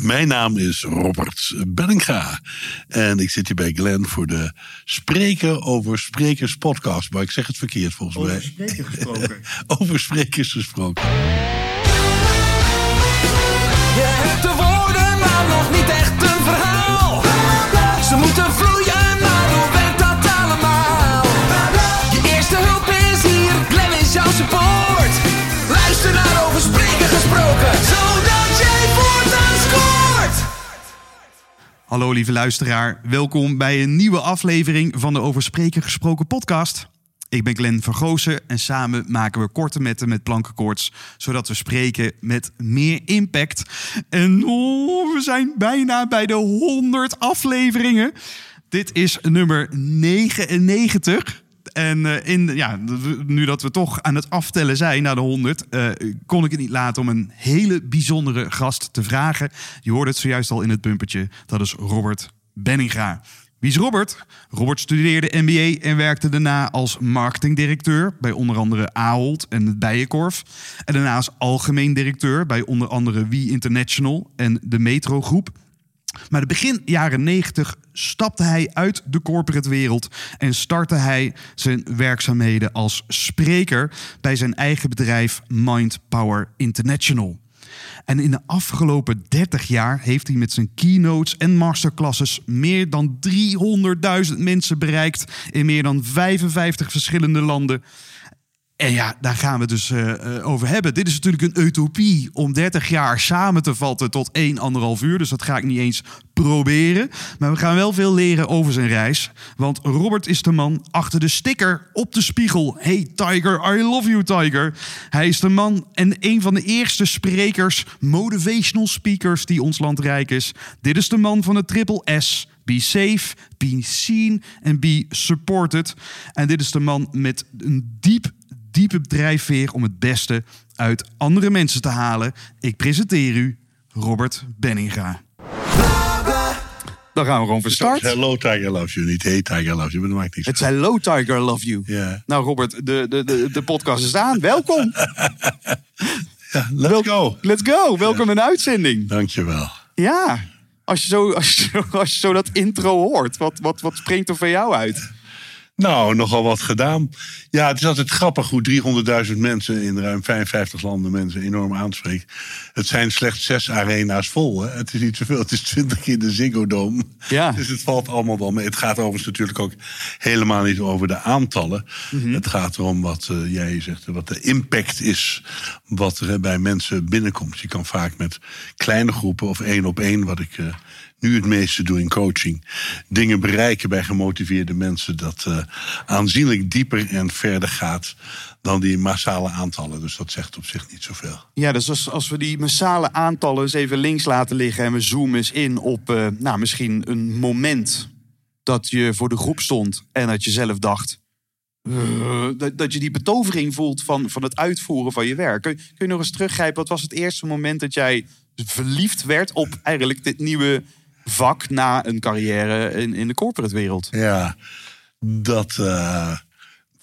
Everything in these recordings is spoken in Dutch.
Mijn naam is Robert Benninga. En ik zit hier bij Glenn voor de Spreken over Sprekers podcast. Maar ik zeg het verkeerd volgens Over mij. sprekers gesproken. Over sprekers gesproken. Je hebt de woorden, maar nog niet echt een verhaal. Ze moeten vloeien, maar hoe werkt dat allemaal? Je eerste hulp is hier, Glenn is jouw support. Luister naar over spreken gesproken, Hallo lieve luisteraar, welkom bij een nieuwe aflevering van de Over Spreken Gesproken podcast. Ik ben Glenn van en samen maken we korte metten met plankenkoorts, zodat we spreken met meer impact. En oh, we zijn bijna bij de 100 afleveringen. Dit is nummer 99. En eh, in, ja, nu dat we toch aan het aftellen zijn naar de 100, eh, kon ik het niet laten om een hele bijzondere gast te vragen. Je hoorde het zojuist al in het bumpertje. Dat is Robert Benninga. Wie is Robert? Robert studeerde MBA en werkte daarna als marketingdirecteur bij onder andere Ahold en het Bijenkorf. En daarna als algemeen directeur bij onder andere We International en de Metro Groep. Maar begin jaren 90 stapte hij uit de corporate wereld en startte hij zijn werkzaamheden als spreker bij zijn eigen bedrijf Mind Power International. En in de afgelopen 30 jaar heeft hij met zijn keynotes en masterclasses meer dan 300.000 mensen bereikt in meer dan 55 verschillende landen. En ja, daar gaan we dus eh, eh, over hebben. Dit is natuurlijk een utopie om 30 jaar samen te vatten tot 1,5 uur. Dus dat ga ik niet eens proberen. Maar we gaan wel veel leren over zijn reis. Want Robert is de man achter de sticker op de spiegel. Hey Tiger, I love you Tiger. Hij is de man en een van de eerste sprekers, motivational speakers die ons land rijk is. Dit is de man van de triple S. Be safe, be seen en be supported. En dit is de man met een diep diepe drijfveer om het beste uit andere mensen te halen. Ik presenteer u Robert Benninga. Dan gaan we gewoon van start. Hello Tiger Loves You. Niet Hey Tiger Loves You, maar dat maakt niks Het Low Tiger Love You. Ja. Nou Robert, de, de, de, de podcast is aan. Welkom. Ja, let's go. Let's go. Welkom in de uitzending. Dankjewel. Ja. Als je zo, als je, zo- als je zo dat intro hoort, wat, wat, wat springt er van jou uit? Nou, nogal wat gedaan. Ja, het is altijd grappig hoe 300.000 mensen in ruim 55 landen mensen enorm aanspreekt. Het zijn slechts zes arena's vol. Hè? Het is niet zoveel. Het is 20 in de Ziggo Dome. Ja. Dus het valt allemaal wel mee. Het gaat overigens natuurlijk ook helemaal niet over de aantallen. Het gaat erom wat eh, jij zegt, wat de impact is. Wat er bij mensen binnenkomt. Je kan vaak met kleine groepen of één op één, wat ik. eh, nu het meeste doe in coaching. Dingen bereiken bij gemotiveerde mensen. Dat eh, aanzienlijk dieper en verder gaat dan die massale aantallen. Dus dat zegt op zich niet zoveel. Ja, dus als, als we die massale aantallen eens even links laten liggen en we zoomen eens in op eh, nou, misschien een moment dat je voor de groep stond en dat je zelf dacht. eh, dat, dat je die betovering voelt van, van het uitvoeren van je werk. Kun, kun je nog eens teruggrijpen? Wat was het eerste moment dat jij verliefd werd op eigenlijk dit nieuwe vak na een carrière in, in de corporate wereld? Ja, dat. eh,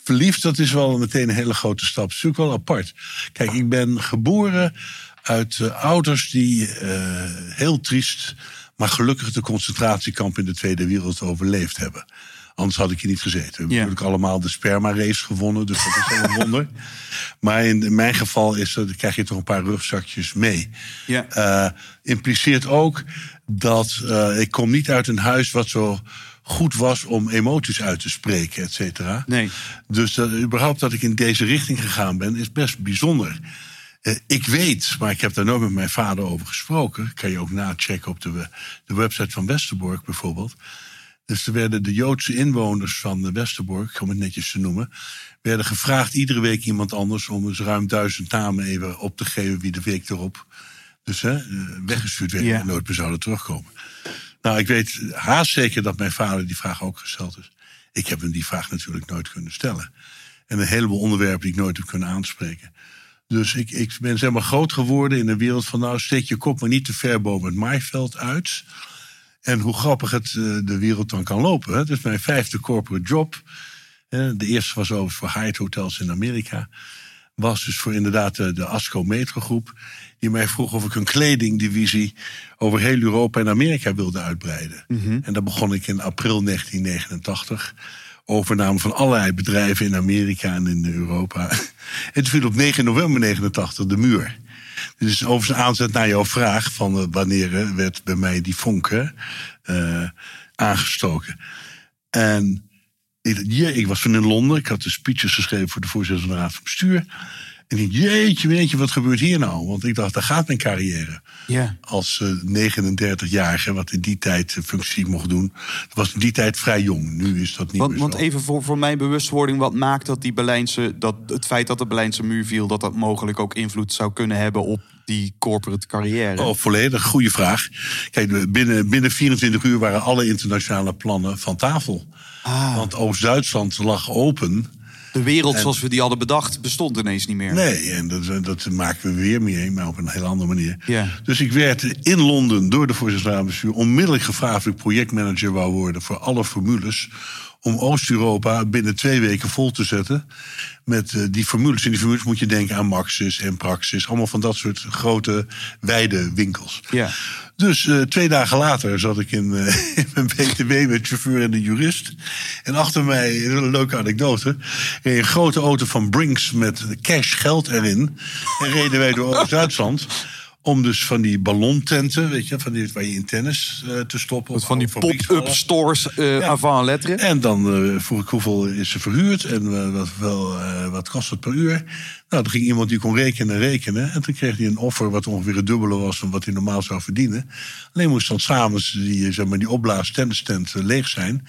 verliefd, dat is wel meteen een hele grote stap. Het is natuurlijk wel apart. Kijk, ik ben geboren uit eh, ouders die eh, heel triest, maar gelukkig de concentratiekamp in de Tweede Wereld overleefd hebben. Anders had ik hier niet gezeten. We hebben natuurlijk allemaal de sperma-race gewonnen, dus dat is wel een wonder. Maar in, in mijn geval is dat, krijg je toch een paar rugzakjes mee. Impliceert ook dat eh, ik kom niet uit een huis wat zo goed was om emoties uit te spreken, et cetera. Nee. Dus eh, überhaupt dat ik in deze richting gegaan ben, is best bijzonder. Eh, ik weet, maar ik heb daar nooit met mijn vader over gesproken. Kan je ook nachecken op de, de website van Westerbork bijvoorbeeld. Dus er werden de Joodse inwoners van de Westerbork, om het netjes te noemen, werden gevraagd iedere week iemand anders om eens ruim duizend namen even op te geven wie de week erop dus hè, eh, weggestuurd werden Ja. en nooit meer zouden terugkomen. Nou, ik weet haast zeker dat mijn vader die vraag ook gesteld is. Ik heb hem die vraag natuurlijk nooit kunnen stellen. En een heleboel onderwerpen die ik nooit heb kunnen aanspreken. Dus ik, ik ben zeg maar groot geworden in een wereld van... nou, steek je kop maar niet te ver boven het maaiveld uit. En hoe grappig het eh, de wereld dan kan lopen. Hè? Is mijn vijfde corporate job. Eh, De eerste was overigens voor Hyatt Hotels in Amerika. was dus voor inderdaad de, de ASCO Metrogroep. Die mij vroeg of ik een kledingdivisie over heel Europa en Amerika wilde uitbreiden. En daar begon ik in april 1989. Overname van allerlei bedrijven in Amerika en in Europa. En toen viel op 9 november 89 de muur. Dit is overigens een aanzet naar jouw vraag van eh, wanneer eh, werd bij mij die vonken eh, aangestoken. En ik, je, ik was van in Londen, ik had de speeches geschreven voor de voorzitter van de Raad van Bestuur. En ik jeetje, weet je, wat gebeurt hier nou? Want ik dacht, daar gaat mijn carrière. Ja. Als eh 39-jarige, wat in die tijd eh, functie mocht doen. Dat was in die tijd vrij jong. Nu is dat niet Want, meer want zo. even voor, voor mijn bewustwording, wat maakt dat die Berlijnse, dat het feit dat de Berlijnse muur viel, dat dat mogelijk ook invloed zou kunnen hebben op die corporate carrière? Oh, volledig. Goede vraag. Kijk, binnen, binnen 24 uur waren alle internationale plannen van tafel. Ah. Want Oost-Duitsland lag open. De wereld en- zoals we die hadden bedacht bestond ineens niet meer. Nee, en dat, dat maken we weer mee, maar op een heel andere manier. Ja. Dus ik werd in Londen door de voorzitter van bestuur onmiddellijk gevraagd of ik projectmanager wou worden voor alle formules. Om Oost-Europa binnen twee weken vol te zetten met eh, die formules. En die formules moet je denken aan Maxis en Praxis. Allemaal van dat soort grote, wijde winkels. Ja. Dus eh, twee dagen later zat ik in, eh, in mijn BTW met chauffeur en de jurist. En achter mij, een leuke anekdote, een grote auto van Brinks met cash geld erin. En reden wij door Oost-Duitsland. Om dus van die ballontenten, weet je, van die, waar je in tennis eh, te stoppen. Of van die pop-up stores eh Ja. avant lettre. En dan eh, vroeg ik hoeveel is ze verhuurd en wat, wel, wat kost het per uur. Nou, toen ging iemand die kon rekenen en rekenen. En toen kreeg hij een offer wat ongeveer het dubbele was van wat hij normaal zou verdienen. Alleen moest dan s'avonds die, zeg maar, die opblaas tennistent leeg zijn.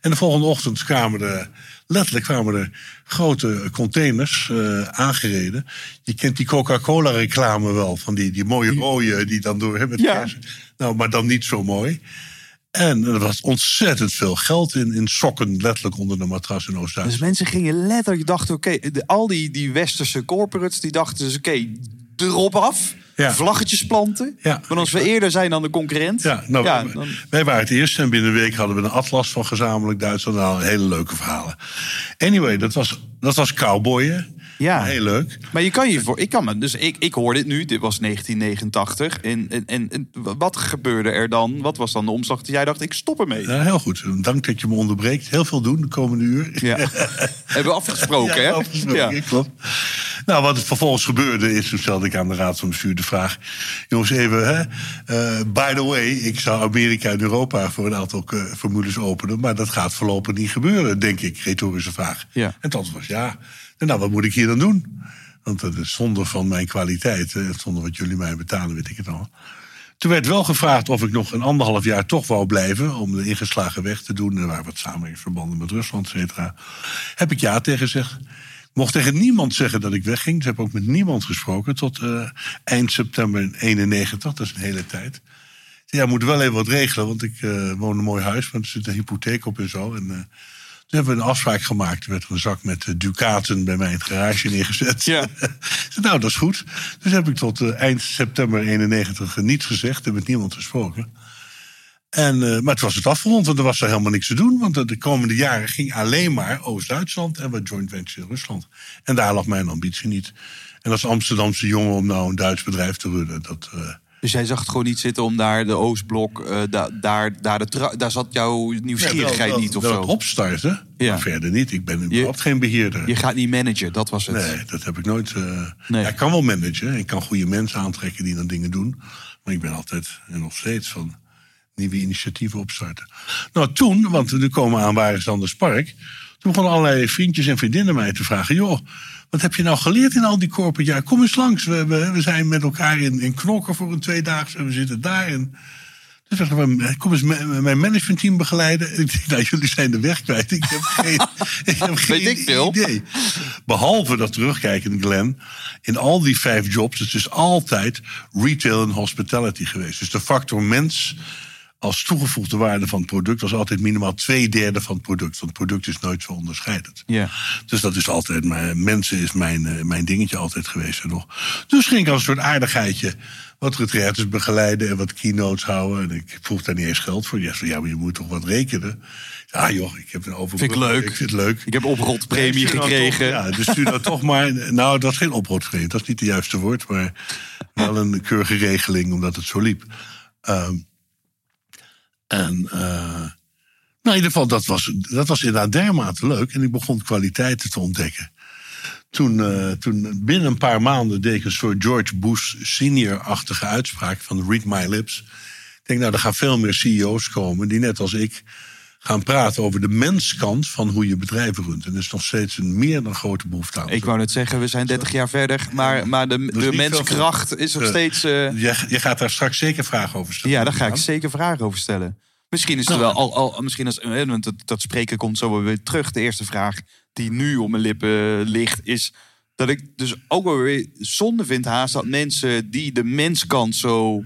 En de volgende ochtend kwamen er, letterlijk kwamen er grote containers eh, aangereden. Je kent die Coca-Cola reclame wel, van die, die mooie rode die dan door hebben. Ja. Nou, maar dan niet zo mooi. En er was ontzettend veel geld in, in sokken, letterlijk onder de matras in Dus Oost-Duitsland. mensen gingen letterlijk, dachten, oké, al die, die westerse corporates, die dachten dus, oké, erop af, Ja. vlaggetjes planten. Ja, maar als we eerder zijn dan de concurrent, Ja, nou, ja, wij, dan, wij waren het eerst en binnen een week hadden we een atlas van gezamenlijk Duitsland. Nou, hele leuke verhalen. Anyway, dat was, dat was cowboyen. Ja. Heel leuk. Maar je kan je voor, ik kan me, dus ik, ik hoor dit nu, dit was 1989. En, en, en, wat gebeurde er dan? Wat was dan de omslag dat jij dacht, ik stop ermee? Ja, heel goed. Dank dat je me onderbreekt. Heel veel doen de komende uur. Ja. Hebben we afgesproken, hè? afgesproken, Ja. klopt. Nou, wat er vervolgens gebeurde is, toen stelde ik aan de Raad van Bestuur de vraag... jongens, even, hè, eh, by the way, ik zou Amerika en Europa voor een aantal eh, formules openen... maar dat gaat voorlopig niet gebeuren, denk ik, retorische vraag. Ja. En het antwoord was ja. En nou, wat moet ik hier dan doen? Want dat is zonder van mijn kwaliteit, eh, zonder wat jullie mij betalen, weet ik het al. Toen werd wel gevraagd of ik nog een anderhalf jaar toch wou blijven. om de ingeslagen weg te doen. Er waren wat samenwerkingsverbanden met Rusland, et cetera. Heb ik ja tegen gezegd. Mocht tegen niemand zeggen dat ik wegging. Dus heb ook met niemand gesproken. Tot eh, eind september 91, dat is een hele tijd. Ja, we moeten wel even wat regelen. Want ik eh, woon een mooi huis. Want er zit een hypotheek op en zo. En, toen hebben we een afspraak gemaakt. Er werd een zak met eh, ducaten bij mij in het garage neergezet. Ja. Nou, dat is goed. Dus heb ik tot eh, eind september 91 niets gezegd en met niemand gesproken. En, eh, maar het was het afgerond, want er was er helemaal niks te doen. Want de- de komende jaren ging alleen maar Oost-Duitsland en wat joint venture in Rusland. En daar lag mijn ambitie niet. En als Amsterdamse jongen om nou een Duits bedrijf te runnen, dat... Dus jij zag het gewoon niet zitten om daar de Oostblok, eh, da- daar, daar, de daar zat jouw nieuwsgierigheid wel- niet of wel zo. opstarten, Ja. maar verder niet. Ik ben überhaupt geen beheerder. Je gaat niet managen, dat was het. Nee, dat heb ik nooit. Nee. ja, ik kan wel managen. Ik kan goede mensen aantrekken die dan dingen doen. Maar ik ben altijd en nog steeds van nieuwe initiatieven opstarten. Nou, toen, want we komen aan waar is Anders Park. Toen begonnen allerlei vriendjes en vriendinnen mij te vragen: joh, wat heb je nou geleerd in al die corporate jaar? Kom eens langs. We, we, we zijn met elkaar in, in knokken voor een tweedaags en we zitten daar. En dus dacht ik, kom eens mijn managementteam begeleiden. Ik dacht, nou, jullie zijn de weg kwijt. Ik heb geen, ik heb geen ik veel. idee. Behalve dat terugkijken, Glenn, in al die vijf jobs, het is altijd retail en hospitality geweest. Dus de factor mens als toegevoegde waarde van het product was altijd minimaal twee derde van het product. Want het product is nooit zo onderscheidend. Ja. Dus dat is altijd, mijn, mensen is mijn, eh, mijn dingetje altijd geweest. En nog. Dus ging ik als een soort aardigheidje wat retraites begeleiden en wat keynotes houden. En ik vroeg daar niet eens geld voor. Ja, ja maar je moet toch wat rekenen. Ja joh, ik heb een over. Vind ik leuk. Ik vind het leuk. Ik heb oprotpremie Ja, gekregen. toch- ja, dus stuur dat toch maar. Nou, dat is geen oprotpremie. Dat is niet het juiste woord. Maar wel een keurige regeling, omdat het zo liep. Ehm, en eh, nou, in ieder geval, dat was, dat was inderdaad dermate leuk. En ik begon kwaliteiten te ontdekken. Toen, eh, toen binnen een paar maanden deed ik een soort George Bush senior-achtige uitspraak van Read My Lips. Ik denk, nou, er gaan veel meer CEO's komen die net als ik gaan praten over de menskant van hoe je bedrijven runt. En er is nog steeds een meer dan grote behoefte aan. Ik wou net zeggen, we zijn 30 jaar verder. Maar, maar de, de is nog Eh, steeds... eh, je, je gaat daar straks zeker vragen over stellen. ja, daar ga ik zeker vragen over stellen. Misschien is het Nou, wel al, al misschien als, eh, want dat, dat spreken komt zo weer terug. De eerste vraag die nu op mijn lippen ligt is dat ik dus ook wel weer zonde vind haast dat mensen die de menskant zo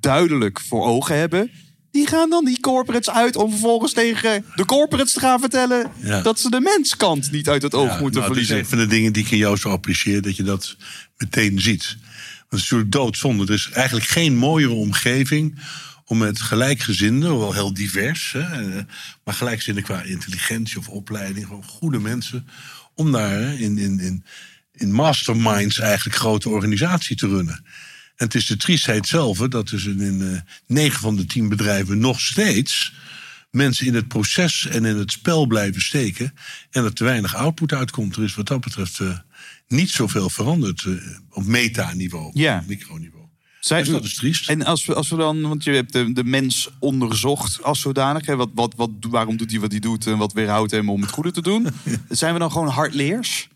duidelijk voor ogen hebben, die gaan dan die corporates uit om vervolgens tegen de corporates te gaan vertellen Ja. dat ze de menskant niet uit het oog Ja, moeten nou, het is verliezen. een van de dingen die ik in jou zo apprecieer, dat je dat meteen ziet. Want het is natuurlijk doodzonde. Er is eigenlijk geen mooiere omgeving om met gelijkgezinden, hoewel heel divers, hè, eh, maar gelijkgezinden qua intelligentie of opleiding, gewoon goede mensen, om daar in, in, in, in masterminds eigenlijk grote organisatie te runnen. En het is de triestheid zelf dat dus in, eh, negen van de tien bedrijven nog steeds mensen in het proces en in het spel blijven steken. En er te weinig output uitkomt. Er is wat dat betreft eh, niet zoveel veranderd eh, op metaniveau, Ja. op microniveau. Zij- Dus dat is triest. En als we, als we dan, want je hebt de, de mens onderzocht als zodanig. Hè, wat, wat, wat, waarom doet hij wat hij doet en wat weerhoudt hem om het goede te doen? Zijn we dan gewoon hardleers?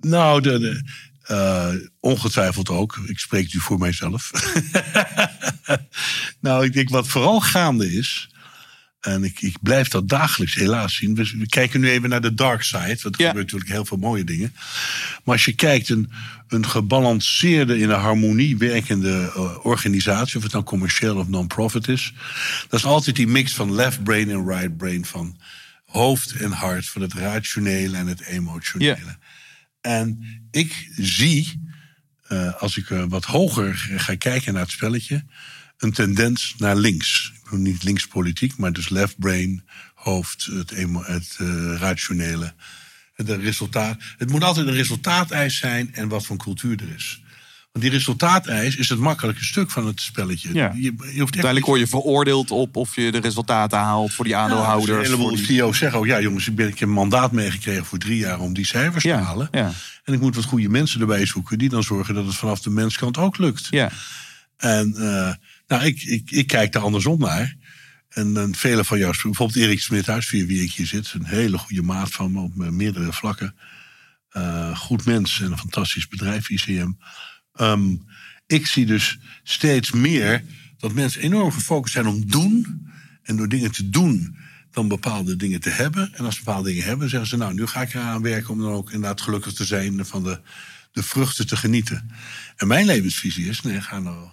Nou, de, de, eh, ongetwijfeld ook. Ik spreek nu voor mijzelf. nou, ik denk wat vooral gaande is. En ik, ik blijf dat dagelijks helaas zien. We, we kijken nu even naar de dark side. Want er Ja. gebeuren natuurlijk heel veel mooie dingen. Maar als je kijkt, een, een gebalanceerde, in een harmonie werkende eh, organisatie, of het nou commercieel of non-profit is, dat is altijd die mix van left brain en right brain, van hoofd en hart, van het rationele en het emotionele. En ik zie, eh, als ik eh, wat hoger ga kijken naar het spelletje, een tendens naar links. Ik bedoel niet linkspolitiek, maar dus left brain, hoofd, het, het eh, rationele. Het, resultaat. het moet altijd een resultaateis zijn en wat voor cultuur er is. Want die resultaateis is het makkelijke stuk van het spelletje. Ja. Je, je hoeft echt Uiteindelijk word je veroordeeld op of je de resultaten haalt voor die Ja, dus aandeelhouders. een heleboel voor die- CEO's zeggen ook, ja jongens, ik, ben, ik heb een mandaat meegekregen voor drie jaar om die cijfers Ja, te halen. ja. En ik moet wat goede mensen erbij zoeken die dan zorgen dat het vanaf de menskant ook lukt. Ja, En eh, nou, ik, ik, ik kijk daar andersom naar. En, en vele van jou, bijvoorbeeld Erik Smithuis, via wie ik hier zit, een hele goede maat van me op meerdere vlakken. Eh, goed mens en een fantastisch bedrijf, ICM. Ehm, ik zie dus steeds meer dat mensen enorm gefocust zijn om doen. En door dingen te doen, dan bepaalde dingen te hebben. En als ze bepaalde dingen hebben, zeggen ze: Nou, nu ga ik eraan werken om dan ook inderdaad gelukkig te zijn. van de, de vruchten te genieten. En mijn levensvisie is: nee, ga nou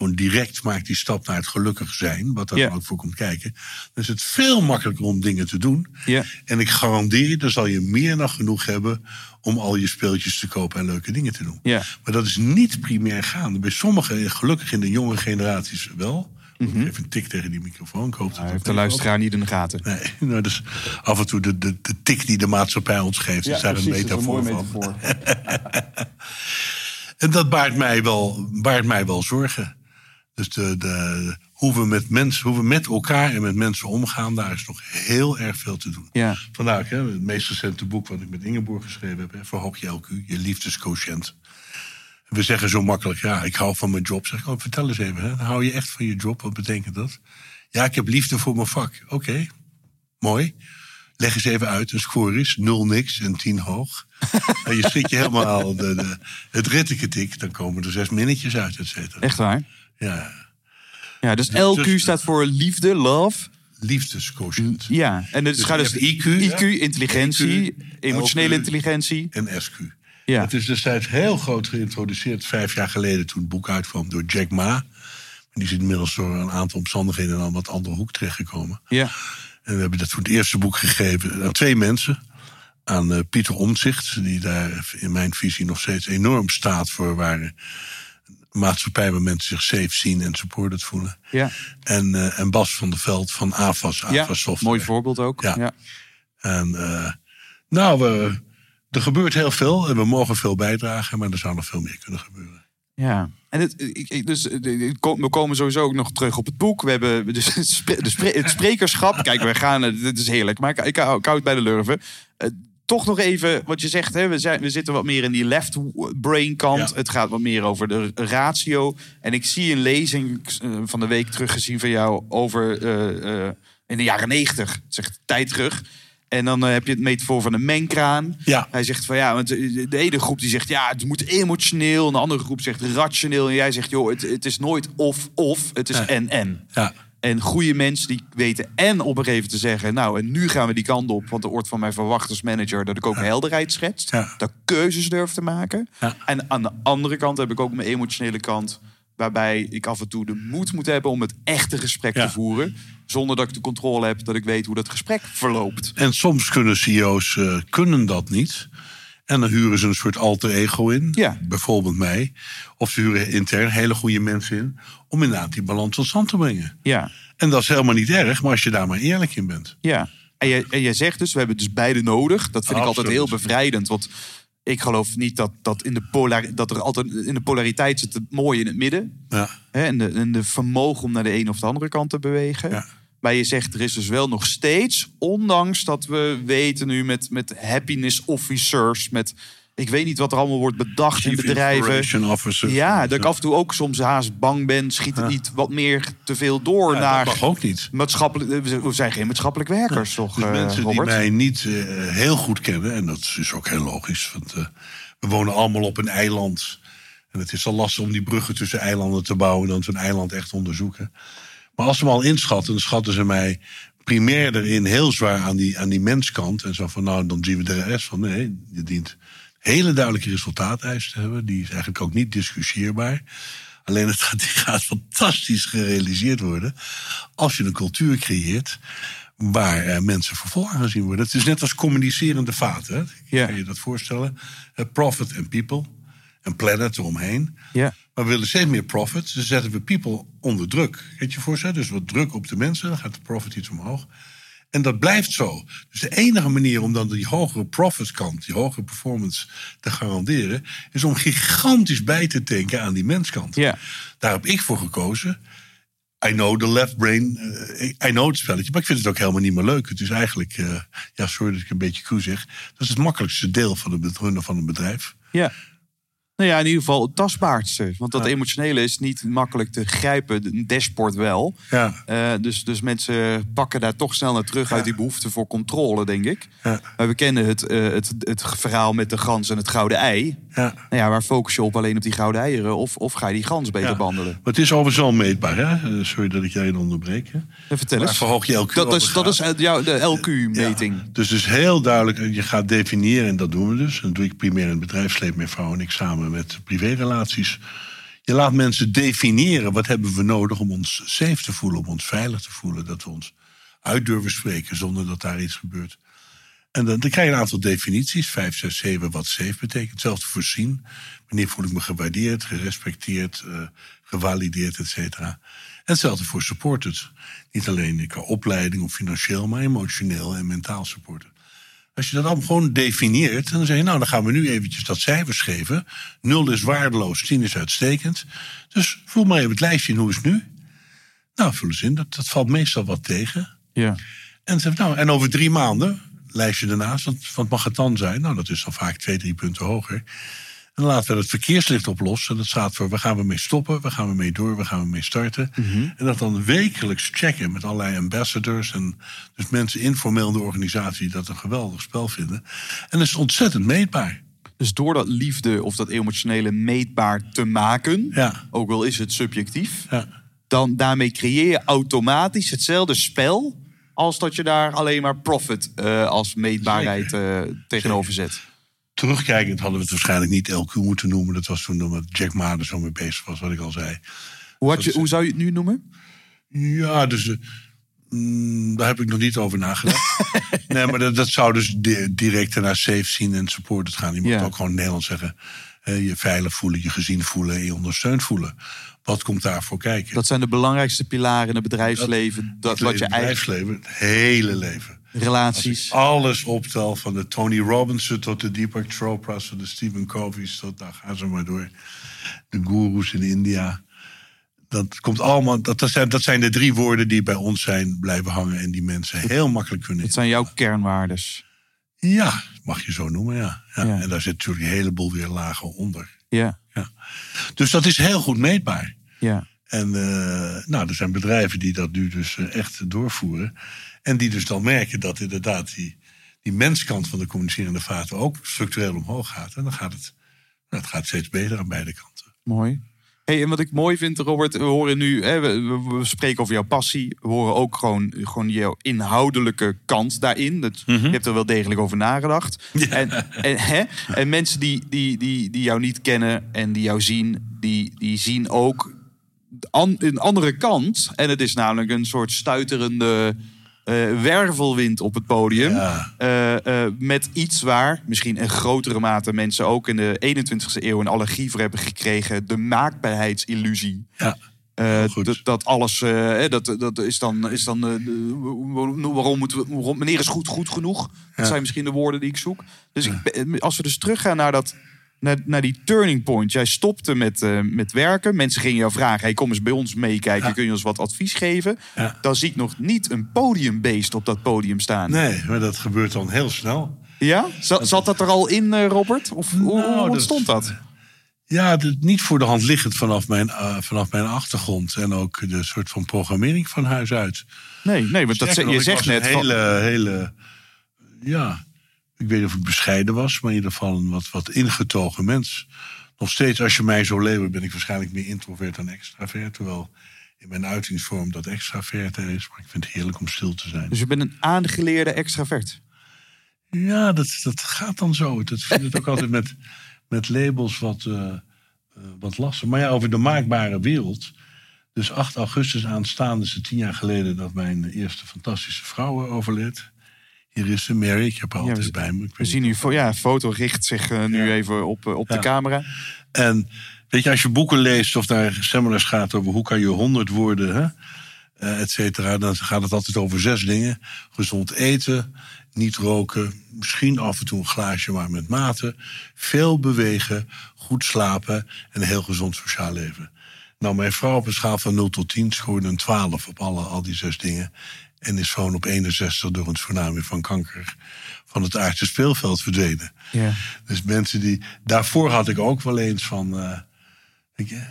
gewoon direct maak die stap naar het gelukkig zijn, wat daar Ja. ook voor komt kijken. Dan is het veel makkelijker om dingen te doen. Ja. En ik garandeer je, dan zal je meer dan genoeg hebben om al je speeltjes te kopen en leuke dingen te doen. Ja. Maar dat is niet primair gaande. Bij sommigen, gelukkig in de jonge generaties wel. Even een tik tegen die microfoon. Ik hoop dat heeft de luisteraar niet in de gaten. Nee, nou, dus af en toe de, de, de tik die de maatschappij ons geeft, is daar een metafoor van. En dat baart mij wel, baart mij wel zorgen. Dus de, de, hoe, we met mensen, hoe we met elkaar en met mensen omgaan, daar is nog heel erg veel te doen. Ja. Vandaar hè, het meest recente boek wat ik met Ingeborg geschreven heb, hè, Verhoog je LQ, je liefdesquotient. We zeggen zo makkelijk, ja, ik hou van mijn job. Zeg ik, oh, vertel eens even, hè, hou je echt van je job? Wat betekent dat? Ja, ik heb liefde voor mijn vak. Oké, mooi. Leg eens even uit, een score is nul niks en tien hoog. en je schiet je helemaal de, de, het rittenketik, dan komen er zes minnetjes uit, et cetera. Echt waar? Ja, Ja, dus Dus- LQ staat voor liefde, love. liefdesquotient. Ja, en het Dus gaat dus IQ, IQ, ja. intelligentie, IQ, emotionele LQ. intelligentie. En SQ. Ja. Het is destijds heel groot geïntroduceerd, vijf jaar geleden, toen het boek uitkwam door Jack Ma. Die is inmiddels door een aantal omstandigheden in een wat andere hoek terechtgekomen. Ja. En we hebben dat voor het eerste boek gegeven aan twee mensen. Aan eh, Pieter Omtzigt, die daar in mijn visie nog steeds enorm staat voor waar een maatschappij waar mensen zich safe zien en supported voelen. Ja. En, eh, en Bas van der Veld van AFAS, ja. AFAS Software. Mooi voorbeeld ook. Ja. Ja. En eh, nou, we, er gebeurt heel veel en we mogen veel bijdragen, maar er zou nog veel meer kunnen gebeuren. Ja, en het, ik, ik- dus, eh, we komen sowieso ook nog terug op het boek. We hebben dus het, sprekerschap. Kijk, we gaan, dit is heerlijk, maar ik, ik, ik hou het bij de lurven. Toch nog even wat je zegt, hè, we, zijn, we zitten wat meer in die left brain kant. Ja. Het gaat wat meer over de ratio. En ik zie een lezing eh, van de week teruggezien van jou over eh, eh, in de jaren negentig, zegt tijd terug. En dan heb je het metafoor van een mengkraan. Ja. Hij zegt van ja, want de ene groep die zegt ja, het moet emotioneel. En de andere groep zegt rationeel. En jij zegt joh, het, het is nooit of-of. Het is Ja. en-en. Ja, En goede mensen die weten en op een gegeven te zeggen... nou, en nu gaan we die kant op. Want er wordt van mij verwacht als manager... dat ik ook helderheid schets. Dat ik keuzes durf te maken. En aan de andere kant heb ik ook mijn emotionele kant... waarbij ik af en toe de moed moet hebben om het echte gesprek Ja. te voeren... zonder dat ik de controle heb dat ik weet hoe dat gesprek verloopt. En soms kunnen CEO's eh, kunnen dat niet. En dan huren ze een soort alter ego in. Ja. Bijvoorbeeld mij. Of ze huren intern hele goede mensen in. Om inderdaad die balans tot stand te brengen. Ja, En dat is helemaal niet erg, maar als je daar maar eerlijk in bent. Ja, en jij, en jij zegt dus, we hebben dus beide nodig. Dat vind ik altijd heel bevrijdend. Want ik geloof niet dat, dat, in de polar, dat er altijd in de polariteit zit het mooie in het midden. Ja. Hè, en, de, en de vermogen om naar de een of de andere kant te bewegen. Ja. Maar je zegt, er is dus wel nog steeds, ondanks dat we weten nu met, met happiness officers, met ik weet niet wat er allemaal wordt bedacht in bedrijven. Officer. Ja, dat ik af en toe ook soms haast bang ben. Schiet het niet wat meer te veel door Ja, naar dat mag ook niet. maatschappelijk. We zijn geen maatschappelijk werkers, toch? Dus mensen die mij niet eh, heel goed kennen, en dat is ook heel logisch, want eh, we wonen allemaal op een eiland. En het is al lastig om die bruggen tussen eilanden te bouwen, dan zo'n eiland echt onderzoeken. Maar als ze me al inschatten, dan schatten ze mij primair erin heel zwaar aan die, aan die menskant. En zo van, nou, dan zien we de rest van, nee, je dient hele duidelijke resultaateisen te hebben. Die is eigenlijk ook niet discussieerbaar. Alleen het gaat, die gaat fantastisch gerealiseerd worden als je een cultuur creëert waar eh, mensen voor vol aangezien worden. Het is net als communicerende vaten. Hè? Ja. Kan je dat voorstellen? Eh, profit en people en planet eromheen. Ja. Maar we willen steeds meer profit. Dus zetten we people onder druk. Kan je voorstellen? Dus wat druk op de mensen, dan gaat de profit iets omhoog. En dat blijft zo. Dus de enige manier om dan die hogere profitskant, die hogere performance te garanderen, is om gigantisch bij te tanken aan die menskant. Ja. Daar heb ik voor gekozen. I know the left brain. eh, I know het spelletje, maar ik vind het ook helemaal niet meer leuk. Het is eigenlijk, eh, ja, sorry dat ik een beetje koe zeg. Dat is het makkelijkste deel van het runnen van een bedrijf. Ja. Nou ja, in ieder geval het tastbaarste. Want dat emotionele is niet makkelijk te grijpen. Een dashboard wel. Ja. Eh, dus, dus mensen pakken daar toch snel naar terug uit die behoefte voor controle, denk ik. Ja. Maar we kennen het, eh, het, het verhaal met de gans en het gouden ei. Ja. Nou ja, waar focus je op alleen op die gouden eieren? Of, of ga je die gans beter behandelen? Maar het is overigens wel meetbaar, hè? Eh, Sorry dat ik jij onderbreek. Hè? Vertel eens. verhoog je LQ Dat is, dat is gaat? eh, jou- de LQ-meting. Dus het is heel duidelijk, je gaat definiëren, en dat doen we dus. En dat doe ik primair in het bedrijfsleven, mijn vrouw en ik samen met privérelaties. Je laat mensen definiëren wat hebben we nodig om ons safe te voelen, om ons veilig te voelen. Dat we ons uit durven spreken zonder dat daar iets gebeurt. En dan, krijg je een aantal definities, vijf, zes, zeven, wat safe betekent. Hetzelfde voorzien. Wanneer voel ik me gewaardeerd, gerespecteerd, eh, gevalideerd, et cetera. En hetzelfde voor supported. Niet alleen qua opleiding of financieel, maar emotioneel en mentaal supported. Als je dat allemaal gewoon definieert, dan zeg je, nou, dan gaan we nu eventjes dat cijfers geven. Nul is waardeloos, tien is uitstekend. Dus vul maar even het lijstje in, hoe is het nu? Nou, vul eens in, dat, dat valt meestal wat tegen. Ja. En, ze- nou, en over drie maanden, lijstje ernaast, want wat mag het dan zijn? Nou, dat is dan vaak twee, drie punten hoger. En laten we het verkeerslicht oplossen. Dat staat voor, waar gaan we mee stoppen? Waar gaan we mee door? Waar gaan we mee starten? En dat dan wekelijks checken met allerlei ambassadors. En dus mensen informeel in de organisatie die dat een geweldig spel vinden. En dat is ontzettend meetbaar. Dus door dat liefde of dat emotionele meetbaar te maken, Ja. ook al is het subjectief, Ja. dan daarmee creëer je automatisch hetzelfde spel als dat je daar alleen maar profit eh, als meetbaarheid eh, tegenover zet. Terugkijkend hadden we het waarschijnlijk niet LQ moeten noemen. Dat was toen omdat Jack Ma er zo mee bezig was, wat ik al zei. Hoe, had je, hoe zou je het nu noemen? Ja, dus eh, mm, daar heb ik nog niet over nagedacht. nee, maar dat, dat zou dus di- direct naar safe zien en supported gaan. Je moet Ja. ook gewoon Nederlands zeggen. eh, je veilig voelen, je gezien voelen en je ondersteund voelen. Wat komt daarvoor kijken? Dat zijn de belangrijkste pilaren in het bedrijfsleven. Dat, Het wat je eigen bedrijfsleven, het hele leven. relaties. Alles optel, van de Tony Robinson tot de Deepak Chopra's, tot de Stephen Covey's, tot daar gaan ze maar door. De goeroes in India. Dat komt allemaal, dat, dat, zijn, dat zijn de drie woorden die bij ons zijn blijven hangen en die mensen heel makkelijk kunnen. Dat zijn jouw kernwaardes. Ja, mag je zo noemen, ja. ja. Ja. En daar zit natuurlijk een heleboel weer lagen onder. Ja, Ja. Dus dat is heel goed meetbaar. ja. En eh, nou, er zijn bedrijven die dat nu dus eh, echt doorvoeren. En die dus dan merken dat inderdaad die, die menskant van de communicerende vaten ook structureel omhoog gaat. En dan gaat het, nou, het gaat steeds beter aan beide kanten. Mooi. Hey, en wat ik mooi vind, Robert, we horen nu, hè, we, spreken over jouw passie. We horen ook gewoon, gewoon jouw inhoudelijke kant daarin. Dat, Je hebt er wel degelijk over nagedacht. En, en, hè, en mensen die, die, die, die jou niet kennen en die jou zien, die, die zien ook an- een andere kant. En het is namelijk een soort stuiterende eh, wervelwind op het podium. Ja. Eh, eh, met iets waar misschien in grotere mate mensen ook in de 21ste eeuw een allergie voor hebben gekregen. De maakbaarheidsillusie. Ja, dat, dat alles, dat, dat is dan, is dan waarom moeten we, waarom, meneer is goed, goed genoeg. Dat Ja. zijn misschien de woorden die ik zoek. Dus ik als we dus teruggaan naar dat, naar, naar die turning point. Jij stopte met, eh, met werken. Mensen gingen jou vragen, hey, kom eens bij ons meekijken. Ja. Kun je ons wat advies geven? Ja. Dan zie ik nog niet een podiumbeest op dat podium staan. nee, maar dat gebeurt dan heel snel. Ja? Zat, zat dat er al in, eh, Robert? Of hoe, Nou, hoe dat- ontstond dat? Ja, niet voor de hand liggend vanaf mijn, eh, vanaf mijn achtergrond. En ook de soort van programmering van huis uit. Nee, nee want dat, je zegt net... Van- hele, hele, ja, ik weet niet of ik bescheiden was, maar in ieder geval een wat, wat ingetogen mens. Nog steeds, als je mij zo leeuwt, ben ik waarschijnlijk meer introvert dan extravert. Terwijl in mijn uitingsvorm dat extravert er is. Maar ik vind het heerlijk om stil te zijn. Dus je bent een aangeleerde extravert. Ja, dat, dat gaat dan zo. Dat vind ik ook altijd met, met labels wat, eh, eh, wat lastig. Maar ja, over de maakbare wereld. Dus 8 augustus aanstaande is het tien jaar geleden dat mijn eerste fantastische vrouw overleed. Hier is ze, Mary. Ik heb haar altijd bij me. Ik We zien nu, ja, een foto richt zich eh, nu Ja. even op, eh, op de camera. En weet je, als je boeken leest of naar seminars gaat over hoe kan je honderd worden, hè, eh, et cetera, dan gaat het altijd over zes dingen. Gezond eten, niet roken, misschien af en toe een glaasje, maar met mate. Veel bewegen, goed slapen en een heel gezond sociaal leven. Nou, mijn vrouw op een schaal van 0 tot 10 scoorde een 12 op alle, al die zes dingen. En is gewoon op 61 door een tsunami van kanker van het aardse speelveld verdwenen. Ja. Dus mensen die. Daarvoor had ik ook wel eens van. eh,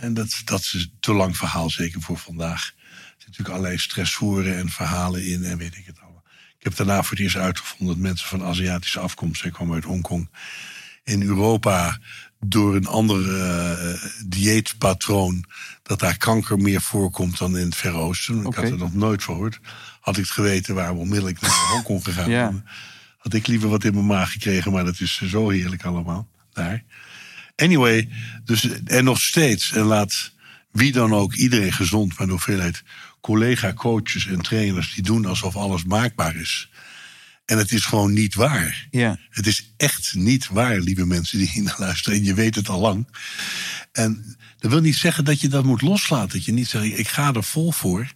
en dat, dat is een te lang verhaal, zeker voor vandaag. Er zitten natuurlijk allerlei stressoren en verhalen in en weet ik het allemaal. Ik heb daarna voor het eerst uitgevonden dat mensen van Aziatische afkomst, ik kwam uit Hongkong, in Europa door een ander eh, dieetpatroon, dat daar kanker meer voorkomt dan in het Verre Oosten. Ik had er nog nooit van gehoord. Had ik het geweten, waren we onmiddellijk naar Hongkong gegaan. Ja. Had ik liever wat in mijn maag gekregen, maar dat is zo heerlijk allemaal daar. Anyway, dus, en nog steeds, en laat wie dan ook, iedereen gezond, maar de hoeveelheid collega-coaches en trainers die doen alsof alles maakbaar is. En het is gewoon niet waar. Ja. Het is echt niet waar, lieve mensen die hier naar luisteren. En je weet het al lang. En dat wil niet zeggen dat je dat moet loslaten. Dat je niet zegt, ik ga er vol voor.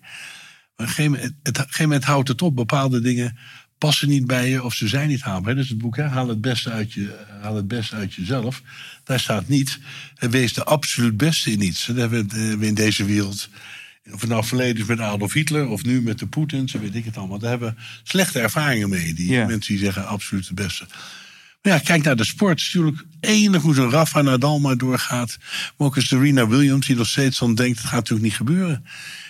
Maar op een gegeven moment, houdt het op. Bepaalde dingen passen niet bij je of ze zijn niet haalbaar. Dat is het boek, hè? Haal, het beste uit je, haal het beste uit jezelf. Daar staat niet, eh, wees de absoluut beste in iets. Dat hebben we eh, we in deze wereld... Of het nou verleden is met Adolf Hitler of nu met de Poetins, zo weet ik het allemaal. Daar hebben we slechte ervaringen mee. Die mensen die zeggen absoluut de beste. Maar ja, kijk naar de sport. Het is natuurlijk enig hoe zo'n Rafa Nadal maar doorgaat. Maar ook een Serena Williams die nog steeds dan denkt... het gaat natuurlijk niet gebeuren.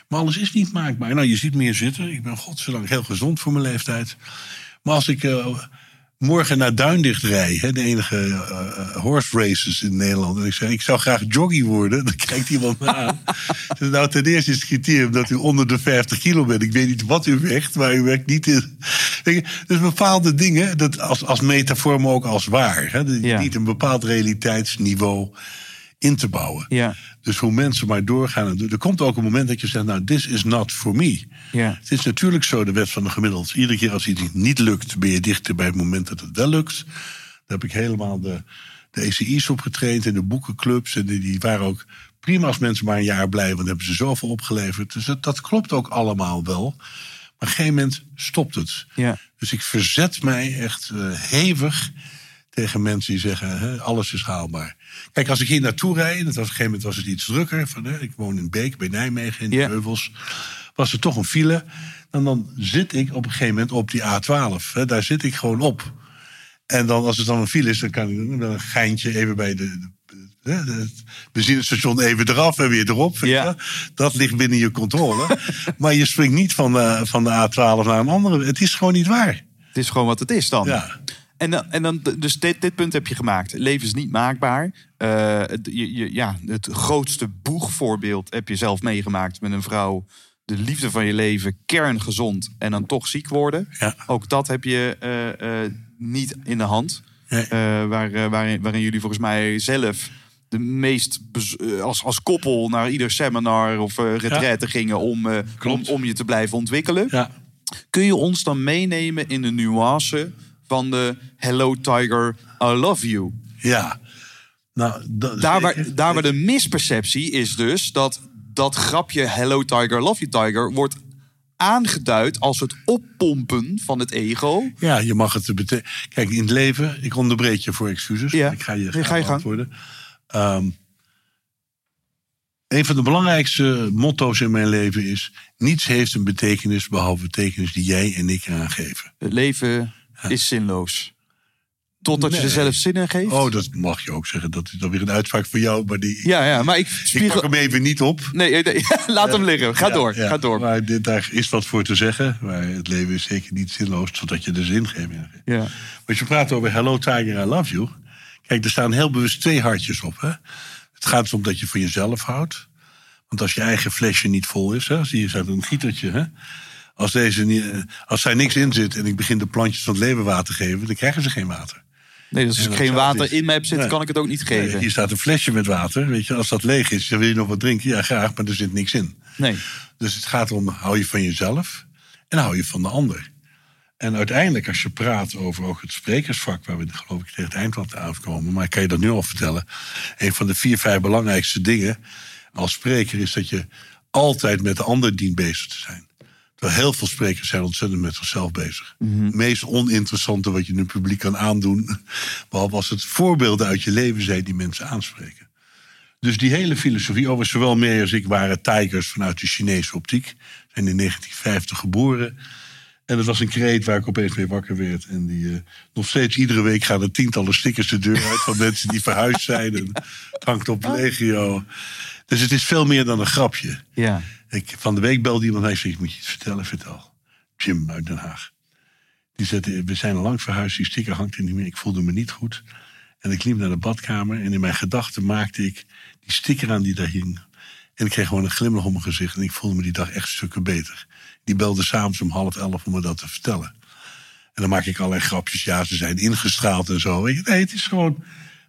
Maar alles is niet maakbaar. Nou, je ziet me hier zitten. Ik ben godzijdank heel gezond voor mijn leeftijd. Maar als ik eh, morgen naar Duindicht rij... Hè, de enige eh, eh, horse races in Nederland... en ik zeg, ik zou graag jockey worden... dan kijkt iemand me aan. dus nou, ten eerste is het criterium dat u onder de 50 kilo bent. Ik weet niet wat u weegt, maar u werkt niet in... Dus bepaalde dingen, dat als, als metafoor, maar ook als waar. Hè, Ja. niet een bepaald realiteitsniveau in te bouwen. Ja. Dus hoe mensen maar doorgaan. en doen. Er komt ook een moment dat je zegt, nou, this is not for me. Ja. Het is natuurlijk zo, de wet van de gemiddeld. Iedere keer als iets niet lukt, ben je dichter bij het moment dat het wel lukt. Daar heb ik helemaal de, de ECI's op getraind en de boekenclubs. En die, die waren ook prima als mensen maar een jaar blijven, want dan hebben ze zoveel opgeleverd. Dus dat, dat klopt ook allemaal wel. Maar op een gegeven moment stopt het. Ja. Dus ik verzet mij echt eh, hevig tegen mensen die zeggen: hè, alles is haalbaar. Kijk, als ik hier naartoe rijd, en dat was, op een gegeven moment was het iets drukker. Van, hè, ik woon in Beek bij Nijmegen in de heuvels. Was er toch een file. En dan zit ik op een gegeven moment op die A12. Hè, daar zit ik gewoon op. En dan, als het dan een file is, dan kan ik wel een geintje even bij de, het benzinestation even eraf en weer erop. Ja. Dat ligt binnen je controle. maar je springt niet van de, van de A12 naar een andere. Het is gewoon niet waar. Het is gewoon wat het is dan. Ja. En dan, en dan dus dit, dit punt heb je gemaakt. Leven is niet maakbaar. Eh, het- je, je, ja, het grootste boegvoorbeeld heb je zelf meegemaakt met een vrouw. De liefde van je leven, kerngezond en dan toch ziek worden. Ja. Ook dat heb je eh, eh, niet in de hand. Nee. Waar, waarin, waarin jullie volgens mij zelf de meest als, als koppel naar ieder seminar of eh retraite gingen om, om je te blijven ontwikkelen. Ja. Kun je ons dan meenemen in de nuance van de Hello Tiger, I love you? Ja. Nou, dat, Daar waar, daar waar de misperceptie is dus dat dat grapje Hello Tiger, love you Tiger wordt aangeduid als het oppompen van het ego. Ja, je mag het betekenen. Kijk, in het leven, ik onderbreek je voor excuses. Ja. Ik ga je, Nee, ga je gang. beantwoorden. Ehm, een van de belangrijkste motto's in mijn leven is: niets heeft een betekenis behalve de betekenis die jij en ik eraan geven. Het leven is zinloos. Totdat je er zelf zin in geeft. Oh, dat mag je ook zeggen. Dat is dan weer een uitspraak voor jou, maar die, Ja, ja, maar ik ik spiegel... pak hem even niet op. Nee, nee, laat hem liggen. Ga Ja, door, ja. ga door. Maar dit, daar is wat voor te zeggen. Maar het leven is zeker niet zinloos, totdat je er aan geeft. Ja. Als je praat over Hello Tiger, I love you. Kijk, er staan heel bewust twee hartjes op. Hè? Het gaat erom dat je van jezelf houdt. Want als je eigen flesje niet vol is, hè, zie je staat een gietertje. Hè? Als, deze niet, eh, als daar niks in zit en ik begin de plantjes van het leven water te geven, dan krijgen ze geen water. Nee, dus als ik geen water in me heb zitten, Nee. kan ik het ook niet Nee, geven. hier staat een flesje met water. Weet je, als dat leeg is, dan wil je nog wat drinken. Ja, graag, maar er zit niks in. Nee. Dus het gaat erom, hou je van jezelf en hou je van de ander. En uiteindelijk, als je praat over ook het sprekersvak, waar we geloof ik tegen het eind wat aankomen, maar ik kan je dat nu al vertellen. Een van de vier, vijf belangrijkste dingen als spreker is dat je altijd met de ander dient bezig te zijn. Heel veel sprekers zijn ontzettend met zichzelf bezig. Het meest oninteressante wat je een publiek kan aandoen, behalve als het voorbeelden uit je leven zijn die mensen aanspreken. Dus die hele filosofie, overigens zowel May als ik waren tigers vanuit de Chinese optiek. Zijn in 1950 geboren. En dat was een kreet waar ik opeens mee wakker werd. En die, eh, nog steeds iedere week gaan er tientallen stickers de deur uit van mensen die verhuisd zijn. En het hangt op legio. Dus het is veel meer dan een grapje. Ja. Ik, van de week belde iemand mij en zei, ik moet je iets vertellen, vertel. Jim uit Den Haag. Die zei, we zijn al lang verhuisd, die sticker hangt er niet meer. Ik voelde me niet goed. En ik liep naar de badkamer en in mijn gedachten maakte ik die sticker aan die daar hing. En ik kreeg gewoon een glimlach op mijn gezicht en ik voelde me die dag echt stukken beter. Die belde s'avonds om half elf om me dat te vertellen. En dan maak ik allerlei grapjes. Ja, ze zijn ingestraald en zo. Weet je, Nee, het is gewoon...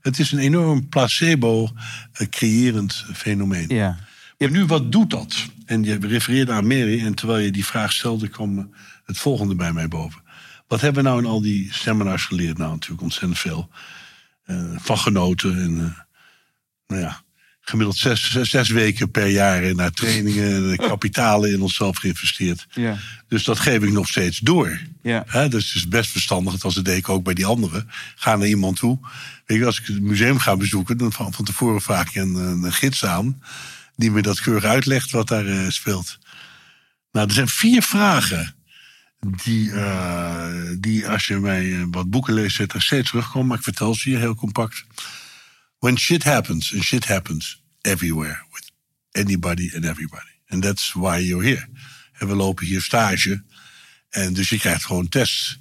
Het is een enorm placebo-creërend fenomeen. Ja. Maar nu, wat doet dat? En je refereerde aan Mary, en terwijl je die vraag stelde, kwam het volgende bij mij boven. Wat hebben we nou in al die seminars geleerd? Nou, natuurlijk ontzettend veel. eh, van genoten. En, eh, nou ja, gemiddeld zes, zes, zes weken per jaar naar trainingen, kapitalen in onszelf geïnvesteerd. Ja. Dus dat geef ik nog steeds door. Ja. Dus het is best verstandig, dat was ik ook bij die anderen. Ga naar iemand toe. Weet je, als ik het museum ga bezoeken, dan van, van tevoren vraag ik een, een gids aan. Die me dat keurig uitlegt wat daar eh, speelt. Nou, er zijn vier vragen. Die, eh, die als je mij eh, wat boeken leest, er steeds terugkomen. Maar ik vertel ze je heel compact. When shit happens, and shit happens everywhere. With anybody and everybody. And that's why you're here. En we lopen hier stage. En dus je krijgt gewoon tests.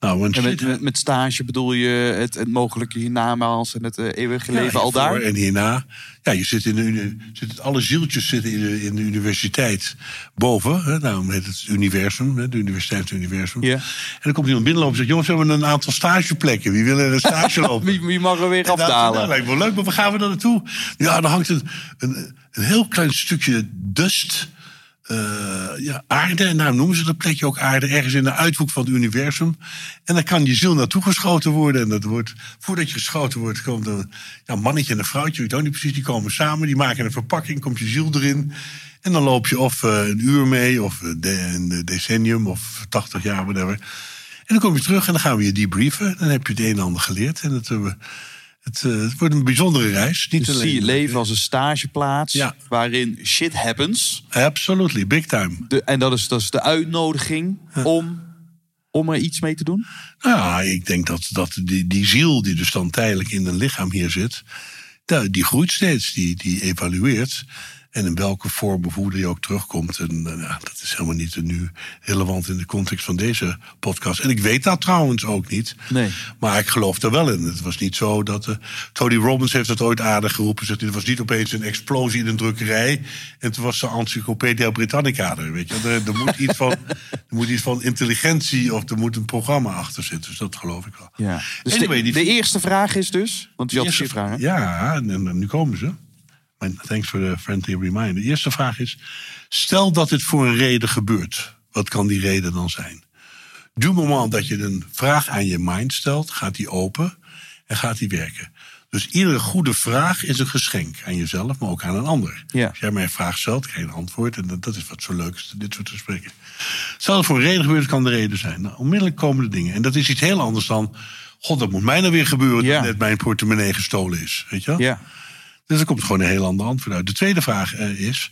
Nou, En met, met, met stage bedoel je het, het mogelijke hiernamaals en het eh, eeuwige Ja, leven al hiervoor daar? En hierna. Ja, je zit in de, zit, alle zieltjes zitten in de, in de universiteit boven. Hè, daarom heet het universum, hè, de universiteitsuniversum. Ja. En dan komt iemand binnenlopen en zegt... jongens, we hebben een aantal stageplekken. Wie wil er een stage lopen? Wie, wie mag er weer En dat- afdalen? Dat lijkt me leuk, maar waar gaan we dan naartoe? Ja, dan hangt een, een, een heel klein stukje dust... eh, ja, aarde, en daarom noemen ze dat plekje ook aarde, ergens in de uithoek van het universum. En dan kan je ziel naartoe geschoten worden. En dat wordt, voordat je geschoten wordt, komt een ja, mannetje en een vrouwtje, ik weet niet precies, die komen samen, die maken een verpakking, komt je ziel erin. En dan loop je of eh, een uur mee, of eh, een decennium, of 80 jaar, whatever. En dan kom je terug en dan gaan we je debriefen. Dan heb je het een en ander geleerd. En het, hebben we- het, eh, het wordt een bijzondere reis. Niet Dus alleen- zie je leven als een stageplaats Ja. waarin shit happens. Absolutely, big time. De, en dat is, dat is de uitnodiging om, om er iets mee te doen? Nou ja, ik denk dat, dat die, die ziel die dus dan tijdelijk in een lichaam hier zit, die groeit steeds, die, die evalueert. En in welke vorm of hoe die ook terugkomt. En eh, ja, dat is helemaal niet nu relevant in de context van deze podcast. En ik weet dat trouwens ook niet. Nee. Maar ik geloof er wel in. Het was niet zo dat. eh, Tony Robbins heeft het ooit aardig geroepen. Zegt, het was niet opeens een explosie in een drukkerij. En toen was de Encyclopedia Britannica er. Weet je. Er, er, moet iets van, er moet iets van intelligentie of er moet een programma achter zitten. Dus dat geloof ik wel. Ja. Dus Anyway, de, die- de eerste vraag is dus... Want je had vier vragen. Ja, en, en nu komen ze. Thanks for the friendly reminder. De eerste vraag is: stel dat dit voor een reden gebeurt. Wat kan die reden dan zijn? Du moment dat je een vraag aan je mind stelt, gaat die open en gaat die werken. Dus iedere goede vraag is een geschenk aan jezelf, maar ook aan een ander. Ja. Als jij mij een vraag stelt, krijg je een antwoord. En dat, dat is wat zo leuk is, dit soort gesprekken. Stel dat voor een reden gebeurt, kan de reden zijn. Nou, onmiddellijk komen de dingen. En dat is iets heel anders dan... God, dat moet mij nou weer gebeuren Ja. dat net mijn portemonnee gestolen is. Weet je wel? Ja. Dus er komt gewoon een heel ander antwoord uit. De tweede vraag eh, is: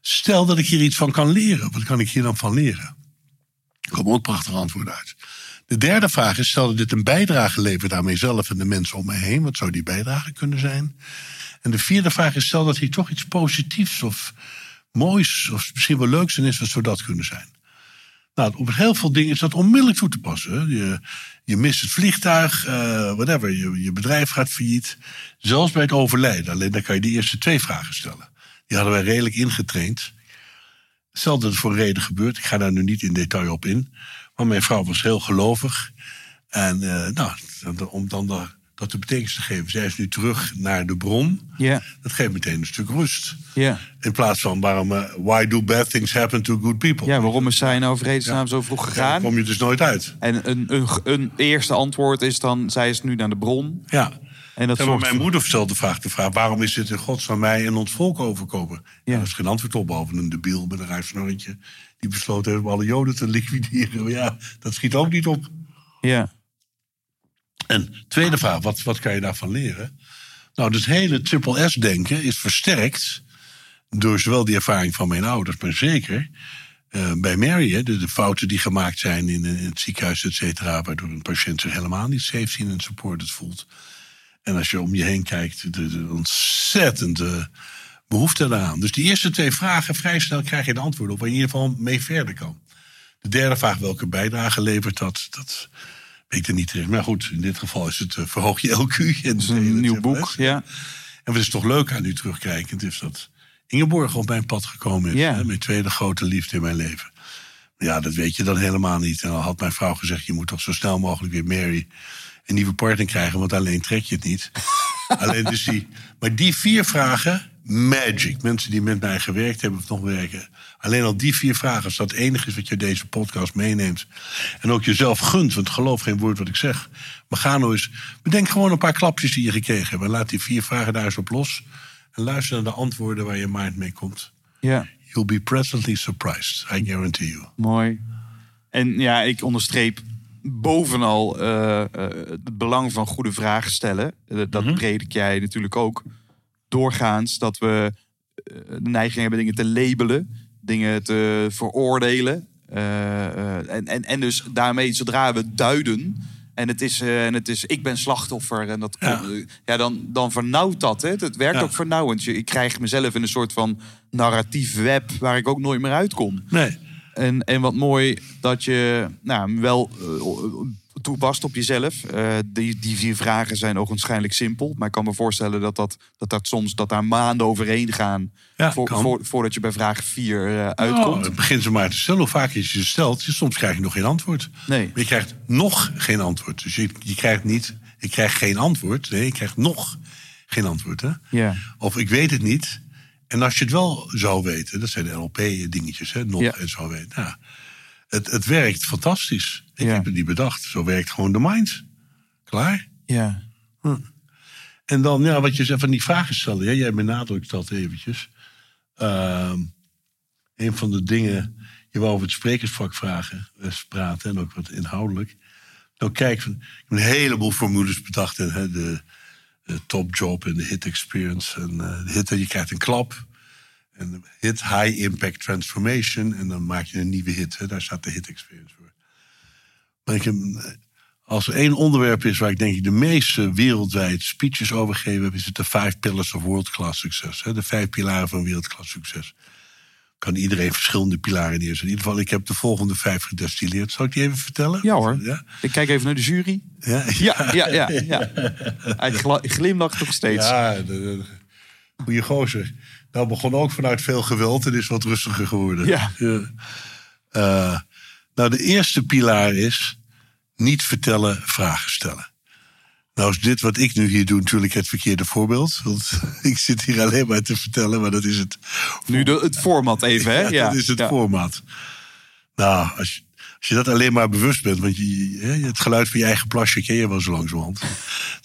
stel dat ik hier iets van kan leren. Wat kan ik hier dan van leren? Er komen ook prachtige antwoorden uit. De derde vraag is: stel dat dit een bijdrage levert aan mijzelf en de mensen om mij heen. Wat zou die bijdrage kunnen zijn? En de vierde vraag is: stel dat hier toch iets positiefs of moois of misschien wel leuks in is, wat zou dat kunnen zijn? Nou, op heel veel dingen is dat onmiddellijk toe te passen. Je, je mist het vliegtuig, eh, whatever. Je, je bedrijf gaat failliet. Zelfs bij het overlijden. Alleen dan kan je die eerste twee vragen stellen. Die hadden wij redelijk ingetraind. Stel voor reden gebeurt. Ik ga daar nu niet in detail op in. Maar mijn vrouw was heel gelovig. En eh, nou, om dan de- dat de betekenis te geven. Zij is nu terug naar de bron. Ja. Dat geeft meteen een stuk rust. Ja. In plaats van waarom, eh, why do bad things happen to good people? ja, waarom is zij nou vredesnaam zo vroeg gegaan? kom je dus nooit uit. En een, een, een eerste antwoord is dan... zij is nu naar de bron. Ja. En dat Ja, zorgt mijn moeder stelt de vraag, de vraag: waarom is dit in godsnaam mij en ons volk overkomen? Ja. Daar is geen antwoord op, behalve een debiel met een raar snorretje. die besloten heeft om alle Joden te liquideren. Maar ja, dat schiet ook niet op. Ja. En tweede vraag: wat, wat kan je daarvan leren? Nou, het hele triple S-denken is versterkt. door zowel die ervaring van mijn ouders, maar zeker. eh, bij Mary, de, de fouten die gemaakt zijn in, in het ziekenhuis, et cetera. waardoor een patiënt zich helemaal niet safe zien en supported voelt. En als je om je heen kijkt, de, de ontzettende behoefte daaraan. Dus die eerste twee vragen, vrij snel krijg je de antwoord op waar je in ieder geval mee verder kan. De derde vraag, welke bijdrage levert dat? Dat weet ik er niet terecht. Maar goed, in dit geval is het uh, Verhoog je LQ. En is een nieuw boek. Ja. En wat is toch leuk aan nu terugkijkend, is dat Ingeborg op mijn pad gekomen is. Ja. Hè, mijn tweede grote liefde in mijn leven. Ja, dat weet je dan helemaal niet. En dan had mijn vrouw gezegd, je moet toch zo snel mogelijk weer Mary een nieuwe partner krijgen, want alleen trek je het niet. alleen dus die. Maar die vier vragen, magic. Mensen die met mij gewerkt hebben of nog werken. Alleen al die vier vragen, als dat het enige is wat je deze podcast meeneemt. En ook jezelf gunt, want geloof geen woord wat ik zeg. Maar ga nou eens, bedenk gewoon een paar klapjes die je gekregen hebt. En laat die vier vragen daar eens op los. En luister naar de antwoorden waar je mind mee komt. ja. You'll be pleasantly surprised, I guarantee you. Mooi. En ja, ik onderstreep bovenal eh, eh, het belang van goede vragen stellen. Eh, dat predik jij natuurlijk ook. Doorgaans dat we eh, de neiging hebben dingen te labelen, dingen te veroordelen. Eh, eh, en, en, en dus daarmee, zodra we duiden. En het is, en het is ik ben slachtoffer. En dat, Ja. ja. ja, dan, dan vernauwt dat. Hè? Het werkt Ja. ook vernauwend. Je- Ik krijg mezelf in een soort van narratief web waar ik ook nooit meer uitkom. Nee. En, en wat mooi dat je nou, wel toepast op jezelf. Eh, die, die vier vragen zijn ogenschijnlijk simpel. Maar ik kan me voorstellen dat, dat, dat, dat soms dat daar maanden overheen gaan. Ja, voor, voordat je bij vraag vier eh, Nou, uitkomt. begin ze maar te stellen. Hoe vaak je ze stelt, je- soms krijg je nog geen antwoord. Nee. Maar je krijgt nog geen antwoord. Dus je, je krijgt niet, ik krijg geen antwoord. Nee, je krijgt nog geen antwoord. Hè? Ja. Of ik weet het niet. En als je het wel zou weten, dat zijn de LP-dingetjes, hè, nog Ja. en zo weten. Nou, het, het werkt fantastisch. Ik Ja. heb het niet bedacht. Zo werkt gewoon de mind. Klaar? Ja. En dan, ja, wat je zegt van die vragen stellen. Ja, jij benadrukt dat eventjes. Ehm, een van de dingen, je wou over het sprekersvak vragen, eh, praten en ook wat inhoudelijk. Nou, kijk, ik heb een heleboel formules bedacht. Hè, de, de top job en de hit experience. En eh, de hit, je krijgt een klap. En hit high impact transformation. En dan maak je een nieuwe hit. Hè, daar staat de hit experience voor. Maar ik heb, als er één onderwerp is waar ik denk ik de meeste wereldwijd speeches over gegeven heb, is het de Five Pillars of World Class Success. Hè? De vijf pilaren van wereldklasse succes. Kan iedereen verschillende pilaren neerzetten. In ieder geval, ik heb de volgende vijf gedestilleerd. Zal ik die even vertellen? Ja hoor. Ja? Ik kijk even naar de jury. Ja, Ja, ja, ja. ja. Hij glimlacht nog steeds. Ja, de, de, goeie gozer. Nou begon ook vanuit veel geweld en is wat rustiger geworden. Ja. Eh, nou, de eerste pilaar is niet vertellen, vragen stellen. Nou is dit wat ik nu hier doe natuurlijk het verkeerde voorbeeld. Want ik zit hier alleen maar te vertellen, maar dat is het, Nu de, het format even, hè? Ja, dat is het ja. formaat. Nou, als je, als je dat alleen maar bewust bent, want je, het geluid van je eigen plasje ken je wel zo langzamerhand.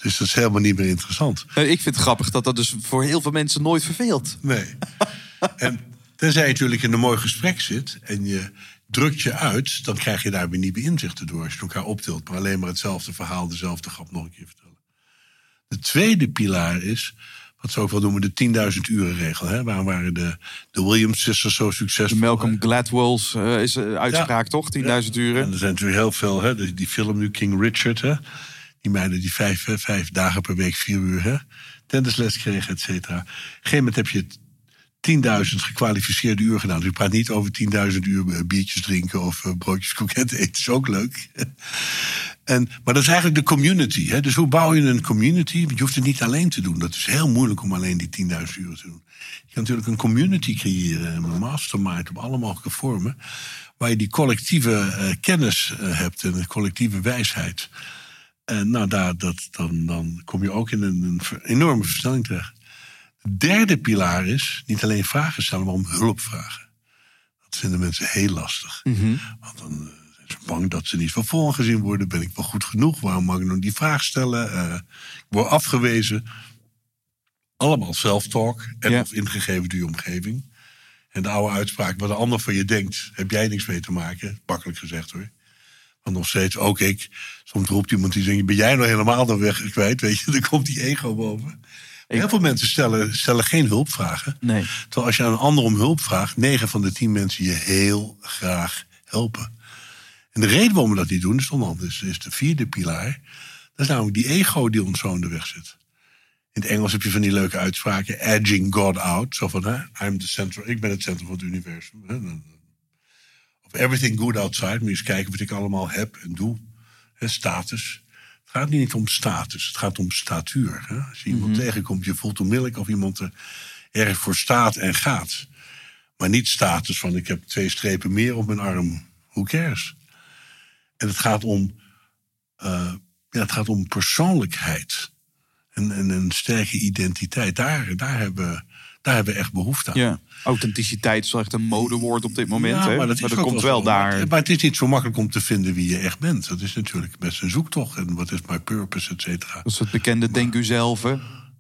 Dus dat is helemaal niet meer interessant. Eh, Ik vind het grappig dat dat dus voor heel veel mensen nooit verveelt. Nee. en tenzij je natuurlijk in een mooi gesprek zit en je drukt je uit, dan krijg je daar weer nieuwe inzichten door als je elkaar optilt. Maar alleen maar hetzelfde verhaal, dezelfde grap nog een keer vertellen. De tweede pilaar is, wat ze ook wel noemen, de 10.000 uren regel. Hè? Waarom waren de, de Williams sisters zo De succesvol? Malcolm Gladwell's eh, is een uitspraak, toch? 10.000 En uren. er zijn natuurlijk heel veel, hè? Die, die film nu, King Richard, hè? die meiden die vijf, hè, vijf dagen per week, vier uur, hè? tennisles kregen, et cetera. Op een gegeven moment heb je 10.000 gekwalificeerde uur gedaan. Dus ik praat niet over 10.000 uur eh, biertjes drinken of eh, broodjes kroketten eten. is ook leuk. En, maar dat is eigenlijk de community. Hè? Dus hoe bouw je een community? Want je hoeft het niet alleen te doen. Dat is heel moeilijk om alleen die 10.000 uur te doen. Je kan natuurlijk een community creëren, een mastermind op alle mogelijke vormen. Waar je die collectieve eh, kennis eh, hebt en de collectieve wijsheid. En nou, daar, dat, dan, dan kom je ook in een, een enorme versnelling terecht. De derde pilaar is niet alleen vragen stellen, maar om hulp vragen. Dat vinden mensen heel lastig. Want dan bang dat ze niet van voren gezien worden. Ben ik wel goed genoeg? Waarom mag ik nog die vraag stellen? Eh, ik word afgewezen. Allemaal self-talk en Ja. of ingegeven door je omgeving. En de oude uitspraak, wat een ander van je denkt, heb jij niks mee te maken. Makkelijk gezegd hoor. Want nog steeds, ook ik. Soms roept iemand die zegt, ben jij nou helemaal de weg kwijt? Weet je, dan komt die ego boven. Heel veel mensen stellen, stellen geen hulpvragen. Nee. Terwijl als je aan een ander om hulp vraagt, 9 van de 10 mensen je heel graag helpen. En de reden waarom we dat niet doen, is onder andere is, is de vierde pilaar. Dat is namelijk die ego die ons zo in de weg zit. In het Engels heb je van die leuke uitspraken, edging God out. Zo van, hè, I'm the center, ik ben het centrum van het universum. Hè. Of everything good outside, moet je eens kijken wat ik allemaal heb en doe. Hè, status. Het gaat niet om status, het gaat om statuur. Hè. Als je iemand tegenkomt, je voelt onmiddellijk of iemand er erg voor staat en gaat. Maar niet status van ik heb twee strepen meer op mijn arm. Who cares? En het gaat om, eh, ja, het gaat om persoonlijkheid. En, en een sterke identiteit. Daar, daar, hebben, daar hebben we echt behoefte aan. Ja. Authenticiteit is wel echt een modewoord op dit moment. Ja, hè? maar dat, komt wel daar. Maar, het is niet zo makkelijk om te vinden wie je echt bent. Dat is natuurlijk best een zoektocht. En wat is my purpose, et cetera. Dat is het bekende denk u zelf. hè?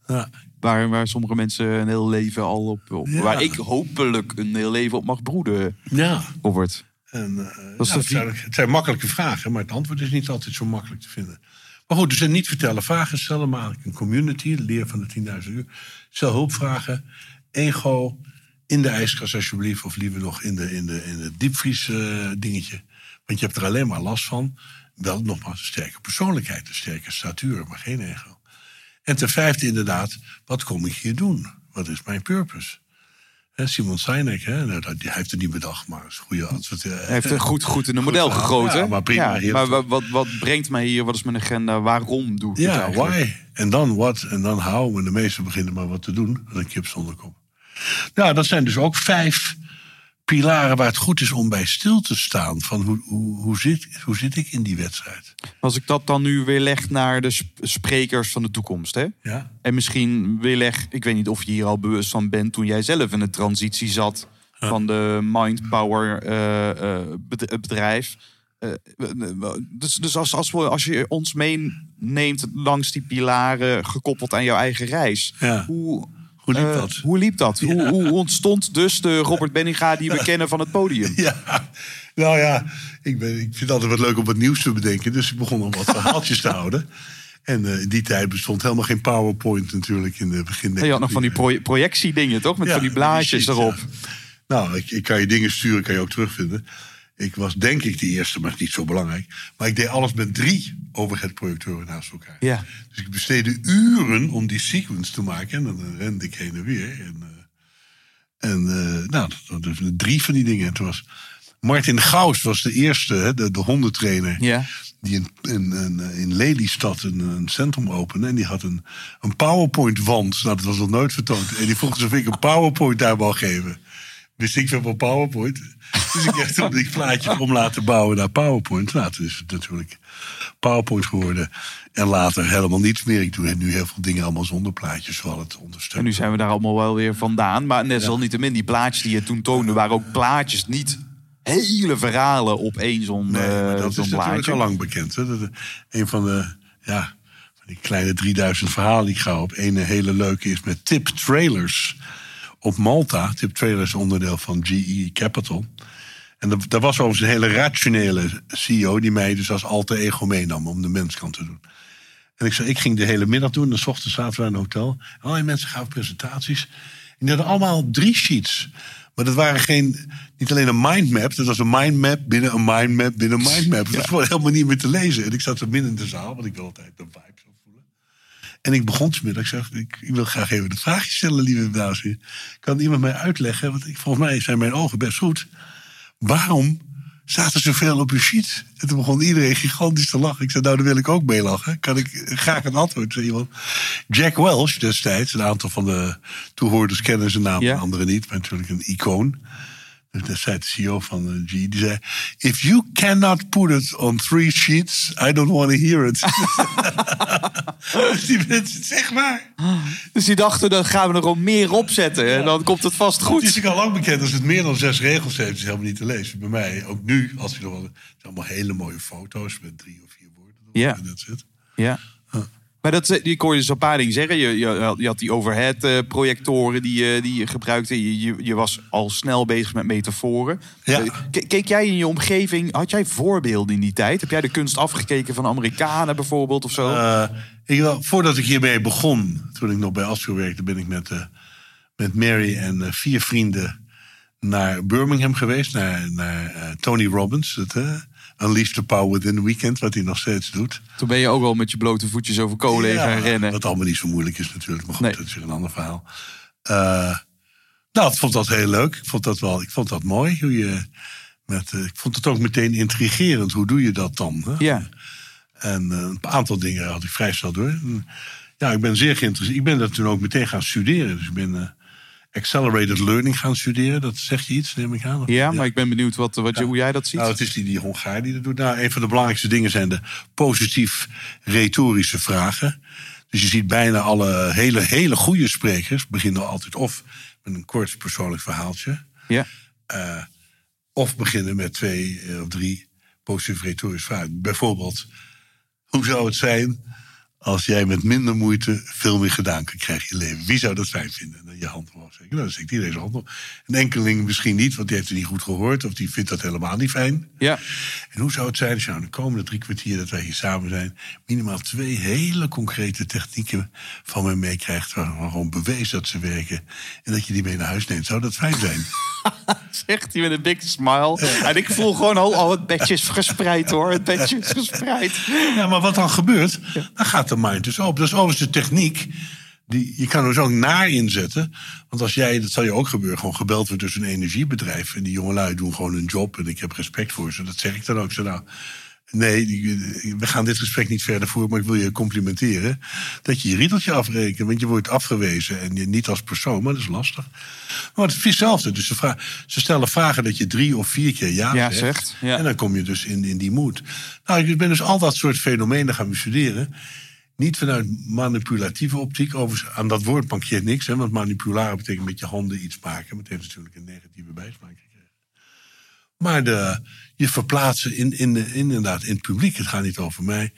Ja. Waar, waar sommige mensen een heel leven al op, op Ja. waar ik hopelijk een heel leven op mag broeden, ja. Robert. En, eh, ja, de het, zijn, het zijn makkelijke vragen, maar het antwoord is niet altijd zo makkelijk te vinden. Maar goed, dus en niet vertellen, vragen stellen, maar een community, leer van de 10.000 uur. Stel hulpvragen, ego, in de ijskast alsjeblieft, of liever nog in de, in de, in het diepvries eh, dingetje. Want je hebt er alleen maar last van. Wel nogmaals een sterke persoonlijkheid, een sterke statuur, maar geen ego. En ten vijfde inderdaad, wat kom ik hier doen? Wat is mijn purpose? Simon Sinek, hè? Nou, dat- hij heeft het niet bedacht, maar is een goede antwoord. Hij heeft er goed, goed in een model verhaal. gegoten. Ja, maar prima, maar goed. wat, wat, wat brengt mij hier? Wat is mijn agenda? Waarom doe ik het Ja, why? En dan what? En dan how? En de meesten beginnen maar wat te doen. Als een kip zonder kop. Nou, dat zijn dus ook vijf pilaren waar het goed is om bij stil te staan. Van hoe, hoe, hoe, zit, hoe zit ik in die wedstrijd? Als ik dat dan nu weer leg naar de sp- sprekers van de toekomst, hè? Ja? En misschien weer leg, ik weet niet of je hier al bewust van bent toen jij zelf in de transitie zat van de Mind Power eh, eh, bed- bedrijf. Eh, dus dus als, als, we, als je ons meeneemt langs die pilaren gekoppeld aan jouw eigen reis. Ja. Hoe, Hoe liep eh, dat? hoe liep dat? Hoe, hoe ontstond dus de Robert Benninga die we kennen van het podium? Ja, nou ja, ik, ben, ik vind het altijd wat leuk om wat nieuws te bedenken. Dus ik begon om wat verhaaltjes te houden. En eh, in die tijd bestond helemaal geen PowerPoint natuurlijk in de begin. Je had nog van die proje- projectiedingen, toch? Met Ja, van die blaadjes erop. Nou, ik, ik kan je dingen sturen, kan je ook terugvinden. Ik was denk ik de eerste, maar is niet zo belangrijk. Maar ik deed alles met drie overhead-projectoren naast elkaar. Ja. Dus ik besteedde uren om die sequence te maken. En dan rende ik heen en weer. En, eh, en eh, nou, dat, dat, drie van die dingen. En toen was Martin Gauss was de eerste, hè, de, de hondentrainer. Ja. Die in, in, in, in Lelystad een, een centrum opende. En die had een, een PowerPoint-wand. Nou, dat was nog nooit vertoond. En die vroeg dus of ik een PowerPoint daar wou geven. Wist ik veel van PowerPoint. Dus ik heb toen die plaatjes om laten bouwen naar PowerPoint. Later is het natuurlijk PowerPoint geworden. En later helemaal niets meer. Ik doe nu heel veel dingen allemaal zonder plaatjes. Zoals het En ondersteunen. nu zijn we daar allemaal wel weer vandaan. Maar desalniettemin, die plaatjes die je toen toonde... waren ook plaatjes, niet hele verhalen op één zo'n Nee, maar eh, dat is natuurlijk plaatje. al lang bekend. Hè? Dat, eh, een van de, ja, van die kleine 3000 verhalen die ik ga op. Een hele leuke is met Tip Trailers op Malta. Tip Trailers is onderdeel van GE Capital. En dat, dat was overigens een hele rationele CEO... die mij dus als alter ego meenam om de menskant te doen. En ik, zei, ik ging de hele middag doen. En 's ochtends zaten we in een hotel. Allerlei mensen gaven presentaties. En die hadden allemaal drie sheets. Maar dat waren geen, niet alleen een mindmap. Dat was een mindmap binnen een mindmap binnen een mindmap. Dat was gewoon helemaal niet meer te lezen. En ik zat zo midden in de zaal. Want ik wil altijd de vibe. En ik begon vanmiddag. Ik zeg, ik, ik wil graag even een vraagje stellen, lieve dames en. Kan iemand mij uitleggen? Want ik, volgens mij zijn mijn ogen best goed. Waarom staat er zoveel op uw sheet? En toen begon iedereen gigantisch te lachen. Ik zei, nou, daar wil ik ook mee lachen. Kan ik graag een antwoord? Zei iemand. Jack Welch destijds, een aantal van de toehoorders kennen zijn naam, Ja. en anderen niet. Maar natuurlijk een icoon. Dat zei de CEO van eh, G. Die zei, if you cannot put it on three sheets, I don't want to hear it. Dus die mensen, zeg maar. Dus die dachten, dan gaan we er gewoon meer op zetten. En dan komt het vast Het goed. is ook al lang bekend als het meer dan zes regels heeft, is het helemaal niet te lezen. Bij mij, ook nu, als je nog wel. Het zijn allemaal hele mooie foto's met drie of vier woorden. Ja. Dat zit. Ja. Maar dat, eh, ik hoor je dus een paar dingen zeggen. Je, je, had- je had die overhead eh, projectoren die, je- die je gebruikte. Je, je, was al snel bezig met metaforen. Ja. Eh, Keek jij in je omgeving, had jij voorbeelden in die tijd? Heb jij de kunst afgekeken van Amerikanen bijvoorbeeld of zo? Eh, ik, voordat ik hiermee begon, toen ik nog bij Astro werkte, ben ik met, eh, met Mary en eh, vier vrienden naar Birmingham geweest. Naar, naar eh, Tony Robbins. Het, eh, Unleash the Power Within the Weekend, wat hij nog steeds doet. Toen ben je ook wel met je blote voetjes over kolen heen gaan rennen. Wat allemaal niet zo moeilijk is natuurlijk. Maar goed, Nee. dat is weer een ander verhaal. Eh, nou, ik vond dat heel leuk. Ik vond dat wel, ik vond dat mooi. Hoe je met, eh, ik vond het ook meteen intrigerend. Hoe doe je dat dan? Hè? Ja. En eh, een aantal dingen had ik vrij snel door. En, Ja, ik ben zeer geïnteresseerd. Ik ben dat toen ook meteen gaan studeren. Dus ik ben accelerated learning gaan studeren. Dat zegt je iets, neem ik aan. Of- Ja, maar ik ben benieuwd wat, wat je, hoe jij dat ziet. nou, het is die, die Hongaar die dat doet. Nou, een van de belangrijkste dingen zijn de positief retorische vragen. Dus je ziet bijna alle hele, hele goede sprekers beginnen altijd of met een kort persoonlijk verhaaltje. ja. eh, of beginnen met twee eh, of drie positief retorische vragen. Bijvoorbeeld, hoe zou het zijn als jij met minder moeite veel meer gedaan kan krijgen in je leven? Wie zou dat fijn vinden? En dan je hand omhoog steken. Nou, dan iedereen zijn hand op. Een enkeling misschien niet, want die heeft het niet goed gehoord. Of die vindt dat helemaal niet fijn. Ja. En hoe zou het zijn als je nou de komende drie kwartier dat wij hier samen zijn... minimaal twee hele concrete technieken van me meekrijgt... waarvan gewoon bewezen dat ze werken... en dat je die mee naar huis neemt. Zou dat fijn zijn? Zegt hij met een big smile. En ik voel gewoon al, al het bedje is gespreid hoor. Het bedje is gespreid. Ja, maar wat dan gebeurt, dan gaat mind dus open. Dat is overigens de techniek die, je kan er dus ook naar inzetten. Want als jij, dat zal je ook gebeuren, gewoon gebeld wordt door een energiebedrijf. En die jongelui doen gewoon hun job. En ik heb respect voor ze. Dat zeg ik dan ook. Zo, nou, nee, we gaan dit gesprek niet verder voeren. Maar ik wil je complimenteren. Dat je je riedeltje afrekent. Want je wordt afgewezen. En je, niet als persoon, maar dat is lastig. Maar het is hetzelfde. Dus ze, ze stellen vragen dat je drie of vier keer ja, Ja, zegt. zegt, ja. En dan kom je dus in, in die moed. Nou, ik ben dus al dat soort fenomenen gaan bestuderen. Niet vanuit manipulatieve optiek. Overigens, aan dat woord mankeert niks. Hè, want manipularen betekent met je handen iets maken. Maar het heeft natuurlijk een negatieve bijsmaak gekregen. Maar de, je verplaatsen in, in, de, inderdaad in het publiek. Het gaat niet over mij.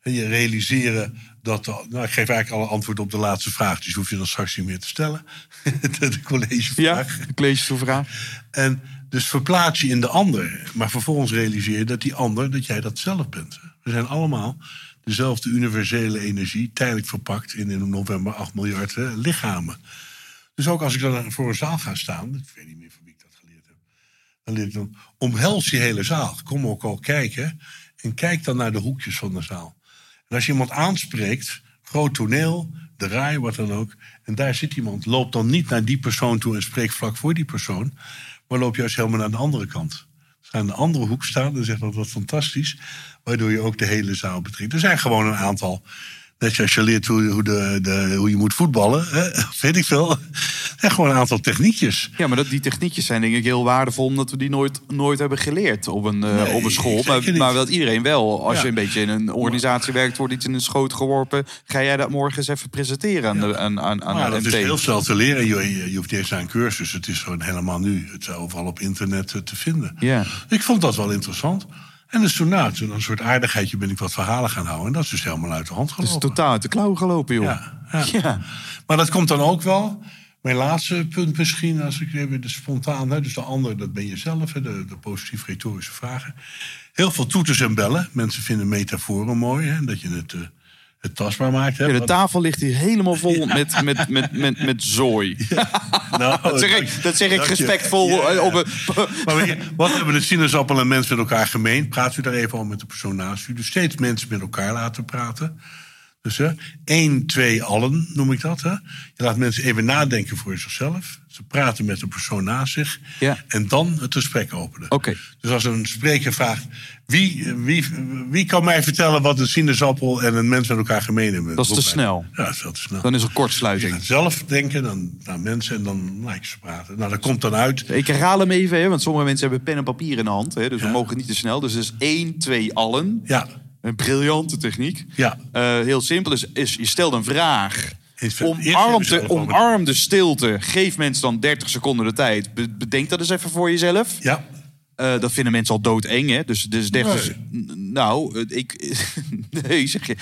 En je realiseren dat... Nou, ik geef eigenlijk al een antwoord op de laatste vraag. Dus hoef je dan straks niet meer te stellen. de, de collegevraag. Ja, ik lees je zo'n vraag. En dus verplaats je in de ander. Maar vervolgens realiseer je dat die ander, dat jij dat zelf bent. We zijn allemaal dezelfde universele energie, tijdelijk verpakt in in november 8 miljard hè, lichamen. Dus ook als ik dan voor een zaal ga staan, ik weet niet meer van wie ik dat geleerd heb, dan leer ik dan, omhels je hele zaal. Kom ook al kijken en kijk dan naar de hoekjes van de zaal. En als je iemand aanspreekt, groot toneel, de raai, wat dan ook, en daar zit iemand, loop dan niet naar die persoon toe en spreek vlak voor die persoon, maar loop juist helemaal naar de andere kant. Ga aan de andere hoek staan en zeg dat wat fantastisch, waardoor je ook de hele zaal betrekt. Er zijn gewoon een aantal. Net zoals je leert hoe, hoe, de, de, hoe je moet voetballen, hè? weet ik veel. Er zijn gewoon een aantal techniekjes. Ja, maar dat, die techniekjes zijn denk ik heel waardevol... omdat we die nooit, nooit hebben geleerd op een, eh, op een school. Maar, maar dat iedereen wel. Als Ja. je een beetje in een organisatie werkt... wordt iets in een schoot geworpen... ga jij dat morgen eens even presenteren aan, de, aan, aan, aan Maar de dat is heel snel te leren. Je, je, je hoeft naar een cursus. Het is gewoon helemaal nu. Het is overal op internet eh, te vinden. Ja. Ik vond dat wel interessant. En dus toen, nou, toen een soort aardigheidje ben ik wat verhalen gaan houden. En dat is dus helemaal uit de hand Het is gelopen. totaal uit de klauwen gelopen, joh. Ja, ja. Ja. Maar dat komt dan ook wel. Mijn laatste punt misschien, als ik even de spontaan, hè, dus de ander, dat ben je zelf, hè, de, de positief retorische vragen. Heel veel toeters en bellen. Mensen vinden metaforen mooi, hè, dat je het, eh, het tastbaar maakt. Hè. Ja, de tafel ligt hier helemaal vol met, met, met, met, met zooi. nou, Dat zeg ik, dat zeg ik dank je. respectvol. Op een, Maar weet je, wat hebben de sinaasappel en mens met elkaar gemeen? Praat u daar even over met de persoon naast u. Dus steeds mensen met elkaar laten praten. Dus hè, één, twee, allen noem ik dat. Hè. Je laat mensen even nadenken voor zichzelf. Ze praten met de persoon naast zich. Ja. En dan het gesprek openen. Oké. Dus als een spreker vraagt... Wie, wie, wie kan mij vertellen wat een sinaasappel en een mens met elkaar gemeen hebben? Dat is te snel. Ja, dat is te snel. dan is er kortsluiting. gaat zelf denken dan naar mensen en dan laat je ze praten. Nou, dat komt dan uit. Ik herhaal hem even, hè, want sommige mensen hebben pen en papier in de hand. Hè, dus we mogen niet te snel. Dus het is één, twee, allen. Ja, Een briljante techniek. Ja. Eh, heel simpel. Dus is, je stelt een vraag. Eerst- Omarm de, omarm stilte. Geef mensen dan 30 seconden de tijd. Be- bedenk dat eens even voor jezelf. ja. Eh, dat vinden mensen al doodeng, hè? Dus, dus 30 Nee. n- Nou, eh, ik. nee, zeg je.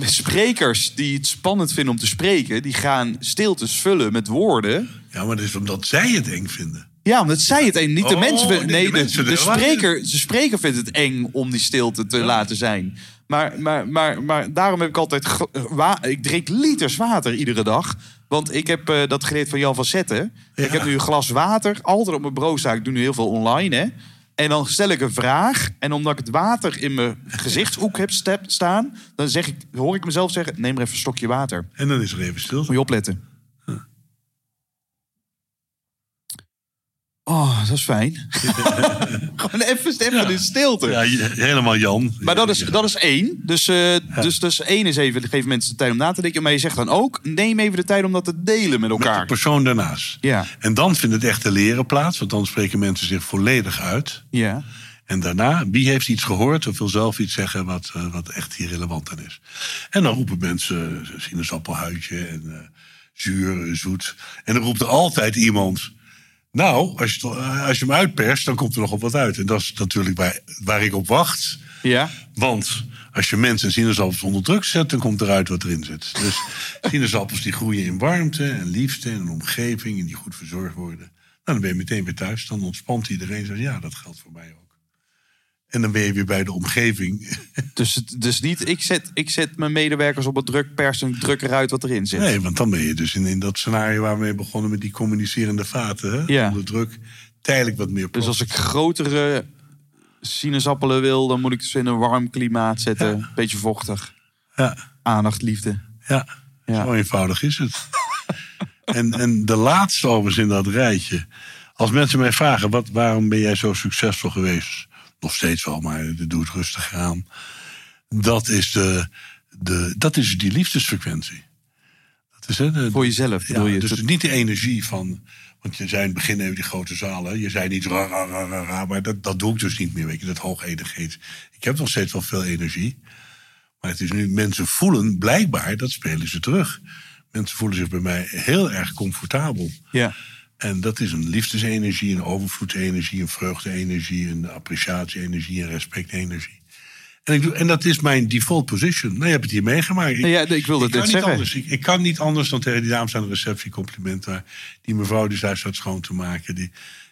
Sprekers die het spannend vinden om te spreken, die gaan stiltes vullen met woorden. Ja, maar dat is omdat zij het eng vinden. Ja, omdat zij het eng, niet de Oh, mensen. de Nee, de, mensen, de, de- spreker, de spreker vindt het eng om die stilte te laten zijn. Maar, maar, maar, maar daarom heb ik altijd. ik drink liters water iedere dag. Want ik heb eh, dat geleerd van Jan van Zetten. Ja. Ik heb nu een glas water, altijd op mijn staan. Ik doe nu heel veel online, hè. En dan stel ik een vraag. En omdat ik het water in mijn gezichtshoek heb staan... dan zeg ik, hoor ik mezelf zeggen... neem maar even een stokje water. En dan is er even stilte. Moet je opletten. Oh, dat is fijn. Gewoon even, even in stilte. Ja, helemaal Jan. Maar dat is, dat is één. Dus, eh, dus, dus één is even, geef mensen de tijd om na te denken. Maar je zegt dan ook, neem even de tijd om dat te delen met Met de elkaar. persoon daarnaast. Ja. En dan vindt het echte leren plaats, want dan spreken mensen zich volledig uit. Ja. En daarna, wie heeft iets gehoord of wil zelf iets zeggen wat, eh, wat echt hier relevant aan is. En dan roepen mensen eh, sinaasappelhuidje en zuur, zoet. En dan roept er altijd iemand... Nou, als je, eh, als je hem uitperst, dan komt er nog op wat uit. En dat is natuurlijk waar, waar ik op wacht. Ja. Want als je mensen en sinaasappels onder druk zet, dan komt eruit wat erin zit. Dus sinaasappels die groeien in warmte en liefde en een omgeving en die goed verzorgd worden. Nou, dan ben je meteen weer thuis. Dan ontspant iedereen. Zegt, ja, dat geldt voor mij ook. En dan ben je weer bij de omgeving. Dus, dus niet, ik zet, ik zet mijn medewerkers op het druk pers en druk eruit wat erin zit. Nee, want dan ben je dus in, in dat scenario waar we mee begonnen met die communicerende vaten. Hè? Ja. Onder druk tijdelijk wat meer Dus als ik grotere sinaasappelen wil, dan moet ik ze in een warm klimaat zetten. Ja. Beetje vochtig. Ja, Aandacht, liefde. ja. Ja. Zo eenvoudig is het. en, en de laatste overigens in dat rijtje. Als mensen mij vragen, wat, waarom ben jij zo succesvol geweest? Nog steeds wel, maar doe het rustig aan. Dat is, de, de, dat is die liefdesfrequentie. Dat is, hè, de- Voor jezelf bedoel ja, je? Dus Het- niet de energie van. Want je zei in het begin even die grote zalen. Je zei niet ra, ra, ra, ra, maar dat, dat doe ik dus niet meer. Weet je, dat hoogenergeet. Ik heb nog steeds wel veel energie. Maar het is nu, mensen voelen blijkbaar, dat spelen ze terug. Mensen voelen zich bij mij heel erg comfortabel. ja. En dat is een liefdesenergie, een overvloedsenergie, een vreugde-energie, een appreciatie-energie, een respect-energie. En, ik doe, en dat is mijn default position. Nou, je hebt het hier meegemaakt. Nou ja, ik wilde niet zeggen. Anders. Ik, ik kan niet anders dan tegen die dames aan de receptie complimenten. Die mevrouw die thuis staat schoon te maken. Die,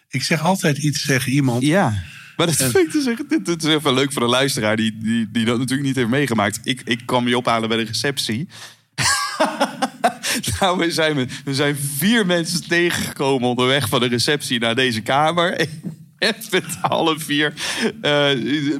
ik zeg altijd iets tegen iemand. Ja. Maar dat vind ik te zeggen. Dit, dit is even leuk voor de luisteraar die, die, die dat natuurlijk niet heeft meegemaakt. Ik, ik kwam je ophalen bij de receptie. nou, we zijn, we zijn vier mensen tegengekomen onderweg van de receptie naar deze kamer. En met alle vier eh,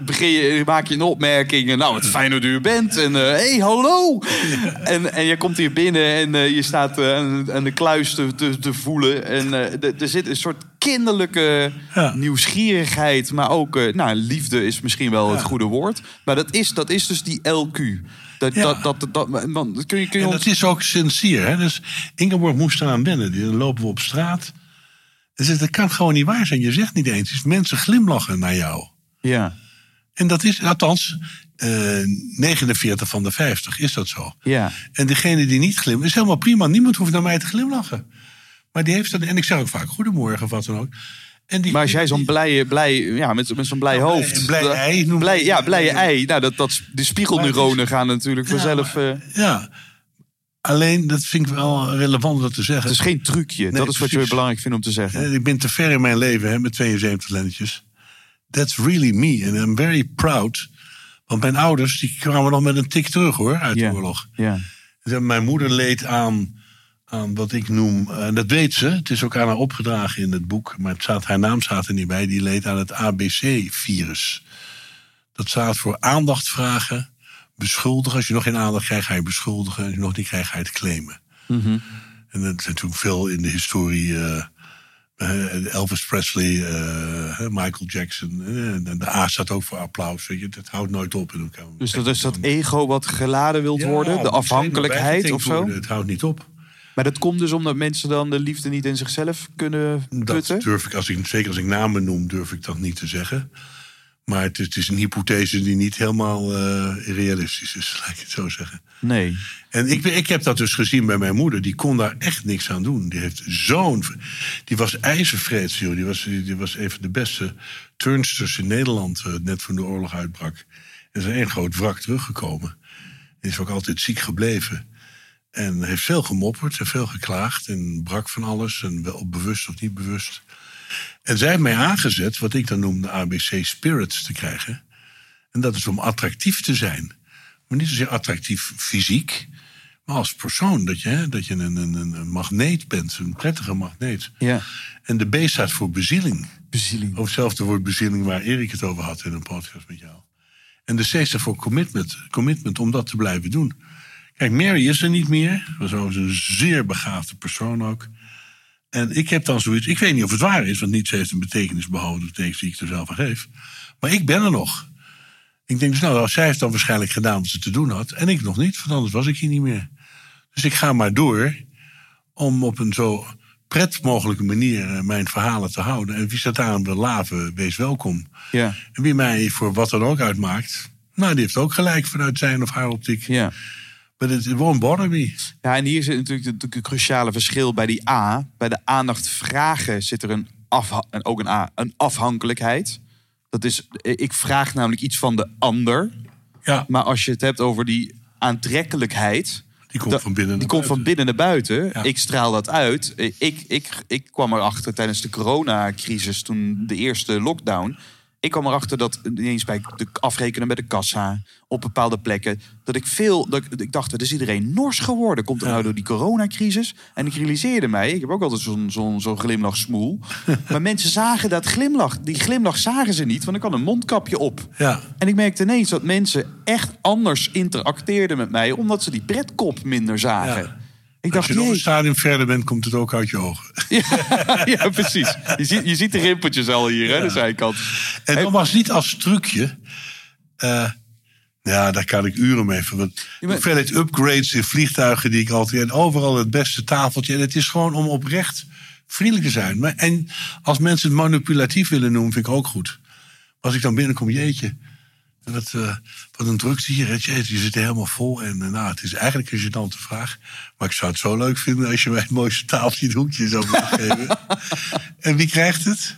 begin je, maak je een opmerking. Nou, het fijn dat u er bent. En hé, hey, hallo. En, en je komt hier binnen en eh, je staat eh, aan, de kluis te, te, te voelen. En eh, er zit een soort kinderlijke Ja. nieuwsgierigheid. Maar ook, eh, nou, liefde is misschien wel het goede woord. Maar dat is, dat is dus die LQ. Dat, Ja. dat, dat, dat, man, kun je, kun je En dat is ook sincere. Hè? Dus Ingeborg moest eraan wennen. Die- Dan lopen we op straat. En zegt, dat kan gewoon niet waar zijn. Je zegt niet eens. iets. Mensen glimlachen naar jou. Ja, En dat is, althans, eh 49 van de 50 is dat zo. ja. En degene die niet glimlacht, is helemaal prima. Niemand hoeft naar mij te glimlachen. Maar die heeft dat, en ik zeg ook vaak goedemorgen of wat dan ook. En die, Maar als jij zo'n die- blij, blij, ja, met, met zo'n blij Ja, blij- hoofd. blij dat- ei blij, Ja, blije ei. Nou, dat, dat, de spiegelneuronen gaan natuurlijk Ja, vanzelf. maar- eh, Ja, alleen dat vind ik wel relevant om dat te zeggen. het is geen trucje. Nee, dat is wat je belangrijk vindt om te zeggen. Eh, Ik ben te ver in mijn leven hè, met 72 lentjes. That's really me. And I'm very proud. Want mijn ouders die kwamen nog met een tik terug hoor, uit Ja. de oorlog. Ja. Ze- Mijn moeder leed aan, aan wat ik noem, en dat weet ze, het is ook aan haar opgedragen in het boek, maar het staat, haar naam staat er niet bij, die leed aan het ABC-virus. Dat staat voor aandacht vragen, beschuldigen. Als je nog geen aandacht krijgt, ga je beschuldigen. Als je nog niet krijgt, ga je het claimen. En dat is natuurlijk veel in de historie. eh, eh, Elvis Presley, eh, Michael Jackson. eh, de A staat ook voor applaus. Weet je, dat houdt nooit op in elkaar. Dus dat is dat ego wat geladen wilt Ja, worden, de afhankelijkheid of zo. worden. Het houdt niet op. Maar dat komt dus omdat mensen dan de liefde niet in zichzelf kunnen Dat putten. durf ik, als ik, zeker als ik namen noem, durf ik dat niet te zeggen. Maar het is, het is een hypothese die niet helemaal eh, realistisch is, laat ik het zo zeggen. Nee. En ik, ik heb dat dus gezien bij mijn moeder. Die kon daar echt niks aan doen. Die heeft zo'n. Die was ijzervreeds, joh. Die was, die was een van de beste turnsters in Nederland. eh, net toen de oorlog uitbrak. En is één groot wrak teruggekomen. Die is ook altijd ziek gebleven. En heeft veel gemopperd en veel geklaagd. En brak van alles. En wel bewust of niet bewust. En zij heeft mij aangezet, wat ik dan noem de ABC Spirits te krijgen. En dat is om attractief te zijn. Maar niet zozeer attractief fysiek, maar als persoon. Dat je, hè, dat je een, een, een magneet bent, een prettige magneet. Ja. En de B staat voor bezieling. Bezieling. Over hetzelfde woord bezieling waar Erik het over had in een podcast met jou. En de C staat voor commitment. Commitment om dat te blijven doen. Kijk, Mary is er niet meer. Was overigens een zeer begaafde persoon ook. En ik heb dan zoiets. Ik weet niet of het waar is, want niets heeft een betekenis behouden. De betekenis die ik er zelf aan geef. Maar ik ben er nog. Ik denk dus, nou, zij heeft dan waarschijnlijk gedaan wat ze te doen had. En ik nog niet, want anders was ik hier niet meer. Dus ik ga maar door om op een zo pret mogelijke manier eh, mijn verhalen te houden. En wie staat daar aan wil laven, wees welkom. Ja. En wie mij voor wat dan ook uitmaakt, nou, die heeft ook gelijk vanuit zijn of haar optiek. Ja. But it, it won't bother me. Ja, en hier zit natuurlijk het, het cruciale verschil bij die A. Bij de aandacht vragen zit er een, afha- en ook een A, een afhankelijkheid. Dat is, ik vraag namelijk iets van de ander. Ja, Maar als je het hebt over die aantrekkelijkheid. die komt dat- van binnen Die naar komt van buiten. binnen naar buiten. Ja. Ik straal dat uit. Ik, ik, ik kwam erachter tijdens de coronacrisis, toen de eerste lockdown. Ik kwam erachter dat niet eens bij de afrekenen bij de kassa, op bepaalde plekken, dat ik veel, dat ik, ik dacht, dat is iedereen nors geworden. Komt er nou door die coronacrisis? En ik realiseerde mij, ik heb ook altijd zo'n zo'n zo'n glimlach smoel. maar mensen zagen dat glimlach, die glimlach zagen ze niet, want ik had een mondkapje op. Ja. En ik merkte ineens dat mensen echt anders interacteerden met mij, omdat ze die pretkop minder zagen. Ja. Ik Als dacht, je nog een stadium verder bent, komt het ook uit je ogen. Ja, ja, precies. Je ziet, je ziet de rimpeltjes al hier, hè, de zijkant. En dat was niet als trucje. Eh, ja, daar kan ik uren mee maar- hoeveelheid upgrades in vliegtuigen die ik altijd... En overal het beste tafeltje. En het is gewoon om oprecht vriendelijk te zijn. Maar, en als mensen het manipulatief willen noemen, vind ik ook goed. Als ik dan binnenkom, jeetje... Wat, eh, wat een drukte hier. Jeetje, je zit er helemaal vol. En nou, het is eigenlijk een gênante vraag. Maar ik zou het zo leuk vinden als je mij het mooiste tafeltje in het hoekje zou willen geven. en wie krijgt het?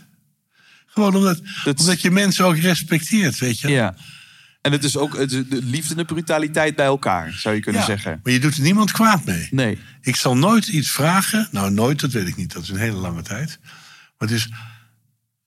Gewoon omdat, Dat- omdat je mensen ook respecteert, weet je. Ja. En het is ook het is de liefde en de brutaliteit bij elkaar, zou je kunnen Ja, zeggen. Maar je doet er niemand kwaad mee. Nee. Ik zal nooit iets vragen. Nou, nooit, dat weet ik niet. Dat is een hele lange tijd. Maar het is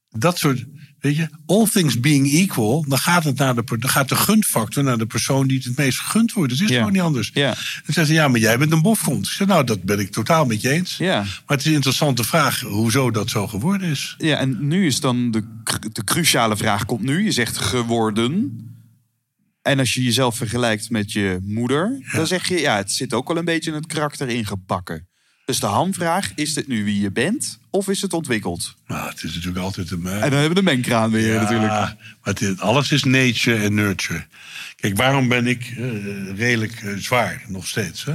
dat soort. Weet je, all things being equal, dan gaat, het naar de, gaat de gunfactor naar de persoon die het het meest gegund wordt. Dat is Ja. gewoon niet anders. Ja. Dan zeggen ze, ja, maar jij bent een bofkont. Ik zeg, nou, dat ben ik totaal met je eens. Ja. Maar het is een interessante vraag hoezo dat zo geworden is. Ja, en nu is dan de, de cruciale vraag komt nu. Je zegt geworden. En als je jezelf vergelijkt met je moeder, dan zeg je, ja, het zit ook wel een beetje in het karakter ingebakken. Dus de hamvraag, is dit nu wie je bent of is het ontwikkeld? Nou, het is natuurlijk altijd een. eh, En dan hebben we de mengkraan weer Ja, natuurlijk. Maar het is- alles is nature en nurture. Kijk, waarom ben ik eh, redelijk eh, zwaar nog steeds? Hè?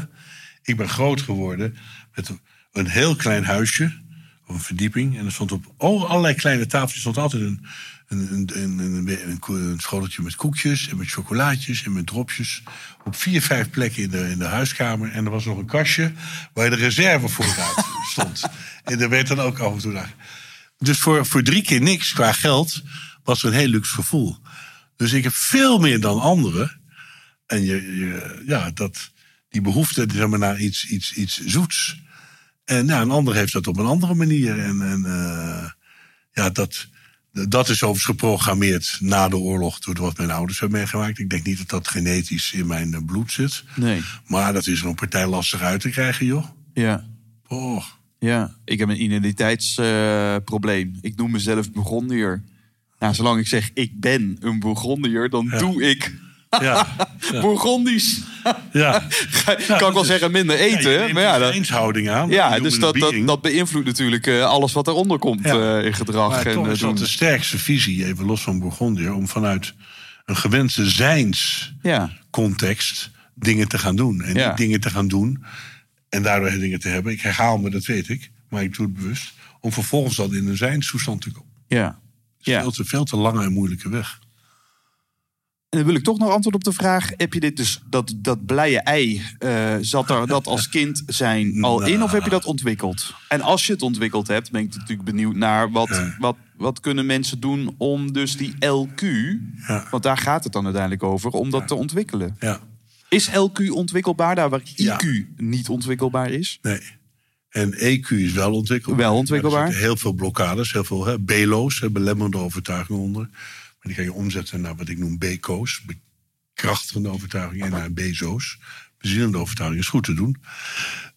Ik ben groot geworden met een heel klein huisje, of een verdieping. En er stond op oh, allerlei kleine tafeltjes stond altijd een, een, een, een, een, schoteltje met koekjes en met chocolaatjes en met dropjes. Op vier, vijf plekken in de, in de huiskamer. En er was nog een kastje waar de reserve vooruit stond. En daar werd dan ook af en toe naar. Dus voor, voor drie keer niks qua geld was er een heel luxe gevoel. Dus ik heb veel meer dan anderen. En je, je, ja, dat, die behoefte zeg maar, naar iets, iets, iets zoets. En nou, een ander heeft dat op een andere manier. En, en eh, ja, dat, dat is overigens geprogrammeerd na de oorlog door wat mijn ouders hebben meegemaakt. Ik denk niet dat dat genetisch in mijn eh, bloed zit. Nee. Maar dat is een partij lastig uit te krijgen, joh. Ja. Oh. Ja, ik heb een identiteitsprobleem. ik noem mezelf Bourgondier. Nou, zolang ik zeg ik ben een Bourgondier, dan doe ik Ja, Bourgondisch. ja. kan ik wel dus- zeggen minder eten, Ja, maar ja, dat, een eenshouding aan. ja dus dat, dat, being. dat beïnvloedt natuurlijk eh, alles wat eronder komt Ja. eh, in gedrag. Maar en, toch eh, is dat de sterkste visie, even los van Bourgondier... om vanuit een gewenste zijnscontext Ja, dingen te gaan doen. En Ja. niet dingen te gaan doen en daardoor dingen te hebben. Ik herhaal me, dat weet ik, maar ik doe het bewust. Om vervolgens dan in een zijnstoestand te komen. ja. Dat is ja. veel, te, veel te lange en moeilijke weg. En dan wil ik toch nog antwoord op de vraag: heb je dit dus, dat, dat blije ei, eh, zat er dat als kind zijn al in, of heb je dat ontwikkeld? En als je het ontwikkeld hebt, ben ik natuurlijk benieuwd naar wat, Ja. wat, wat kunnen mensen doen om dus die LQ, Ja. want daar gaat het dan uiteindelijk over, om dat te ontwikkelen. Ja, Is LQ ontwikkelbaar daar waar IQ niet ontwikkelbaar is? nee. En EQ is wel ontwikkelbaar. Wel ontwikkelbaar. Er heel veel blokkades, heel veel hè, BLO's, hè, belemmerende overtuigingen onder. Maar die kan je omzetten naar wat ik noem BCO's, bekrachtigende overtuigingen, en naar BZO's, bezielende overtuigingen. Is goed te doen.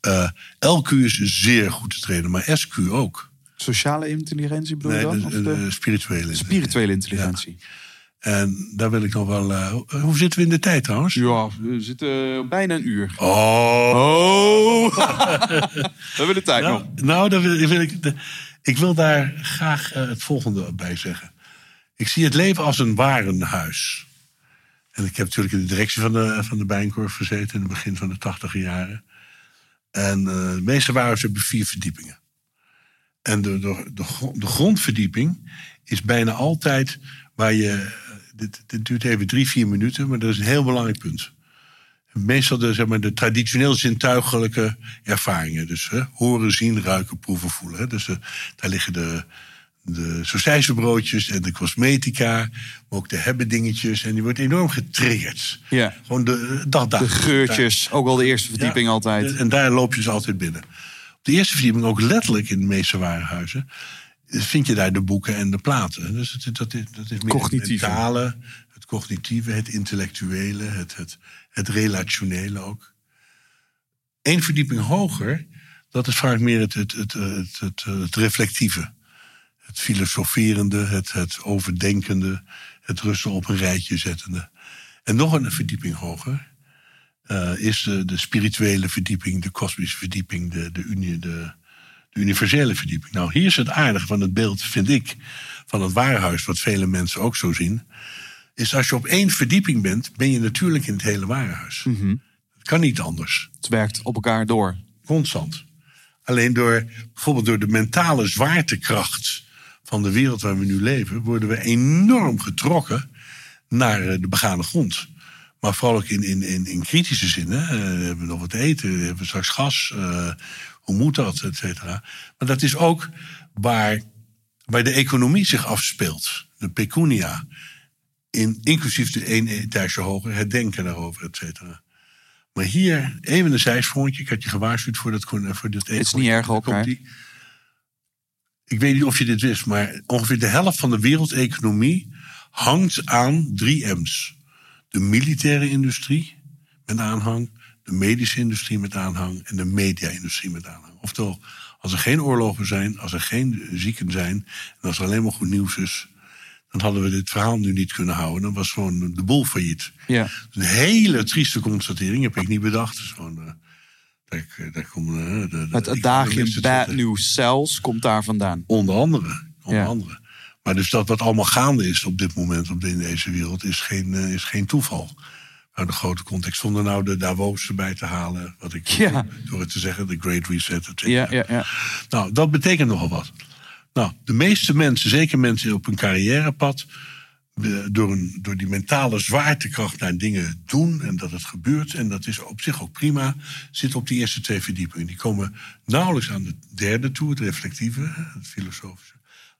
Eh, LQ is zeer goed te trainen, maar SQ ook. Sociale intelligentie bedoel je Nee, dan? de, Of de- de spirituele. spirituele intelligentie? En daar wil ik nog wel. eh, hoe- zitten we in de tijd trouwens? Ja, we zitten bijna een uur. Oh, Oh! we hebben de tijd nog. Nou, nou dan wil, wil ik, ik wil daar graag eh, het volgende bij zeggen. Ik zie het leven als een warenhuis. En ik heb natuurlijk in de directie van de, van de Bijenkorf gezeten in het begin van de tachtiger jaren. En eh, de meeste warenhuizen hebben vier verdiepingen. En de, de, de, gro- de grondverdieping is bijna altijd waar je. Dit, dit duurt even drie, vier minuten, maar dat is een heel belangrijk punt. Meestal de, zeg maar, de traditioneel zintuigelijke ervaringen. Dus hè, horen, zien, ruiken, proeven, voelen. Hè. Dus eh, daar liggen de, de sausijzenbroodjes en de cosmetica. Maar ook de hebben dingetjes. En die wordt enorm getriggerd. Ja. Gewoon de dag, dag. De geurtjes, ook al de eerste verdieping Ja, altijd. En daar loop je dus altijd binnen. Op de eerste verdieping, ook letterlijk in de meeste warenhuizen... vind je daar de boeken en de platen. Dus het, dat, is, dat is meer Cognitieve. het mentale, het cognitieve, het intellectuele, het, het, het relationele ook. Eén verdieping hoger, dat is vaak meer het, het, het, het, het reflectieve. Het filosoferende, het, het overdenkende, het rusten op een rijtje zettende. En nog een verdieping hoger eh, is de, de spirituele verdieping, de kosmische verdieping, de, de, uni, de, de universele verdieping. Nou, hier is het aardige van het beeld, vind ik, van het warenhuis, wat vele mensen ook zo zien. Is als je op één verdieping bent, ben je natuurlijk in het hele warenhuis. Het kan niet anders. Het werkt op elkaar door. Constant. Alleen door, bijvoorbeeld door de mentale zwaartekracht van de wereld waar we nu leven, worden we enorm getrokken naar eh, de begane grond. Maar vooral ook in, in, in, in kritische zin. Hè. Eh, hebben we nog wat te eten? Hebben we straks gas? Eh, hoe moet dat? Et cetera. Maar dat is ook waar, waar de economie zich afspeelt. De pecunia. In, inclusief de één etage hoger, het denken daarover, et cetera. Maar hier, even een zijsprongetje. Ik had je gewaarschuwd voor dat, voor dit Het is niet erg ook, hè? Ik weet niet of je dit wist, maar ongeveer de helft van de wereldeconomie hangt aan drie M's. De militaire industrie met aanhang, de medische industrie met aanhang en de media-industrie met aanhang. Oftewel, als er geen oorlogen zijn, als er geen zieken zijn en als er alleen maar goed nieuws is, dan hadden we dit verhaal nu niet kunnen houden. Dan was gewoon de boel failliet. Ja. Een hele trieste constatering, heb ik niet bedacht. Het is gewoon, eh, daar, komt, eh, de, de, Het adagium economisten bad news cells komt daar vandaan. Onder andere. Onder Ja. andere. Maar dus dat wat allemaal gaande is op dit moment op de, in deze wereld is geen, eh, is geen toeval. Nou, de grote context zonder nou de Davos erbij te halen. Wat ik Ja. door het te zeggen, de Great Reset. Ja, ja, ja. Nou, dat betekent nogal wat. Nou, de meeste mensen, zeker mensen op een carrièrepad, de- door, een, door die mentale zwaartekracht naar dingen doen en dat het gebeurt, en dat is op zich ook prima, zitten op die eerste twee verdiepingen. Die komen nauwelijks aan de derde toe, het reflectieve, het filosofische.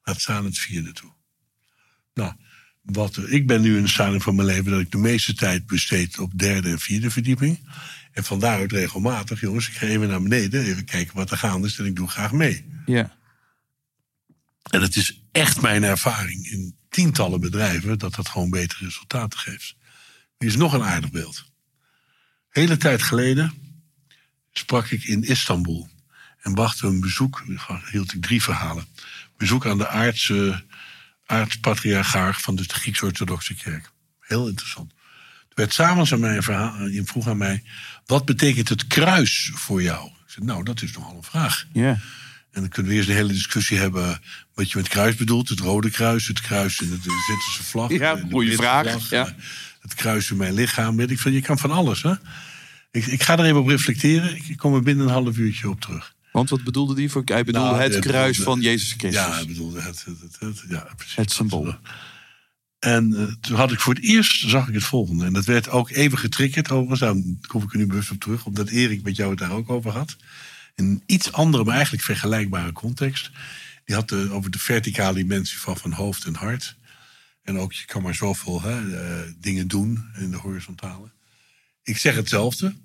Laat staan het vierde toe. Nou, wat, er- ik ben nu in een stadium van mijn leven dat ik de meeste tijd besteed op derde en vierde verdieping. En van daaruit regelmatig, jongens, ik ga even naar beneden, even kijken wat er gaande is en ik doe graag mee. ja. En het is echt mijn ervaring in tientallen bedrijven dat dat gewoon betere resultaten geeft. Er is nog een aardig beeld. Hele tijd geleden sprak ik in Istanbul en wachtte een bezoek, hield ik drie verhalen. Bezoek aan de aardse, aartspatriarchaag van de Grieks-Orthodoxe Kerk. Heel interessant. Er werd s'avonds aan mij een verhaal, je vroeg aan mij, wat betekent het kruis voor jou? Ik zei, nou, dat is nogal een vraag. ja. En dan kunnen we eerst een hele discussie hebben wat je met kruis bedoelt. Het rode kruis, het kruis in de, de Zwitserse vlag. Ja, de- de goeie Britse vraag, vlag, ja. eh, Het kruis in mijn lichaam, weet ik veel. Je kan van alles, hè. Ik, ik ga er even op reflecteren. Ik kom er binnen een half uurtje op terug. Want wat bedoelde die voor? Hij bedoelde Nou, het hij kruis bedoelde- van Jezus Christus. Ja, ik bedoel, het, het, het, ja, precies. Het symbool. En eh, toen had ik voor het eerst, zag ik het volgende. En dat werd ook even getriggerd overigens. Daar kom ik er nu bewust op terug. Omdat Erik met jou het daar ook over had. In een iets andere, maar eigenlijk vergelijkbare context. Die had de, over de verticale dimensie van, van hoofd en hart. En ook, je kan maar zoveel eh, dingen doen in de horizontale. Ik zeg hetzelfde.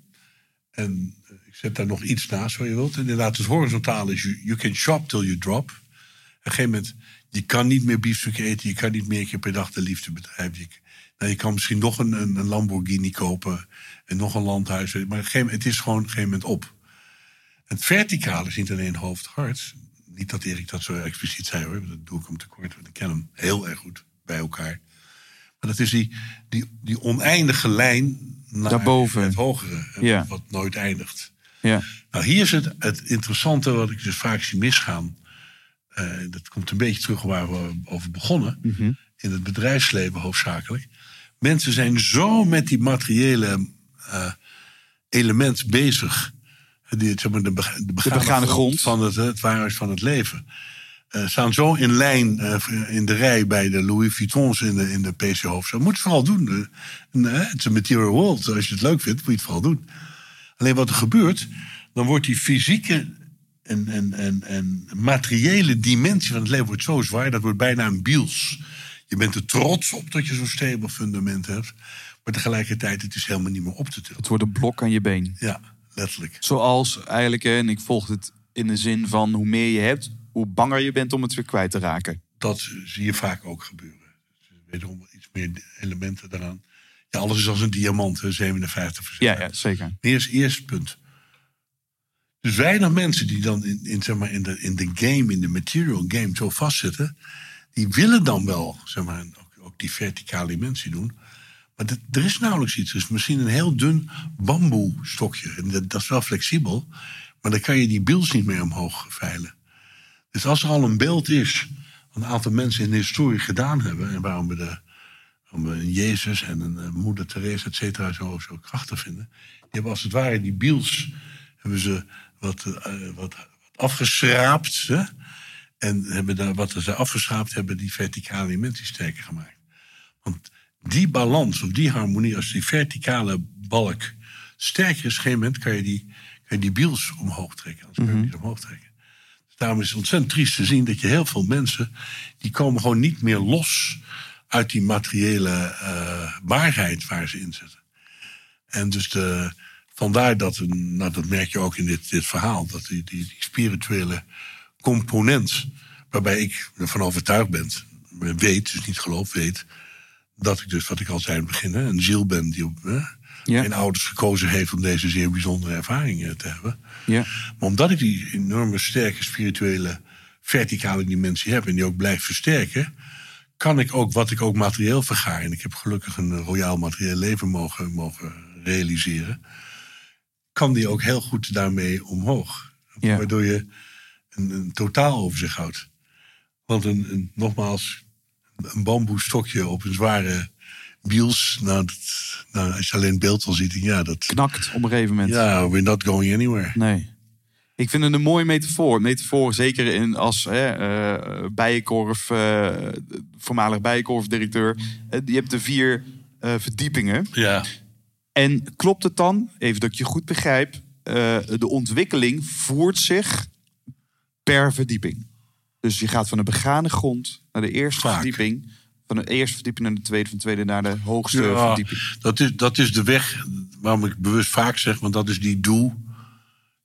En eh, ik zet daar nog iets naast, zo je wilt. En inderdaad, het horizontale is, you, you can shop till you drop. Op een gegeven moment, je kan niet meer biefstuk eten. Je kan niet meer keer per dag de liefde bedrijven. Je, nou, je kan misschien nog een, een, Lamborghini kopen. En nog een landhuis. Maar het is gewoon op een gegeven moment op. Het verticale is niet alleen hoofd, hart. Niet dat Erik dat zo expliciet zei hoor. Dat doe ik hem tekort. Want ik ken hem heel erg goed bij elkaar. Maar dat is die, die, die oneindige lijn naar Daarboven. het hogere. Ja. Wat nooit eindigt. Ja. Nou, hier is het, het interessante wat ik dus vaak zie misgaan. Eh, dat komt een beetje terug waar we over begonnen. In het bedrijfsleven hoofdzakelijk. Mensen zijn zo met die materiële eh, element bezig. Die, zeg maar, de, bega- de begane, grond. van het, het waarhuis van het leven. Eh, staan zo in lijn eh, in de rij bij de Louis Vuittons in de, in de PC Hoofdstad. Moet je het vooral doen. En, eh, Het is een material world. Als je het leuk vindt, moet je het vooral doen. Alleen wat er gebeurt, dan wordt die fysieke en, en, en, en materiële dimensie van het leven wordt zo zwaar, dat wordt bijna een biels. Je bent er trots op dat je zo'n stevig fundament hebt. Maar tegelijkertijd, het is helemaal niet meer op te tillen. Het wordt een blok aan je been. Ja, letterlijk. Zoals eigenlijk, en ik volg het in de zin van hoe meer je hebt, hoe banger je bent om het weer kwijt te raken. Dat zie je vaak ook gebeuren. Dus wederom iets meer elementen daaraan. Ja, alles is als een diamant, hè, 57 Ja, ja zeker. Eerst, eerste punt. Dus weinig mensen die dan in, in, zeg maar, in, de, in de game, in de material game zo vastzitten, die willen dan wel zeg maar, ook, ook die verticale dimensie doen. Maar er is nauwelijks iets. Dus misschien een heel dun bamboestokje. En dat, is wel flexibel, maar dan kan je die beels niet meer omhoog veilen. Dus als er al een beeld is, wat een aantal mensen in de historie gedaan hebben, en waarom we, de, waarom we een Jezus en een moeder Therese, et cetera, zo, zo krachtig vinden, die hebben als het ware die beels hebben ze wat, eh, wat afgeschraapt. Hè? En hebben daar, wat ze afgeschraapt hebben, die verticale dimensie sterker gemaakt. Want die balans of die harmonie, als die verticale balk sterker is, op een gegeven moment kan je die, kan je die biels omhoog trekken. Anders kan je die niet omhoog trekken. Dus daarom is het ontzettend triest te zien dat je heel veel mensen, die komen gewoon niet meer los uit die materiële eh, waarheid waar ze in zitten. En dus de, vandaar dat, nou, dat merk je ook in dit, dit verhaal, dat die, die, die spirituele component, waarbij ik ervan overtuigd ben, weet, dus niet geloof, weet, dat ik dus, wat ik al zei in het begin, een ziel ben die op, hè, Ja. mijn ouders gekozen heeft om deze zeer bijzondere ervaringen te hebben. Ja. Maar omdat ik die enorme sterke spirituele verticale dimensie heb en die ook blijft versterken, kan ik ook wat ik ook materieel vergaar. En ik heb gelukkig een eh, royaal materieel leven mogen, mogen realiseren. Kan die ook heel goed daarmee omhoog. Ja. Waardoor je een, een totaal overzicht houdt. Want een, een, nogmaals, een bamboestokje op een zware biels. Nou, dat, nou, als je alleen beeld al ziet, ja, dat. Knakt op een gegeven moment. Ja, we're not going anywhere. Nee. Ik vind het een mooie metafoor. Metafoor zeker in als hè, eh, bijenkorf, eh, voormalig bijenkorfdirecteur. Eh, je hebt de vier verdiepingen. Ja. En klopt het dan, even dat ik je goed begrijp, de ontwikkeling voert zich per verdieping. Dus je gaat van de begane grond naar de eerste Vaak. verdieping. Van de eerste verdieping naar de tweede, van de tweede naar de hoogste Ja, verdieping. dat, is, dat is de weg waarom ik bewust vaak zeg, want dat is die do,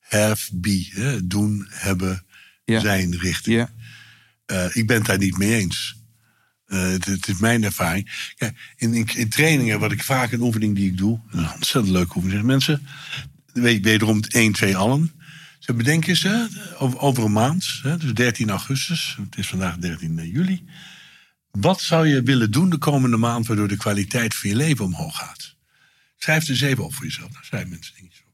have, be. Hè? Doen, hebben, Ja. zijn richting. Ja, Eh, ik ben het daar niet mee eens. Eh, het, het is mijn ervaring. Kijk, in, in, in trainingen, wat ik vaak een oefening die ik doe, een ontzettend leuke oefening. Mensen, weet wederom 1, 2 allen. Ze bedenken hè, over, een maand, dus 13 augustus, het is vandaag 13 juli. Wat zou je willen doen de komende maand waardoor de kwaliteit van je leven omhoog gaat? Schrijf het eens even op voor jezelf. Dan schrijven mensen dingetjes op.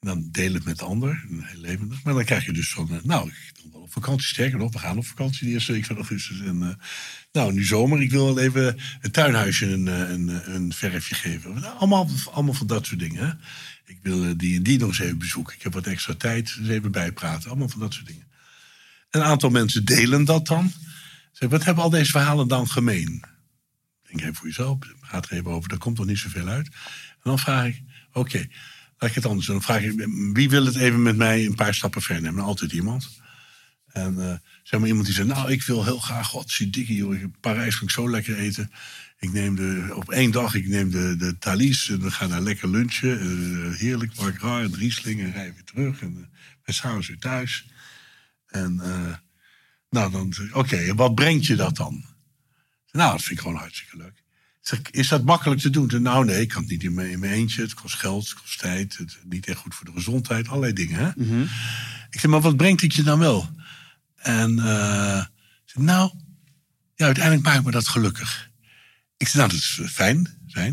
Dan deel het met de ander, een heel levendig. Maar dan krijg je dus van, eh, nou, ik wil wel op vakantie. Sterker nog, we gaan op vakantie de eerste week van augustus. En, eh, nou, nu zomer, ik wil wel even het tuinhuisje een, eh, een, eh, een verfje geven. Allemaal, allemaal van dat soort dingen. Ik wil eh, die en die nog eens even bezoeken. Ik heb wat extra tijd, eens even bijpraten. Allemaal van dat soort dingen. Een aantal mensen delen dat dan. Zeg, wat hebben al deze verhalen dan gemeen? Denk even voor jezelf, gaat er even over, daar komt nog niet zoveel uit. En dan vraag ik, oké, laat ik het anders doen. Dan vraag ik, wie wil het even met mij een paar stappen verder nemen? Altijd iemand. En eh, zeg maar iemand die zegt, nou, ik wil heel graag, god, zie dikke Parijs kan ik zo lekker eten. Ik neem de, op één dag, ik neem de, de Thalys en we gaan daar lekker lunchen. Eh, heerlijk, Mark Raar en Riesling en rijden weer terug. En uh, wij s'avonds weer thuis. En eh, nou, dan, oké, wat brengt je dat dan? Nou, dat vind ik gewoon hartstikke leuk. Zeg, is dat makkelijk te doen? Nou, nee, ik kan het niet in mijn, in mijn eentje. Het kost geld, het kost tijd. Het is niet echt goed voor de gezondheid. Allerlei dingen, hè? Ik zeg, maar wat brengt het je dan wel? En eh, ik zeg, nou, ja, uiteindelijk maakt me dat gelukkig. Ik zeg, nou, dat is eh, fijn. fijn.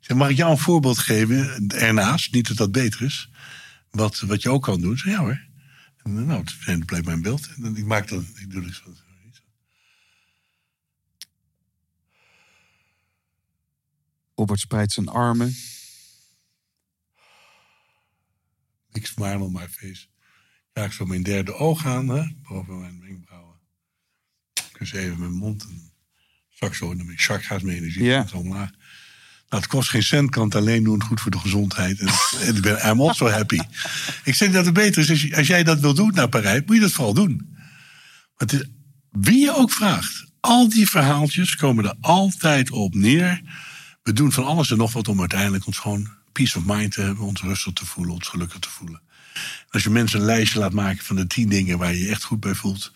Ik zeg, mag ik jou een voorbeeld geven ernaast? Niet dat dat beter is. Wat, wat je ook kan doen. Ik zeg, ja hoor. En, eh, nou, het blijft mijn beeld. En ik maak dan, ik doe dus wat. Robert spreidt zijn armen. Big smile on my face. Raak zo mijn derde oog aan, hè, boven mijn wenkbrauwen. Dus even mijn mond. En straks zo mijn chakras, mijn energie. Ja. omlaag. Nou, het kost geen cent, kan het alleen doen, goed voor de gezondheid. En, en ik ben I'm also happy. Ik zeg dat het beter is, als, jij dat wil doen naar Parijs, moet je dat vooral doen. Het is, wie je ook vraagt, al die verhaaltjes komen er altijd op neer. We doen van alles en nog wat om uiteindelijk ons gewoon peace of mind te hebben, ons rustig te voelen, ons gelukkig te voelen. Als je mensen een lijstje laat maken van de tien dingen waar je je echt goed bij voelt.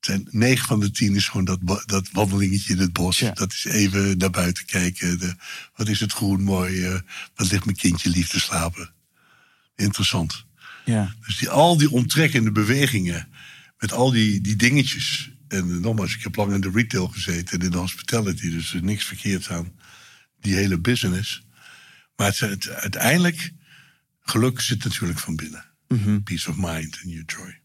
Zijn negen van de tien is gewoon dat, dat wandelingetje in het bos. Ja. Dat is even naar buiten kijken. De, wat is het groen mooi. eh, wat ligt mijn kindje lief te slapen. Interessant. Ja. Dus die, al die onttrekkende bewegingen. Met al die, die dingetjes. En eh, nogmaals, ik heb lang in de retail gezeten en in de hospitality. Dus er is niks verkeerd aan die hele business. Maar het, het, uiteindelijk, geluk zit natuurlijk van binnen. Peace of mind and your joy.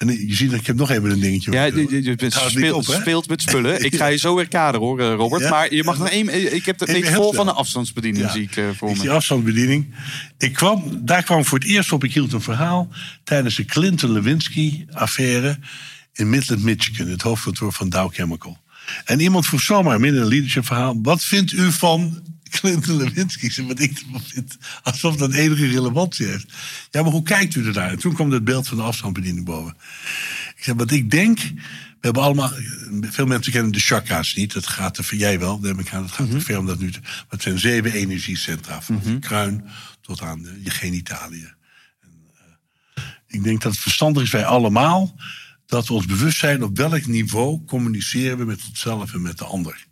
En eh, je ziet dat ik heb nog even een dingetje. Ja, je, Het speelt, op, hè? speelt met spullen. Ik ga je zo weer kaderen hoor, eh, Robert. Ja? Maar je mag nog één. Ik heb Even metafoor snel. van de afstandsbediening Ja. zie ik eh, voor me. die afstandsbediening. Ik kwam, daar kwam voor het eerst op. Ik hield een verhaal tijdens de Clinton-Lewinsky-affaire in Midland, Michigan, het hoofdkantoor van Dow Chemical. En iemand vroeg zomaar midden in een leadership verhaal: wat vindt u van Clinton-Lewinsky? Ik zei, wat ik ervan vind, alsof dat enige relevantie heeft. Ja, maar hoe kijkt u ernaar? En toen kwam het beeld van de afstandsbediening boven. Ik zei, wat ik denk, we hebben allemaal, veel mensen kennen de chakra's niet. Dat gaat ver, jij wel, neem ik aan, dat gaat te ver om dat nu te, maar het zijn zeven energiecentra, van je kruin tot aan de, je genitaliën. En, eh, ik denk dat het verstandig is, wij allemaal, dat we ons bewust zijn op welk niveau communiceren we met onszelf en met de ander.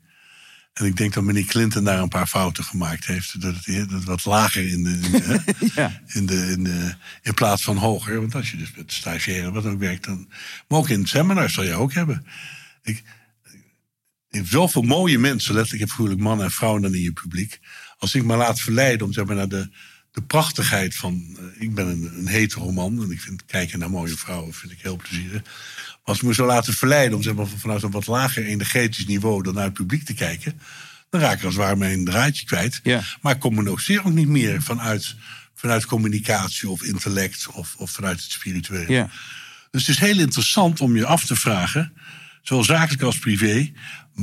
En ik denk dat meneer Clinton daar een paar fouten gemaakt heeft. Dat het, dat wat lager in de, in, de, Ja. in, de, in, de, in plaats van hoger. Want als je dus met stagiairen wat ook werkt, dan. Maar ook in het seminar zal je ook hebben. Ik, je hebt zoveel mooie mensen, letterlijk heb mannen en vrouwen dan in je publiek. Als ik me laat verleiden om zeg maar, naar de, de prachtigheid van. eh, ik ben een, een hetero man en ik vind kijken naar mooie vrouwen vind ik heel plezierig. Als ik me zou laten verleiden om zeg maar, vanuit een wat lager energetisch niveau dan naar het publiek te kijken. dan raak ik als het ware mijn draadje kwijt. Ja. Maar ik communiceer ook niet meer vanuit, vanuit communicatie of intellect of, of vanuit het spirituele. Ja. Dus het is heel interessant om je af te vragen, zowel zakelijk als privé,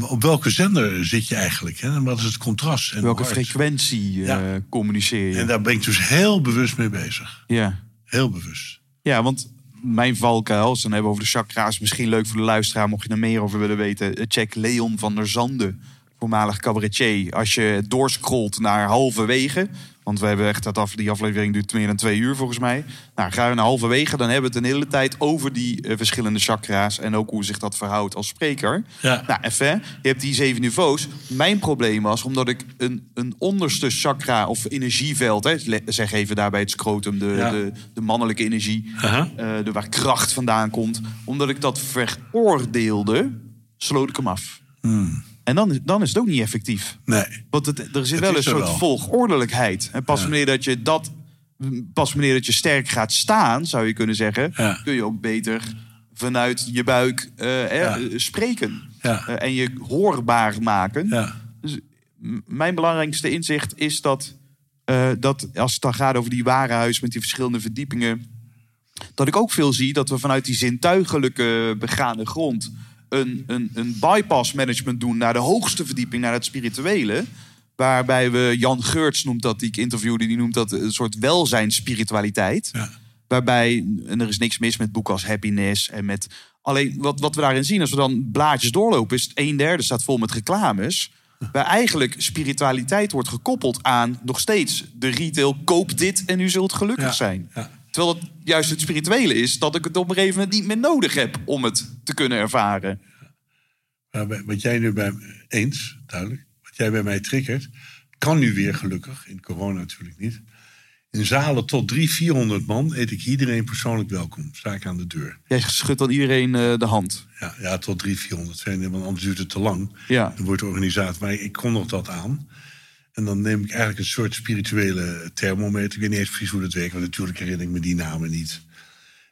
op welke zender zit je eigenlijk? Hè? En wat is het contrast? En Welke frequentie eh, communiceer je? En daar ben ik dus heel bewust mee bezig. Ja. Heel bewust. ja, want mijn valkuil, dan hebben over de chakra's, misschien leuk voor de luisteraar, mocht je er meer over willen weten. eh, Check Leon van der Zanden, voormalig cabaretier. Als je doorscrollt naar halverwege, want we hebben echt dat af, die aflevering duurt meer dan twee uur volgens mij. Nou, ga je naar halverwege, dan hebben we het een hele tijd over die eh, verschillende chakra's en ook hoe zich dat verhoudt als spreker. Ja. Nou, even, je hebt die zeven niveaus. Mijn probleem was, omdat ik een, een onderste chakra of energieveld, hè, zeg even daarbij het scrotum, de, Ja. de, de mannelijke energie, eh, de, waar kracht vandaan komt. Omdat ik dat veroordeelde, sloot ik hem af. En dan, dan is het ook niet effectief. Nee. Want het, er zit wel een is soort wel. volgordelijkheid. En pas wanneer dat je dat, pas wanneer dat je sterk gaat staan, zou je kunnen zeggen, Ja. kun je ook beter vanuit je buik eh, Ja. eh, spreken. Eh, en je hoorbaar maken. Ja. Dus mijn belangrijkste inzicht is dat, dat als het dan gaat over die warenhuis met die verschillende verdiepingen, dat ik ook veel zie dat we vanuit die zintuigelijke begane grond een, een, een bypass management doen naar de hoogste verdieping, naar het spirituele. Waarbij we, Jan Geurts noemt dat, die ik interviewde, die noemt dat een soort welzijnsspiritualiteit. Ja. Waarbij, en er is niks mis met boeken als Happiness en met. Alleen wat, wat we daarin zien, als we dan blaadjes doorlopen, is het een derde staat vol met reclames. Waar eigenlijk spiritualiteit wordt gekoppeld aan nog steeds de retail, koop dit en u zult gelukkig Ja, zijn. ja. Terwijl het juist het spirituele is dat ik het op een gegeven moment niet meer nodig heb om het te kunnen ervaren. Maar wat jij nu bij eens, duidelijk, wat jij bij mij triggert, kan nu weer gelukkig, in corona natuurlijk niet. In zalen tot 300, 400 man eet ik iedereen persoonlijk welkom. Sta ik aan de deur. Jij schudt dan iedereen eh, de hand. Ja, ja tot 300, 400. Zijn, want anders duurt het te lang. Ja. Dan wordt de organisatie. Maar ik kon nog dat aan. En dan neem ik eigenlijk een soort spirituele thermometer. Ik weet niet eens precies hoe dat werkt, want natuurlijk herinner ik me die namen niet.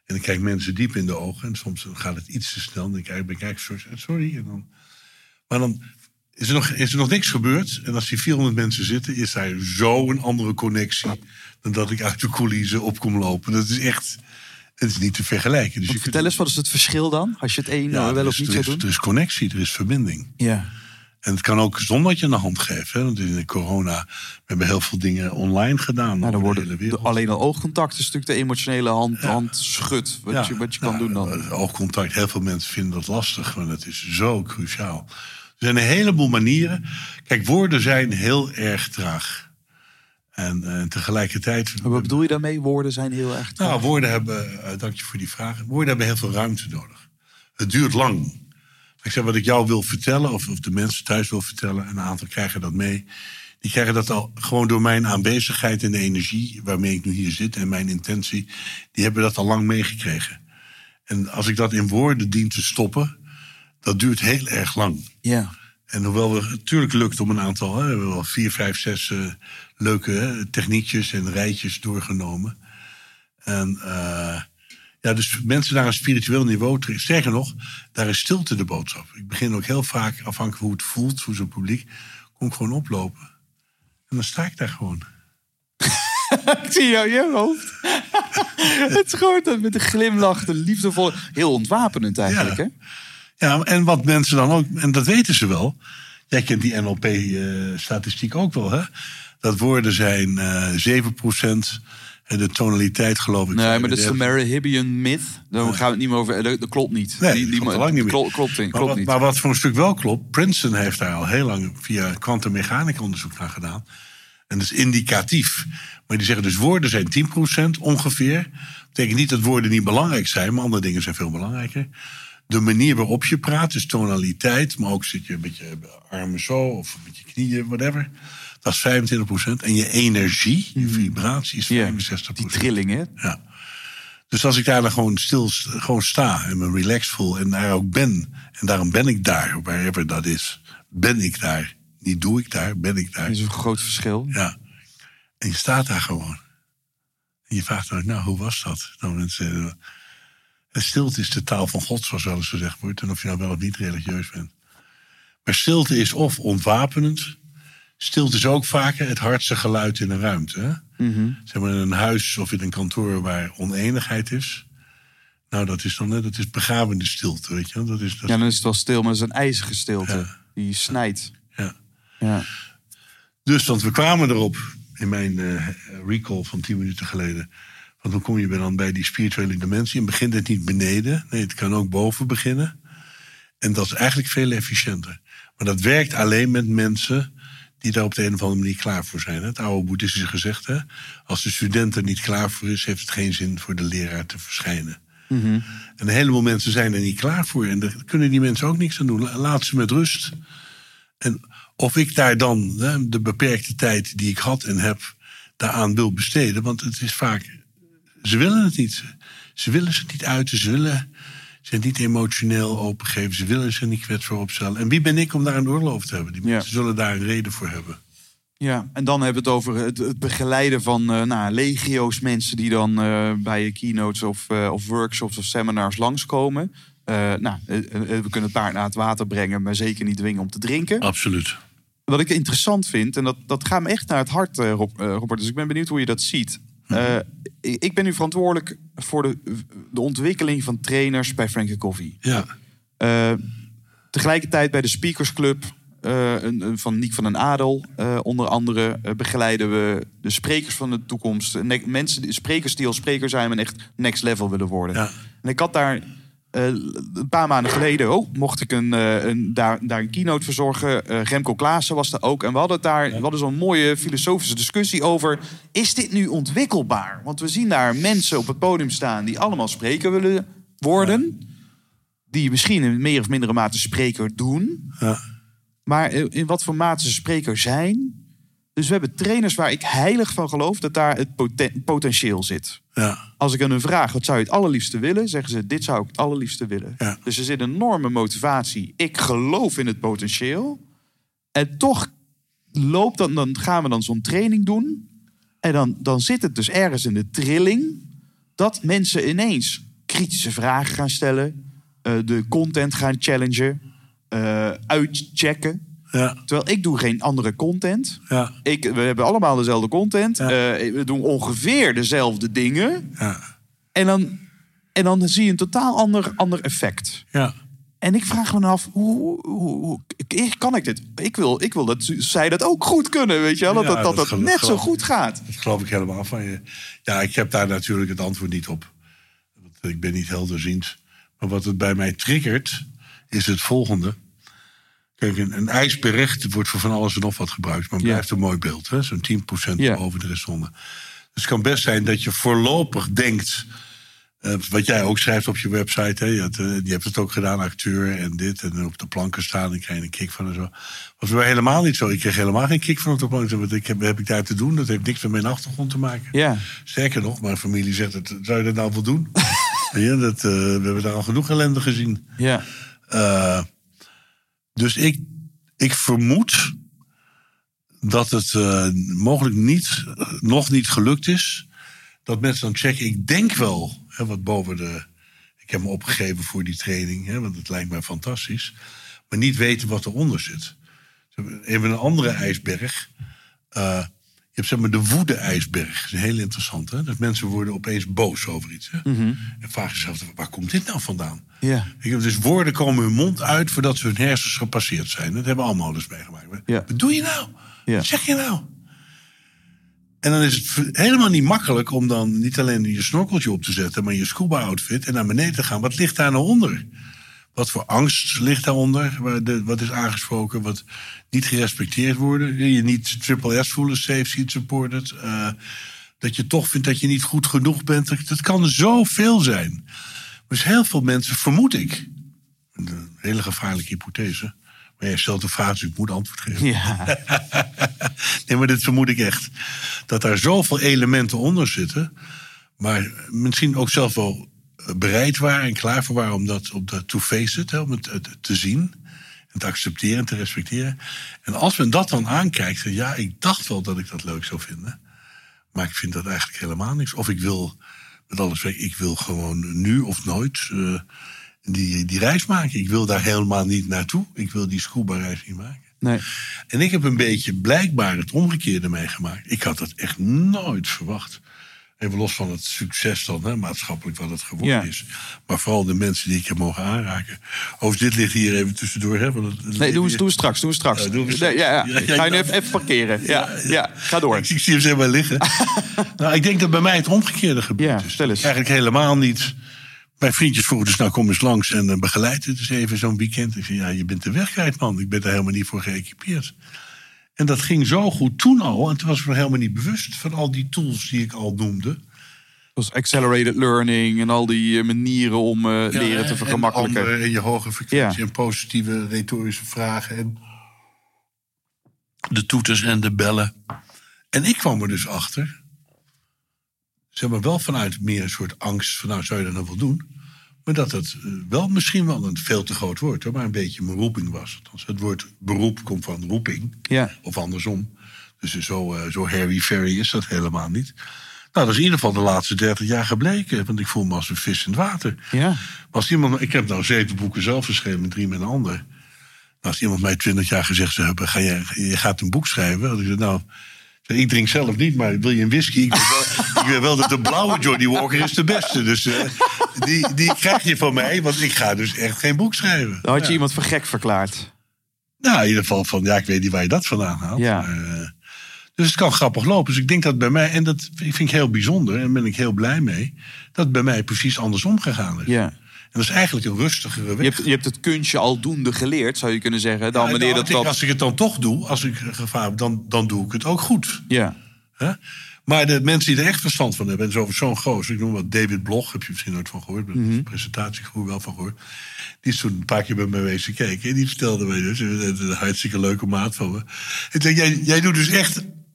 En ik kijk mensen diep in de ogen. En soms gaat het iets te snel. En ik, ben ik eigenlijk een soort, sorry. En dan, maar dan is er, nog, is er nog niks gebeurd. En als die 400 mensen zitten, is daar zo een andere connectie. dan dat ik uit de coulissen op kom lopen. Dat is echt. Het is niet te vergelijken. Dus kunt- Vertel eens, wat is het verschil dan? Als je het een ja, eh, wel of niet zou doen? er is connectie, er is verbinding. Ja. En het kan ook zonder dat je een hand geeft. Hè? Want in de corona, we hebben heel veel dingen online gedaan. Nou, dan worden de, alleen al oogcontact is natuurlijk de emotionele hand, handschud. Wat, Ja, je, wat je kan ja, doen dan. Oogcontact, heel veel mensen vinden dat lastig, want het is zo cruciaal. Er zijn een heleboel manieren. Kijk, woorden zijn heel erg traag. En eh, tegelijkertijd. Maar wat bedoel je daarmee? Woorden zijn heel erg... Nou, woorden hebben, eh, dank je voor die vraag. Woorden hebben heel veel ruimte nodig. Het duurt lang. Ik zeg wat ik jou wil vertellen, of, of de mensen thuis wil vertellen, en een aantal krijgen dat mee. Die krijgen dat al gewoon door mijn aanwezigheid en de energie waarmee ik nu hier zit en mijn intentie. Die hebben dat al lang meegekregen. En als ik dat in woorden dien te stoppen, dat duurt heel erg lang. Ja. En hoewel we, het natuurlijk lukt om een aantal, hè, we hebben wel vier, vijf, zes eh, leuke hè, techniekjes en rijtjes doorgenomen. En eh, ja, dus mensen naar een spiritueel niveau trekken. Sterker nog, daar is stilte de boodschap. Ik begin ook heel vaak, afhankelijk hoe het voelt voor zo'n publiek, kom ik gewoon oplopen. En dan sta ik daar gewoon. Ik zie jou in je hoofd. het is gewoon dat met een glimlach, de liefdevolle... Heel ontwapenend eigenlijk, Ja. hè? Ja, en wat mensen dan ook, en dat weten ze wel. Jij kent die NLP-statistiek ook wel, hè? Dat woorden zijn eh 7%. De tonaliteit, geloof ik. Nee, maar dat is de 37. Marahibian myth. Daar gaan we het niet meer over... Dat, dat klopt niet. Nee, dat klopt lang niet meer. Klopt, klopt, Maar klopt wat, niet. maar wat voor een stuk wel klopt, Princeton heeft daar al heel lang via kwantummechanica onderzoek naar gedaan. En dat is indicatief. Maar die zeggen dus woorden zijn 10% ongeveer. Dat betekent niet dat woorden niet belangrijk zijn, maar andere dingen zijn veel belangrijker. De manier waarop je praat, dus tonaliteit, maar ook zit je een beetje armen zo of met je knieën, whatever. Dat is 25%. En je energie, je vibratie is 65%. Ja, die trilling, hè? Ja. Dus als ik daar dan gewoon stil gewoon sta en me relaxed voel en daar ook ben. En daarom ben ik daar, wherever dat is. Ben ik daar. Niet doe ik daar, ben ik daar. Dat is een groot verschil. Ja. En je staat daar gewoon. En je vraagt dan, nou, hoe was dat? Dan mensen, eh, en stilte is de taal van God, zoals wel eens gezegd wordt. En of je nou wel of niet religieus bent. Maar stilte is of ontwapenend. Stilte is ook vaker het hardste geluid in een ruimte. Hè? Zeg maar in een huis of in een kantoor waar oneenigheid is. Nou, dat is dan net, dat is begravende stilte, weet je. Dat is, dat Ja, dan is het wel stil, maar dat is een ijzige stilte. Ja. Die snijdt. ja. Ja. Dus, want we kwamen erop in mijn eh, recall van tien minuten geleden. Want hoe kom je dan bij die spirituele dimensie? En begint het niet beneden. Nee, het kan ook boven beginnen. En dat is eigenlijk veel efficiënter. Maar dat werkt alleen met mensen die daar op de een of andere manier klaar voor zijn. Het oude boeddhistische gezegd, hè? als de student er niet klaar voor is, heeft het geen zin voor de leraar te verschijnen. En een heleboel mensen zijn er niet klaar voor. En daar kunnen die mensen ook niks aan doen. La- Laat ze met rust. En of ik daar dan hè, de beperkte tijd die ik had en heb, daaraan wil besteden. Want het is vaak. Ze willen het niet. Ze willen ze niet uiten. Ze willen zich niet emotioneel opengeven. Ze willen zich niet kwetsbaar opstellen. En wie ben ik om daar een oorlog over te hebben? Die Ja. mensen zullen daar een reden voor hebben. Ja, en dan hebben we het over het, het begeleiden van eh nou, legio's mensen die dan eh, bij keynotes of, eh, of workshops of seminars langskomen. Nou, we kunnen het paard naar het water brengen, maar zeker niet dwingen om te drinken. Absoluut. Wat ik interessant vind, en dat, dat gaat me echt naar het hart, Rob- Robert, dus ik ben benieuwd hoe je dat ziet. Eh, ik ben nu verantwoordelijk voor de, de ontwikkeling van trainers bij Frankie Coffee. Ja. Eh, tegelijkertijd bij de Speakers Club eh, een, een van Niek van den Adel, onder andere, begeleiden we de sprekers van de toekomst. Ne- mensen, sprekers die al spreker zijn en echt next level willen worden. Ja. En ik had daar eh, een paar maanden geleden, oh, mocht ik een, eh, een, daar, daar een keynote verzorgen. Eh Remco Klaassen was er ook. En we hadden het daar, we hadden zo'n mooie filosofische discussie over. Is dit nu ontwikkelbaar? Want we zien daar mensen op het podium staan die allemaal spreker willen worden. Die misschien in meer of mindere mate spreker doen. Ja. Maar in wat voor mate ze spreker zijn. Dus we hebben trainers waar ik heilig van geloof dat daar het poten- potentieel zit. Ja. Als ik aan hun vraag, wat zou je het allerliefste willen? Zeggen ze, dit zou ik het allerliefste willen. Ja. Dus er zit een enorme motivatie. Ik geloof in het potentieel. En toch loopt dan, dan gaan we dan zo'n training doen. En dan, dan zit het dus ergens in de trilling. Dat mensen ineens kritische vragen gaan stellen. eh, de content gaan challengen. eh, uitchecken. Ja. Terwijl ik doe geen andere content. Ja. Ik, we hebben allemaal dezelfde content. Ja. Eh, we doen ongeveer dezelfde dingen. Ja. En dan, en dan zie je een totaal ander, ander effect. Ja. En ik vraag me af, hoe, hoe, kan ik dit? Ik wil, ik wil dat zij dat ook goed kunnen, weet je wel? Dat dat, dat, dat dat geloof- net zo goed gaat. Dat geloof ik helemaal van je. Ja, ik heb daar natuurlijk het antwoord niet op. Want Ik ben niet helderziend. Maar wat het bij mij triggert, is het volgende. Kijk, een, een ijsberg het wordt voor van alles en nog wat gebruikt, maar het blijft een mooi beeld. hè? Zo'n 10% Ja. boven de rest onder. Dus het kan best zijn dat je voorlopig denkt. eh, wat jij ook schrijft op je website. Hè? Je, had, eh, je hebt het ook gedaan, acteur en dit. En op de planken staan. Ik krijg je een kick van en zo. Was bij helemaal niet zo. Ik kreeg helemaal geen kick van op de planken. Wat ik heb, heb ik daar te doen? Dat heeft niks met mijn achtergrond te maken. Ja. Sterker nog, mijn familie zegt: het, zou je dat nou wel doen? ja, dat, eh, we hebben daar al genoeg ellende gezien. Ja. Dus ik, ik vermoed dat het eh, mogelijk niet, nog niet gelukt is. Dat mensen dan checken. Ik denk wel, hè, wat boven de. Ik heb me opgegeven voor die training, hè, want het lijkt mij fantastisch. Maar niet weten wat eronder zit. Even een andere ijsberg. Eh, je hebt zeg maar de woede-ijsberg. Dat is heel interessant. Hè? Dat mensen worden opeens boos over iets. Hè? En vragen zichzelf, waar komt dit nou vandaan? Ja. Heb dus woorden komen hun mond uit voordat ze hun hersens gepasseerd zijn. Dat hebben we allemaal eens meegemaakt. Wat doe je nou? Wat zeg je nou? En dan is het helemaal niet makkelijk om dan niet alleen je snorkeltje op te zetten, maar je scuba outfit en naar beneden te gaan. Wat ligt daar nou onder? Wat voor angst ligt daaronder? De- Wat is aangesproken? Wat niet gerespecteerd worden? Je niet triple S voelen, safe, seat supported. eh, dat je toch vindt dat je niet goed genoeg bent. Dat, kan zoveel zijn. Dus heel veel mensen, vermoed ik, een hele gevaarlijke hypothese. Maar jij stelt een vraag, dus ik moet antwoord geven. Ja. Nee, maar dit vermoed ik echt. Dat daar zoveel elementen onder zitten. Maar misschien ook zelf wel bereid waren en klaar voor waren om dat, om dat to face it, hè, om het, het te zien. En te accepteren en te respecteren. En als men dat dan aankijkt, dan ja, ik dacht wel dat ik dat leuk zou vinden. Maar ik vind dat eigenlijk helemaal niks. Of ik wil, met alles weg, ik wil gewoon nu of nooit eh, die, die reis maken. Ik wil daar helemaal niet naartoe. Ik wil die scuba-reis niet maken. Nee. En ik heb een beetje blijkbaar het omgekeerde meegemaakt. Ik had dat echt nooit verwacht. Even los van het succes dan, hè, maatschappelijk wat het geworden Ja. is. Maar vooral de mensen die ik heb mogen aanraken. Overigens, dit ligt hier even tussendoor. Hè, want het, Nee, leven- doen we straks. Doen we straks. Ja, doen we straks. Ja, ja. Ga je nu even, even parkeren. Ja, ja, ga door. Ik, ik zie hem zeg maar liggen. nou, ik denk dat bij mij het omgekeerde is. eens. Eigenlijk helemaal niet. Mijn vriendjes vroegen dus, nou kom eens langs en eh, begeleid het eens even zo'n weekend. Ik zei, ja, je bent de weg kwijt, man. Ik ben daar helemaal niet voor geëquipeerd. En dat ging zo goed toen al. En toen was ik me helemaal niet bewust van al die tools die ik al noemde. Zoals accelerated learning en al die eh, manieren om eh, leren te en vergemakkelijken. andere- En je hoge frequentie Ja. en positieve retorische vragen. En de toeters en de bellen. En ik kwam er dus achter. Zeg maar wel vanuit meer een soort angst. Van nou, zou je dat nou wel doen? Maar dat het eh, wel misschien wel een veel te groot woord. Hoor, maar een beetje mijn roeping was. Althans, het woord beroep komt van roeping. Ja. Of andersom. Dus zo, eh, zo Harry Ferry is dat helemaal niet. Nou, dat is in ieder geval de laatste 30 jaar gebleken. Want ik voel me als een vis in het water. Ja. Als iemand, ik heb nou zeven boeken zelf geschreven, drie met een ander. Maar als iemand mij twintig jaar gezegd zou hebben, ga je, je gaat een boek schrijven. Dan ik zei, nou, ik drink zelf niet, maar wil je een whisky? Ik weet wel, ik weet wel dat de blauwe Johnny Walker is de beste. Dus eh, die, die krijg je van mij, want ik ga dus echt geen boek schrijven. Dan had je Ja. iemand voor gek verklaard. Nou, in ieder geval van, ja, ik weet niet waar je dat vandaan haalt. Ja. Maar, eh, dus het kan grappig lopen. Dus ik denk dat bij mij, en dat vind ik heel bijzonder, en daar ben ik heel blij mee, dat het bij mij precies andersom gegaan is. Ja. En dat is eigenlijk een rustigere weg. Je hebt, je hebt het kunstje aldoende geleerd, zou je kunnen zeggen. Dan Ja, wanneer nou, dat ik denk, wat... Als ik het dan toch doe, als ik gevaar heb, dan, dan doe ik het ook goed. Ja. Maar de mensen die er echt verstand van hebben, en zo zo'n gozer, ik noem wat David Blog, heb je misschien nooit van gehoord, maar Mhm. de presentatiegroep wel van gehoord. Die is toen een paar keer bij mij wezen kijken. En die vertelde mij dus, een, een hartstikke leuke maat van me. En zei, jij, jij doet dus echt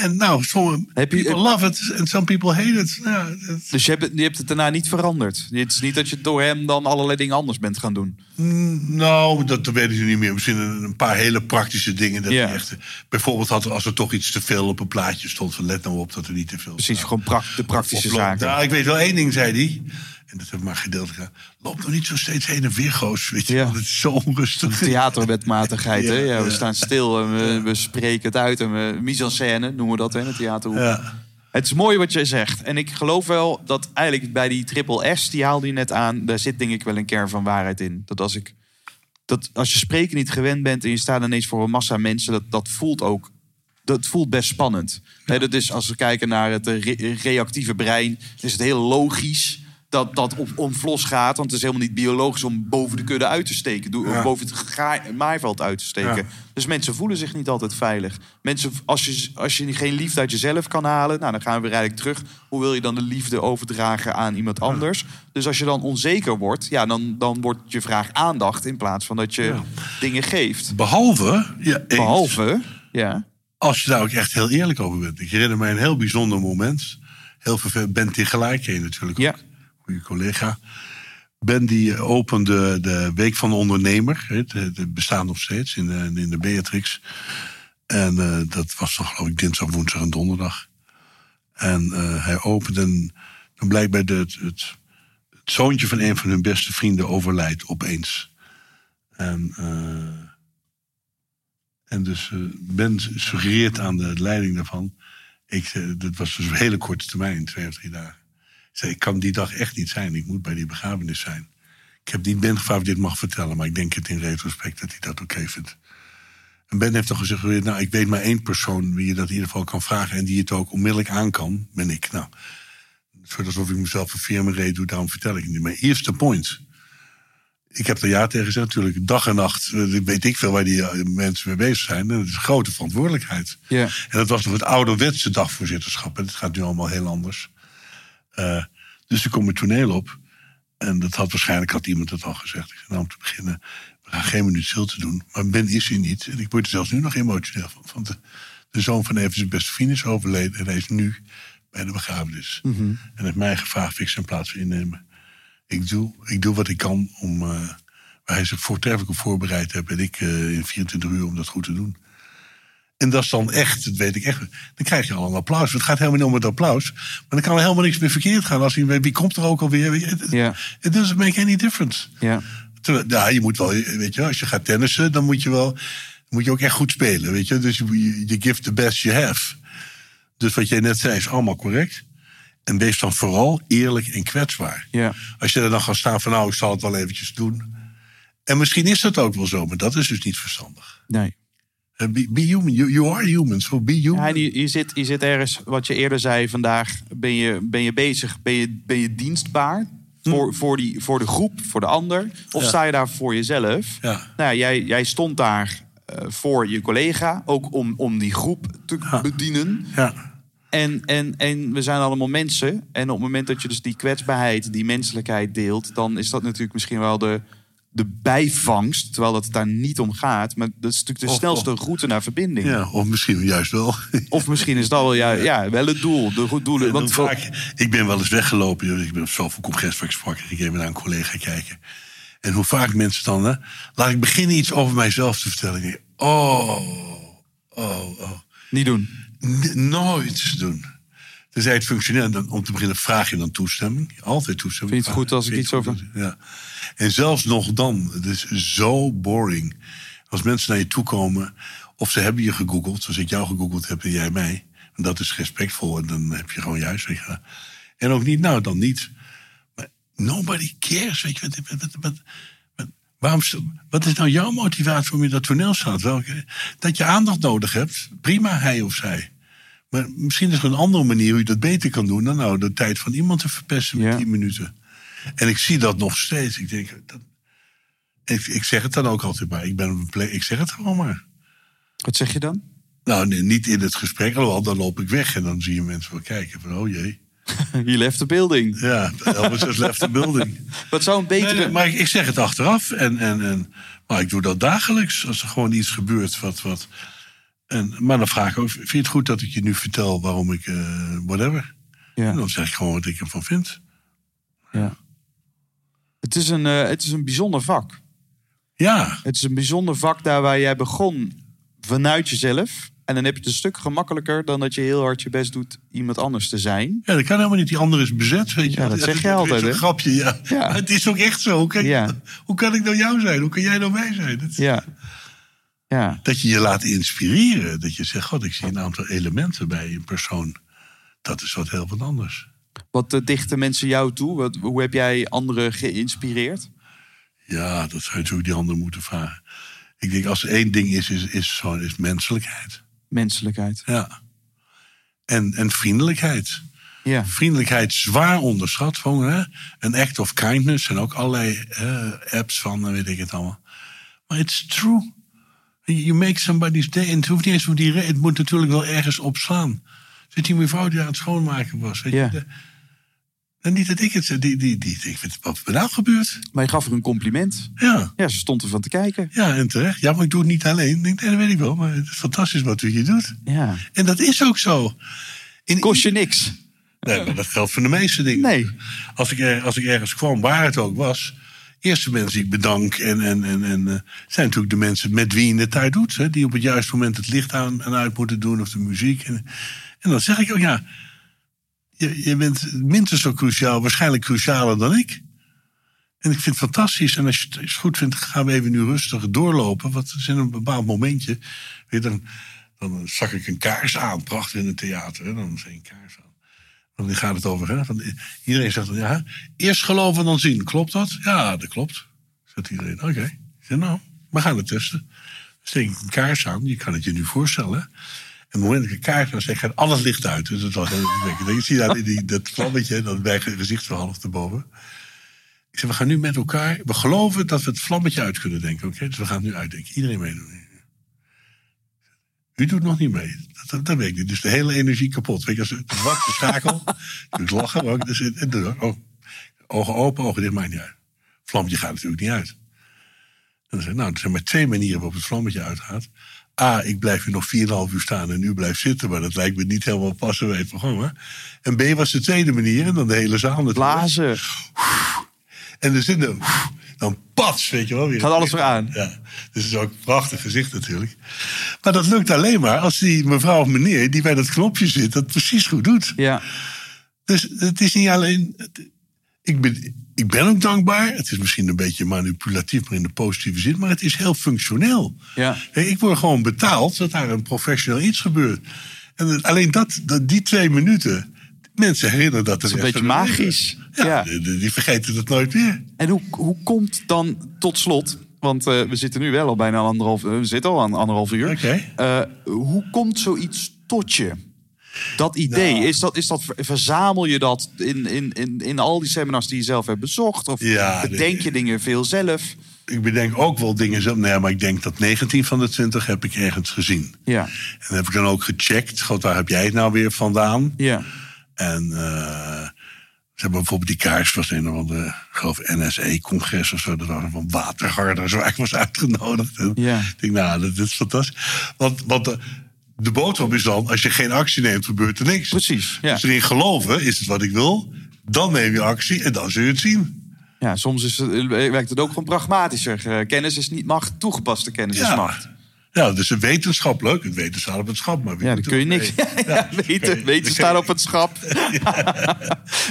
En nou, some Heb je- people love it and some people hate it. Ja, dat- Dus je hebt, het, je hebt het daarna niet veranderd. Het is niet dat je door hem dan allerlei dingen anders bent gaan doen. nou, dat, dat weet ik niet meer. Misschien een, een paar hele praktische dingen. Dat hij echt, bijvoorbeeld had, als er toch iets te veel op een plaatje stond, van let nou op dat er niet te veel Precies, staat. gewoon de praktische Of zaken. Nou, ik weet wel één ding, zei hij. En dat heb ik maar gedeeld. Loop nog niet zo steeds heen en weer, goos. Weet je Ja. wel, het is zo onrustig. Theaterwetmatigheid, hè? Ja, Ja, we ja. staan stil en we, we spreken het uit. En we, mise en scène noemen we dat hè, in het theaterhoek. Ja. Het is mooi wat je zegt. En ik geloof wel dat eigenlijk bij die triple S, die haalde je net aan, daar zit denk ik wel een kern van waarheid in. Dat als ik dat als je spreken niet gewend bent en je staat ineens voor een massa mensen, dat, dat voelt ook. Dat voelt best spannend. Hè, dat is als we kijken naar het eh, re- reactieve brein, is het heel logisch dat dat op omvlos gaat. Want het is helemaal niet biologisch om boven de kudde uit te steken. Doe- Ja. Boven het maaiveld uit te steken. Ja. Dus mensen voelen zich niet altijd veilig. Mensen, als je, als je geen liefde uit jezelf kan halen, nou, dan gaan we weer eigenlijk terug. Hoe wil je dan de liefde overdragen aan iemand anders? Dus als je dan onzeker wordt, ja, dan, dan wordt je vraag aandacht in plaats van dat je dingen geeft. Behalve, ja, Behalve, ja, als je daar ook echt heel eerlijk over bent. Ik herinner mij een heel bijzonder moment. Heel vervelend. Ben tegelijk ken je natuurlijk ook. Goede collega. Ben die eh, opende de Week van de Ondernemer. Het, bestaat nog steeds in de, in de Beatrix. En eh, dat was toch geloof ik dinsdag, woensdag en donderdag. En eh, hij opende en dan blijkbaar de, het, het, zoontje van een van hun beste vrienden overlijdt opeens. En, en dus Ben suggereert aan de leiding daarvan. Ik, dat was dus een hele korte termijn, twee of drie dagen. Ik zei, ik kan die dag echt niet zijn. Ik moet bij die begrafenis zijn. Ik heb niet Ben gevraagd of dit mag vertellen. Maar ik denk het in retrospect dat hij dat oké vindt. En Ben heeft dan gezegd, nou, ik weet maar één persoon... wie je dat in ieder geval kan vragen... en die het ook onmiddellijk aan kan, ben ik. Nou, wordt alsof ik mezelf een firma reed doe, daarom vertel ik het niet. Maar eerste point. Ik heb er ja tegen gezegd, natuurlijk. Dag en nacht eh, weet ik veel waar die eh, mensen mee bezig zijn. En dat is een grote verantwoordelijkheid. ja. En dat was nog het ouderwetse dagvoorzitterschap. En het gaat nu allemaal heel anders. Eh, dus er komt een toneel op. En dat had waarschijnlijk had iemand het al gezegd. Ik zei, nou, om te beginnen, we gaan geen minuut stilte doen. Maar Ben is hier niet. En ik word er zelfs nu nog emotioneel van. Want de, de zoon van een van zijn beste vrienden is overleden. En hij is nu bij de begrafenis. En heeft mij gevraagd of ik zijn plaats wil innemen. Ik doe, ik doe wat ik kan om... eh, waar hij zich voortreffelijk op voorbereid heeft. En ik eh, in 24 uur om dat goed te doen. En dat is dan echt, dat weet ik echt. Dan krijg je al een applaus. Het gaat helemaal niet om het applaus. Maar dan kan er helemaal niks meer verkeerd gaan. Als je weet, wie komt er ook alweer? Ja. It doesn't make any difference. ja. Terwijl, ja, je moet wel, weet je, als je gaat tennissen, dan moet je wel, moet je ook echt goed spelen, weet je. Dus je give the best you have. Dus wat jij net zei is allemaal correct. En wees dan vooral eerlijk en kwetsbaar. Ja. Als je er dan gaat staan van, nou, ik zal het wel eventjes doen. En misschien is dat ook wel zo, maar dat is dus niet verstandig. Nee. Eh, Be, be human. You, you are human, so be human. Ja, je, je, zit, je zit ergens, wat je eerder zei vandaag, ben je, ben je bezig, ben je, ben je dienstbaar voor, voor, die, voor de groep, voor de ander? Of Hm. Ja. sta je daar voor jezelf? Ja. Nou, ja, jij, jij stond daar eh, voor je collega, ook om, om die groep te bedienen. Ja. En, en, en we zijn allemaal mensen. En op het moment dat je dus die kwetsbaarheid, die menselijkheid deelt, dan is dat natuurlijk misschien wel de, de bijvangst. Terwijl dat het daar niet om gaat. Maar dat is natuurlijk de snelste route naar verbinding. ja, of misschien juist wel. Of misschien is dat wel, ja, ja, wel het doel. De goed doelen. En Want vaak, ik ben wel eens weggelopen. Ik ben op zoveel congres waar ik sprak. Ik even naar een collega kijken. En hoe vaak mensen dan... Hè, laat ik beginnen iets over mijzelf te vertellen. Oh, oh, oh. niet doen. N- nooit doen. Tenzij het functioneel. En om te beginnen vraag je dan toestemming. Altijd toestemming. Vind je het goed als ik je iets goed? Ja. En zelfs nog dan. Het is zo boring. Als mensen naar je toe komen. Of ze hebben je gegoogeld. Zoals ik jou gegoogeld heb en jij mij. En dat is respectvol. En dan heb je gewoon juist. Je. En ook niet, nou dan niet. Maar nobody cares. Weet je, wat, wat, wat, wat, wat- waarom, wat is nou jouw motivatie om in dat toneel staat? Welke, dat je aandacht nodig hebt. Prima, hij of zij. Maar misschien is er een andere manier hoe je dat beter kan doen... dan nou de tijd van iemand te verpesten met Ja. 10 minuten. En ik zie dat nog steeds. Ik denk, dat, ik, ik zeg het dan ook altijd maar. Ik, ben, ik zeg het gewoon maar. Wat zeg je dan? Nou, nee, niet in het gesprek. Alhoewel, dan loop ik weg en dan zie je mensen wel kijken van... oh jee, Je left de building. ja, Elvis has left the building. Wat zou een betere... nee, maar ik, ik zeg het achteraf. En, en, en, maar ik doe dat dagelijks. Als er gewoon iets gebeurt wat... wat en, maar dan vraag ik ook, vind je het goed dat ik je nu vertel waarom ik... eh, whatever. En ja. dan zeg ik gewoon wat ik ervan vind. ja. Het, is een, eh, het is een bijzonder vak. Ja, Het is een bijzonder vak daar waar jij begon vanuit jezelf. En dan heb je het een stuk gemakkelijker dan dat je heel hard je best doet iemand anders te zijn. Ja, dat kan helemaal niet. Die andere is bezet, weet je. Ja, dat zeg je altijd, hè? grapje, ja. Het is ook echt zo. Hoe kan, Ja. hoe kan ik nou jou zijn? Hoe kan jij nou mij zijn? Dat, Ja. Ja. dat je je laat inspireren. Dat je zegt, god, ik zie een aantal elementen bij een persoon. dat is wat heel wat anders. Wat eh, dichten mensen jou toe? Wat, hoe heb jij anderen geïnspireerd? Ja, dat zou je natuurlijk die anderen moeten vragen. Ik denk, als er één ding is, is, is, zo, is menselijkheid. Menselijkheid. Ja. En, en vriendelijkheid. Ja. Vriendelijkheid zwaar onderschat. Gewoon, hè? Een act of kindness. En ook allerlei apps van, eh, weet ik het allemaal. Maar it's true. You make somebody's day. En het hoeft niet eens om die Het moet natuurlijk wel ergens opslaan. Zit die mevrouw die aan het schoonmaken was. Weet je, de- en niet dat ik het... Die, die, die, ik weet wat er nou gebeurt. Maar je gaf er een compliment. Ja. Ja, ze stond ervan te kijken. Ja, en terecht. Ja, maar ik doe het niet alleen. Ik denk, nee, dat weet ik wel. Maar het is fantastisch wat u hier doet. Ja. En dat is ook zo. In, Kost je niks. Nee, maar dat geldt voor de meeste dingen. Nee. Als ik, als ik ergens kwam, waar het ook was. Eerste mensen die ik bedank. En, en, en, en eh, zijn natuurlijk de mensen met wie je het daar doet. Hè, die op het juiste moment het licht aan en uit moeten doen. Of de muziek. En, en dan zeg ik ook, ja. Je, je bent minstens zo cruciaal. Waarschijnlijk crucialer dan ik. En ik vind het fantastisch. En als je het goed vindt, gaan we even nu rustig doorlopen. Want er is in een bepaald momentje. Weet dan, dan zak ik een kaars aan. Prachtig in het theater. Hè, dan een kaars Dan gaat het over. Hè? Iedereen zegt ja, eerst geloven dan zien. Klopt dat? Ja, dat klopt. Zegt iedereen, oké. Ik zeg, nou, we gaan het testen. Steek ik een kaars aan, je kan het je nu voorstellen. En op het moment dat ik een kaars aan gaat al het licht uit. Dus dat was heel. Je ziet daar die, dat vlammetje, dat bij gezicht zo half erboven. Ik zeg, we gaan nu met elkaar, we geloven dat we het vlammetje uit kunnen denken. Oké, dus we gaan het nu uitdenken. Iedereen meedoen. U doet nog niet mee. Dat, dat, dat weet ik niet. Dus de hele energie kapot. Weet je, als het zwart de schakel. Dus lachen. Ook, dus, en, en, oh, ogen open, ogen dicht, maakt niet uit. Vlammetje gaat natuurlijk niet uit. En dan zeg ik, nou, er zijn maar twee manieren waarop het vlammetje uitgaat. A, ik blijf hier nog 4,5 uur staan en u blijft zitten. Maar dat lijkt me niet helemaal passen bij het programma. En B was de tweede manier. En dan de hele zaal. Blazen. En er zit een... Dan pats, weet je wel. Weer Gaat alles weer aan. Ja, dus het is ook een prachtig gezicht natuurlijk. Maar dat lukt alleen maar als die mevrouw of meneer... die bij dat knopje zit, dat precies goed doet. Ja. Dus het is niet alleen... Ik ben, ik ben ook dankbaar. Het is misschien een beetje manipulatief, maar in de positieve zin. Maar het is heel functioneel. Ja. Ik word gewoon betaald dat daar een professioneel iets gebeurt. En alleen dat, dat, die twee minuten... Mensen herinneren dat de is een beetje magisch. Ja, Ja. Die, vergeten dat nooit meer. En hoe, hoe komt dan tot slot, want eh, we zitten nu wel al bijna anderhalf, eh, we zitten al aan anderhalf uur. Oké. Eh, hoe komt zoiets tot je? Dat idee, Nou. is dat, is dat, verzamel je dat in, in, in, in al die seminars die je zelf hebt bezocht? Of Ja, bedenk je dingen veel zelf? Ik bedenk ook wel dingen zelf. Nee, maar ik denk dat 19 van de 20 heb ik ergens gezien. Ja, En heb ik dan ook gecheckt. God, waar heb jij het nou weer vandaan? ja, En eh, ze hebben bijvoorbeeld die kaars was een of andere, ik geloof NSE-congres of zo. Dat van watergarders waar ik was uitgenodigd. En Ja. Ik denk, nou, dat, dat is fantastisch. Want, want de, de boodschap is dan, als je geen actie neemt, gebeurt er niks. precies. Ja. Dus erin geloven, is het wat ik wil. Dan neem je actie en dan zul je het zien. ja, soms is het, werkt het ook gewoon pragmatischer. Eh, kennis is niet macht, toegepaste kennis is macht. Ja, dus een wetenschap, leuk. Het weten staat op het schap. Maar Ja, dan kun je niks. mee. Ja, weten, weten staan op het schap.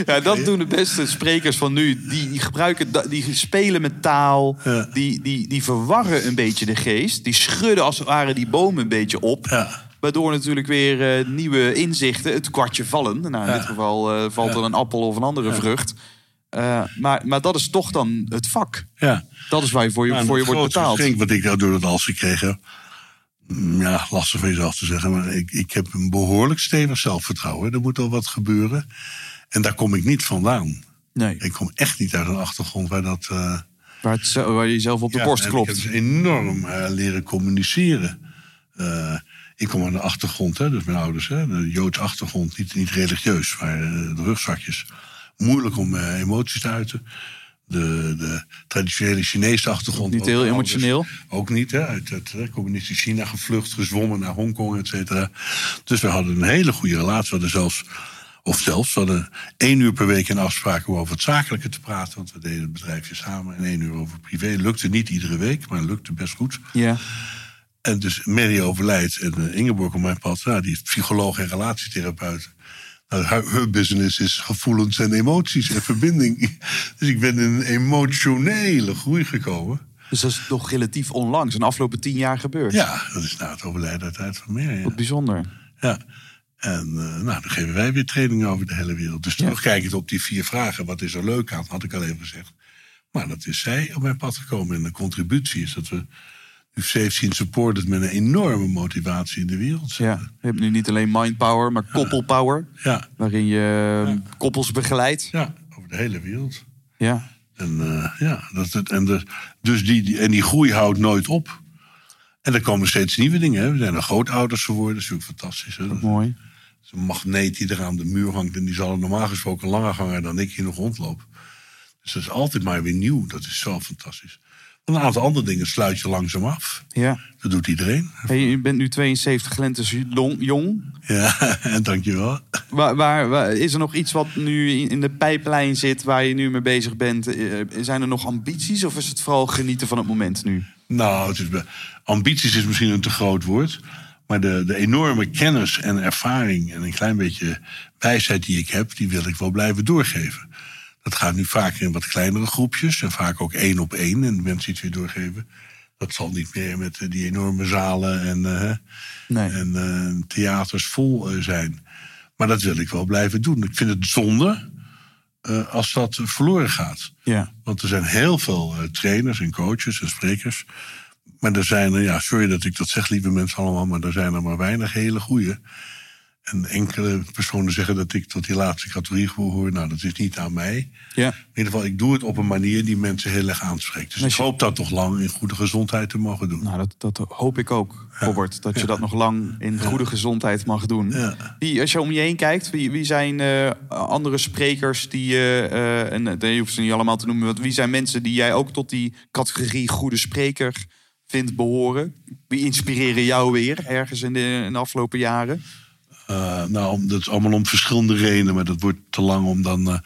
Ja, dat doen de beste sprekers van nu. Die, die gebruiken, die spelen met taal. Ja. Die, die, die verwarren een beetje de geest. Die schudden als het ware die bomen een beetje op. Ja. Waardoor natuurlijk weer eh, nieuwe inzichten, het kwartje vallen. Nou, in Ja. dit geval eh, valt er een appel of een andere vrucht. Eh, maar, maar dat is toch dan het vak. Ja. Dat is waar je voor je, voor wordt betaald. geschenk wat ik nou door het als gekregen heb. Mm, Ja, lastig van jezelf te zeggen. Maar ik, ik heb een behoorlijk stevig zelfvertrouwen. Er moet al wat gebeuren. En daar kom ik niet vandaan. Nee, Ik kom echt niet uit een achtergrond waar dat... eh, waar, het, waar je jezelf op de ja, borst klopt. Ik heb enorm eh, leren communiceren. Eh, ik kom aan de achtergrond, hè, dus mijn ouders, hè, de Joods achtergrond, niet, niet religieus, maar de rugzakjes. Moeilijk om emoties te uiten. De, de traditionele Chinese achtergrond. Niet heel emotioneel. Ook niet, hè, uit het eh, communistisch China gevlucht, gezwommen naar Hongkong, et cetera. Dus we hadden een hele goede relatie. We hadden zelfs, of zelfs, we hadden één uur per week een afspraak om over het zakelijke te praten. Want we deden het bedrijfje samen en één uur over privé. Lukte niet iedere week, maar lukte best goed. Ja. En dus Mary overlijdt en eh, Ingeborg op mijn pad, nou, die is psycholoog en relatietherapeut. Nou, haar business is gevoelens en emoties en verbinding. Dus ik ben in een emotionele groei gekomen. Dus dat is toch relatief onlangs, een afgelopen tien jaar gebeurd. Ja, dat is na het overlijden uit van ja. Wat bijzonder. Ja. En eh, nou, dan geven wij weer trainingen over de hele wereld. Dus Ja. terugkijkend op die vier vragen, wat is er leuk aan, had ik al even gezegd. Maar dat is zij op mijn pad gekomen. En de contributie is dat we nu Safe zien supported met een enorme motivatie in de wereld Ja, je hebt nu niet alleen mind power, maar koppelpower. Ja, Waarin je eh, koppels begeleidt. ja, over de hele wereld. Ja, En, eh, ja, dat, het- en, de, dus die, die, en die groei houdt nooit op. En er komen steeds nieuwe dingen. Hè. We zijn er grootouders geworden, dat is natuurlijk fantastisch. Hè. Dat mooi. is een magneet die er aan de muur hangt. En die zal normaal gesproken langer hangen dan ik hier nog rondloop. Dus dat is altijd maar weer nieuw. Dat is zo fantastisch. Een aantal andere dingen sluit je langzaam af. Ja. Dat doet iedereen. Hey, je bent nu 72, Glent is long- jong. Ja, en dankjewel. Waar, waar, waar- is er nog iets wat nu in de pijplijn zit waar je nu mee bezig bent? Eh, Zijn er nog ambities of is het vooral genieten van het moment nu? Nou, het is, be- ambities is misschien een te groot woord. Maar de, de enorme kennis en ervaring en een klein beetje wijsheid die ik heb, die wil ik wel blijven doorgeven. Dat gaat nu vaker in wat kleinere groepjes en vaak ook één op één en mensen iets weer doorgeven. Dat zal niet meer met eh, die enorme zalen en, eh, Nee. en eh, theaters vol zijn. Maar dat wil ik wel blijven doen. Ik vind het zonde als dat verloren gaat. Ja. Want er zijn heel veel trainers en coaches en sprekers. Maar er zijn er, ja, sorry dat ik dat zeg, lieve mensen allemaal, maar er zijn er maar weinig hele goede. En enkele personen zeggen dat ik tot die laatste categorie behoor. Nou, dat is niet aan mij. Ja. In ieder geval, ik doe het op een manier die mensen heel erg aanspreekt. Dus ik hoop dat toch lang in goede gezondheid te mogen doen. Nou, dat, dat hoop ik ook, Robert. Dat je dat nog lang in goede gezondheid mag doen. Ja. Wie, als je om je heen kijkt, wie, wie zijn eh, andere sprekers die je... eh, en je hoeft ze niet allemaal te noemen. want Wie zijn mensen die jij ook tot die categorie goede spreker vindt behoren? Wie inspireren jou weer ergens in de, in de afgelopen jaren? Eh, nou, dat is allemaal om verschillende redenen, maar dat wordt te lang om dan eh,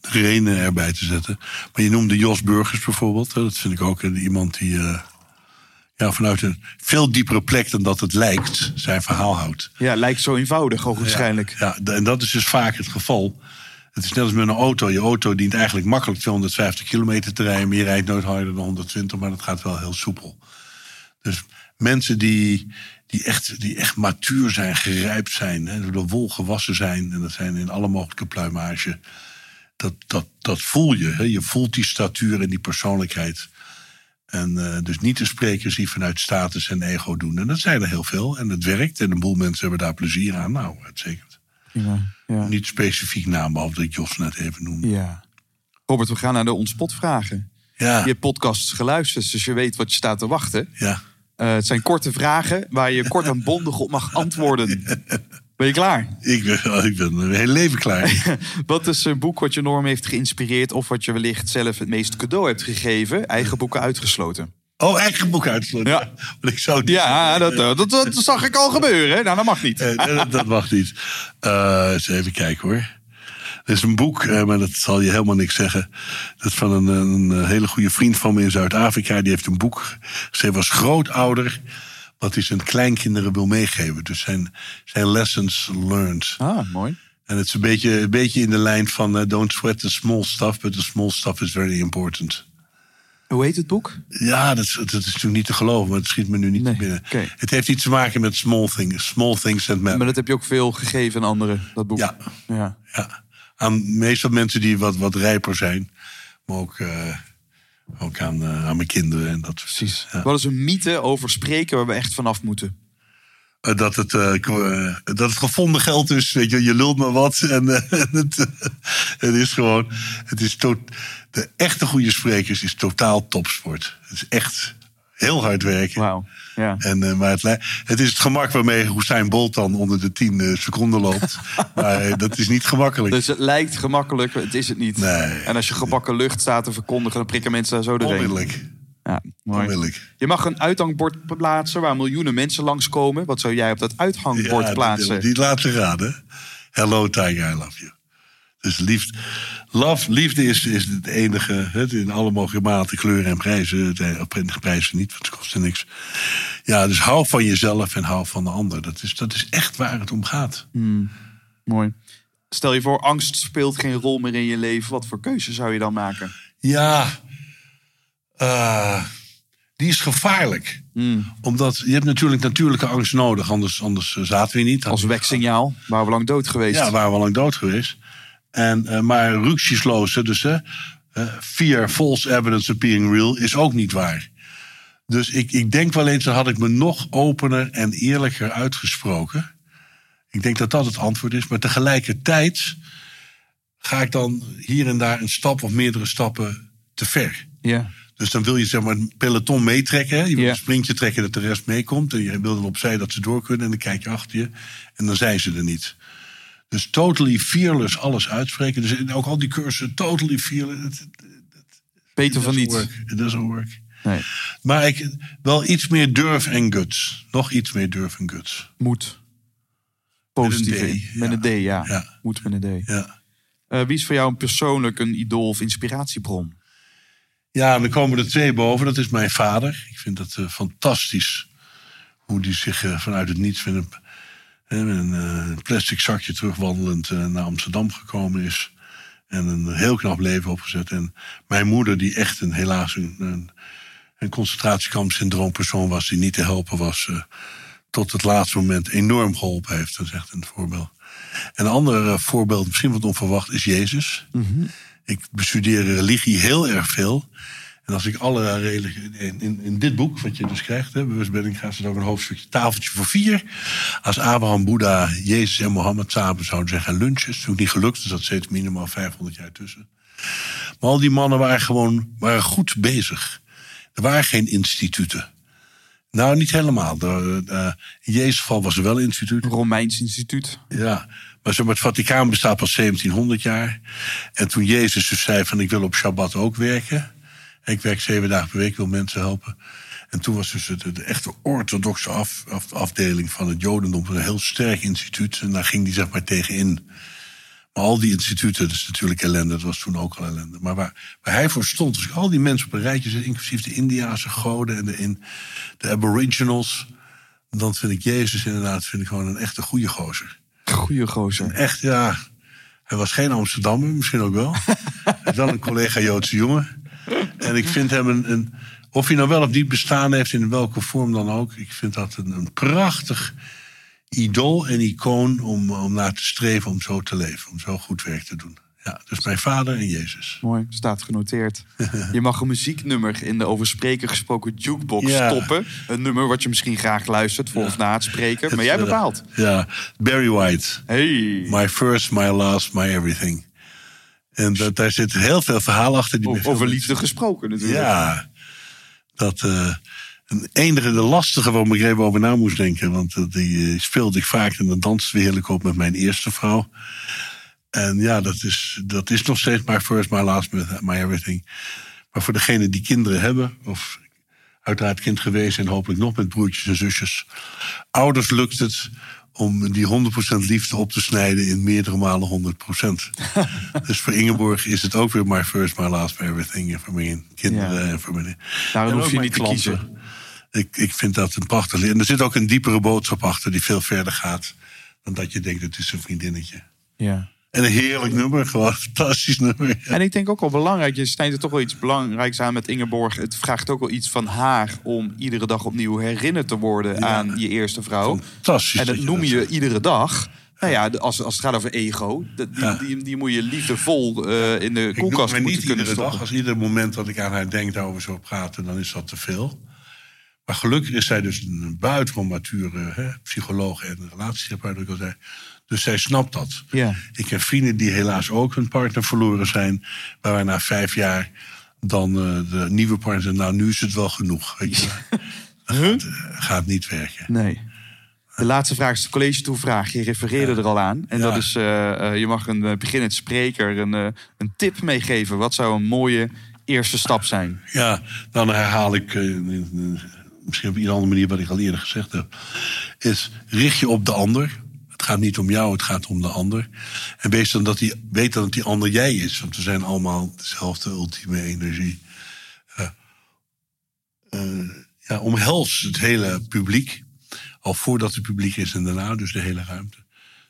de redenen erbij te zetten. Maar je noemde Jos Burgers bijvoorbeeld. Hè, dat vind ik ook iemand die eh, ja, vanuit een veel diepere plek dan dat het lijkt zijn verhaal houdt. Ja, lijkt zo eenvoudig, waarschijnlijk. Ja, en dat is dus vaak het geval. Het is net als met een auto. Je auto dient eigenlijk makkelijk 250 kilometer te rijden. Maar je rijdt nooit harder dan 120, maar dat gaat wel heel soepel. Dus mensen die, die, echt, die echt matuur zijn, gerijpt zijn, hè, door de wol gewassen zijn. En dat zijn in alle mogelijke pluimage. Dat, dat, dat voel je. Hè. Je voelt die statuur en die persoonlijkheid. En eh, dus niet de sprekers die vanuit status en ego doen. En dat zijn er heel veel. En het werkt. En een boel mensen hebben daar plezier aan. Nou, uitstekend. Ja, ja. Niet specifiek naam, behalve dat ik Jos net even noemde. ja. Robert, we gaan naar de onspot-vragen. Ja, Je hebt podcasts geluisterd, dus je weet wat je staat te wachten. ja. Eh, het zijn korte vragen waar je kort en bondig op mag antwoorden. Ben je klaar? Ik ben, ik ben mijn hele leven klaar. Wat is een boek wat je enorm heeft geïnspireerd... of wat je wellicht zelf het meest cadeau hebt gegeven? Eigen boeken uitgesloten. Oh, eigen boek uitsluiten. Ja. Want ik zou Ja, dat, eh, dat, dat zag ik al gebeuren. Nou, dat mag niet. Eh, dat, dat mag niet. Eens even kijken hoor. Er is een boek, eh, maar dat zal je helemaal niks zeggen. Dat is van een, een hele goede vriend van me in Zuid-Afrika. Die heeft een boek geschreven als grootouder. Wat hij zijn kleinkinderen wil meegeven. Dus zijn, zijn lessons learned. Ah, mooi. En het is een beetje, een beetje in de lijn van... eh, don't sweat the small stuff, but the small stuff is very important. Hoe heet het boek? Ja, dat is, dat is natuurlijk niet te geloven, maar het schiet me nu niet Nee, binnen. Het heeft iets te maken met small things. Small things that matter. Maar dat heb je ook veel gegeven aan anderen, dat boek. Ja. ja. Ja. Aan meestal mensen die wat, wat rijper zijn. Maar ook, eh, ook aan, eh, aan mijn kinderen. En dat, Precies. Ja. Wat is een mythe over spreken waar we echt vanaf moeten? Eh, dat, het, dat het gevonden geld is. Weet je, je lult maar wat. En, het, het is gewoon. Het is to, de echte goede sprekers is totaal topsport. Het is echt heel hard werken. Wauw. Ja. En, eh, maar het, het is het gemak waarmee Hussein Bolt dan onder de 10 eh, seconden loopt. maar eh, dat is niet gemakkelijk. Dus het lijkt gemakkelijk, het is het niet. Nee. En als je gebakken lucht staat te verkondigen, dan prikken mensen daar zo doorheen. Onmiddellijk. Ja, mooi. Onmiddellijk. Je mag een uithangbord plaatsen waar miljoenen mensen langskomen. Wat zou jij op dat uithangbord Ja, plaatsen? Die, die laten raden. Hello Tiger, I love you. Dus liefde, love, liefde is, is het enige, het, in alle mogelijke maten, kleuren en prijzen. Het, eh, prijzen niet, want het kostte niks. Ja, dus hou van jezelf en hou van de ander. Dat is, dat is echt waar het om gaat. Mooi. Stel je voor, angst speelt geen rol meer in je leven. Wat voor keuze zou je dan maken? Ja, eh, die is gevaarlijk. Omdat je hebt natuurlijk natuurlijke angst nodig, anders, anders eh, zaten we niet. Als weksignaal waren we lang dood geweest. Ja, waren we lang dood geweest. En, eh, maar rücksichtsloze, dus hè, eh, fear, false evidence appearing real, is ook niet waar. Dus ik, ik denk wel eens, dan had ik me nog opener en eerlijker uitgesproken. Ik denk dat dat het antwoord is. Maar tegelijkertijd ga ik dan hier en daar een stap of meerdere stappen te ver. Ja. Dus dan wil je zeg maar een peloton meetrekken. Je wil Ja. een sprintje trekken dat de rest meekomt. En je wil dan opzij dat ze door kunnen. En dan kijk je achter je. En dan zijn ze er niet. Dus totally fearless alles uitspreken. Dus ook al die cursussen, totally fearless. it- Beter van doesn't niet. work. It doesn't work. Nee. Maar ik, wel iets meer durf en guts. Nog iets meer durf en guts. Moet. Positief. Met een. D, Met ja. een D, ja. Met een D. Ja. Eh, wie is voor jou persoonlijk een idool of inspiratiebron? Ja, dan komen er twee boven. Dat is mijn vader. Ik vind het eh, fantastisch hoe die zich eh, vanuit het niets met een, met een eh, plastic zakje terugwandelend eh, naar Amsterdam gekomen is. En een heel knap leven opgezet. En mijn moeder, die echt een, helaas een, een, persoon was, die niet te helpen was, eh, tot het laatste moment enorm geholpen heeft. Dat is echt een voorbeeld. En een ander voorbeeld, misschien wat onverwacht, is Jezus. Ik bestudeer religie heel erg veel. En als ik alle religie... In, in, in dit boek, wat je dus krijgt, hè, bewustwording, gaat er ook een hoofdstukje tafeltje voor vier. Als Abraham, Boeddha, Jezus en Mohammed samen zouden gaan lunchen. is natuurlijk niet gelukt, dus dat zit minimaal 500 jaar tussen. Maar al die mannen waren gewoon waren goed bezig. Er waren geen instituten. Nou, niet helemaal. De, eh, in Jezus' geval was er wel een instituut. Romeins instituut. Ja, maar, het Vaticaan bestaat pas 1700 jaar. En toen Jezus dus zei van ik wil op Shabbat ook werken. Ik werk zeven dagen per week, wil mensen helpen. En toen was dus de, de echte orthodoxe af, af- afdeling van het Jodendom een heel sterk instituut. En daar ging die zeg maar tegenin. Maar al die instituten, dat is natuurlijk ellende. Dat was toen ook al ellende. Maar waar, waar hij voor stond, als ik al die mensen op een rijtje zet... inclusief de Indiaanse goden en de, in, de aboriginals... dan vind ik Jezus inderdaad vind ik gewoon een echte goede gozer. Goeie gozer. Echt, ja. Hij was geen Amsterdammer, misschien ook wel. Wel een collega Joodse jongen. En ik vind hem een, een... Of hij nou wel of niet bestaan heeft, in welke vorm dan ook... ik vind dat een, een prachtig idool en icoon om, om naar te streven... om zo te leven, om zo goed werk te doen. Ja, dus mijn vader en Jezus. Mooi, staat genoteerd. Je mag een muzieknummer in de over spreken gesproken jukebox Ja. stoppen. Een nummer wat je misschien graag luistert voor of na het spreken. Maar jij eh, bepaalt. Ja, Barry White. Hey. My first, my last, my everything. En dat, daar zit heel veel verhaal achter. Die Over, liefde gesproken natuurlijk. Ja, dat eh een enige, de lastige waar ik even over na moest denken. Want eh, die eh, speelde ik vaak en dan danste we heerlijk op met mijn eerste vrouw. En ja, dat is, dat is nog steeds my first, my last, my everything. Maar voor degenen die kinderen hebben, of uiteraard kind geweest en hopelijk nog met broertjes en zusjes. Ouders lukt het om die 100% liefde op te snijden in meerdere malen 100%. dus voor Ingeborg is het ook weer my first, my last, my everything. En voor mijn kinderen Ja. en voor mijn... Daarom hoef je niet te kiezen. Ik, ik vind dat een prachtig. En er zit ook een diepere boodschap achter die veel verder gaat dan dat je denkt het is een vriendinnetje. Ja. En een heerlijk nummer, gewoon een fantastisch nummer. Ja. En ik denk ook wel belangrijk, je snijdt er toch wel iets belangrijks aan met Ingeborg. Het vraagt ook wel iets van haar om iedere dag opnieuw herinnerd te worden aan je eerste vrouw. Fantastisch En dat dat noem dat je iedere dag. Nou ja, als, als het gaat over ego, die, Ja. die, die moet je liefdevol eh, in de Ik koelkast moeten niet kunnen iedere dag. Als ieder moment dat ik aan haar denk daarover zou praten, dan is dat te veel. Maar gelukkig is zij dus een buitengewoon mature hè, psycholoog en relatietherapeut, ik al zei. Dus zij snapt dat. Ja. Ik heb vrienden die helaas ook hun partner verloren zijn. Waar wij na vijf jaar dan eh, de nieuwe partner nou nu is het wel genoeg. Weet je. Dat gaat, eh, gaat niet werken. Nee. De laatste vraag is de college toevraag. Je refereerde er al aan. En dat is, eh, je mag een beginnend spreker een, een tip meegeven. Wat zou een mooie eerste stap zijn? Ja, dan herhaal ik misschien op een andere manier wat ik al eerder gezegd heb. Is richt je op de ander. Het gaat niet om jou, het gaat om de ander. En wees dan dat die, weet dan dat die ander jij is. Want we zijn allemaal dezelfde ultieme energie. Eh, ja, omhels het hele publiek. Al voordat het publiek is en daarna, dus de hele ruimte.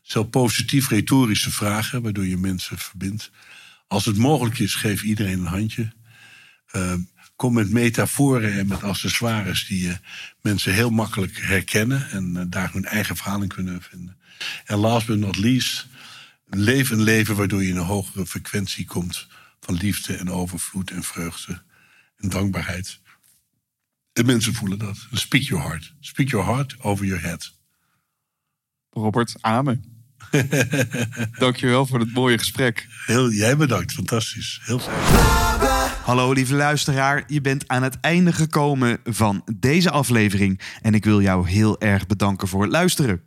Stel positief retorische vragen, waardoor je mensen verbindt. Als het mogelijk is, geef iedereen een handje. Eh, kom met metaforen en met accessoires die uh, mensen heel makkelijk herkennen en uh, daar hun eigen verhaal in kunnen vinden. En last but not least, leef een leven waardoor je in een hogere frequentie komt van liefde en overvloed en vreugde en dankbaarheid. En mensen voelen dat. Speak your heart. Speak your heart over your head. Robert, amen. Dankjewel voor het mooie gesprek. Heel, jij bedankt, fantastisch. Heel fijn. Hallo lieve luisteraar, je bent aan het einde gekomen van deze aflevering en ik wil jou heel erg bedanken voor het luisteren.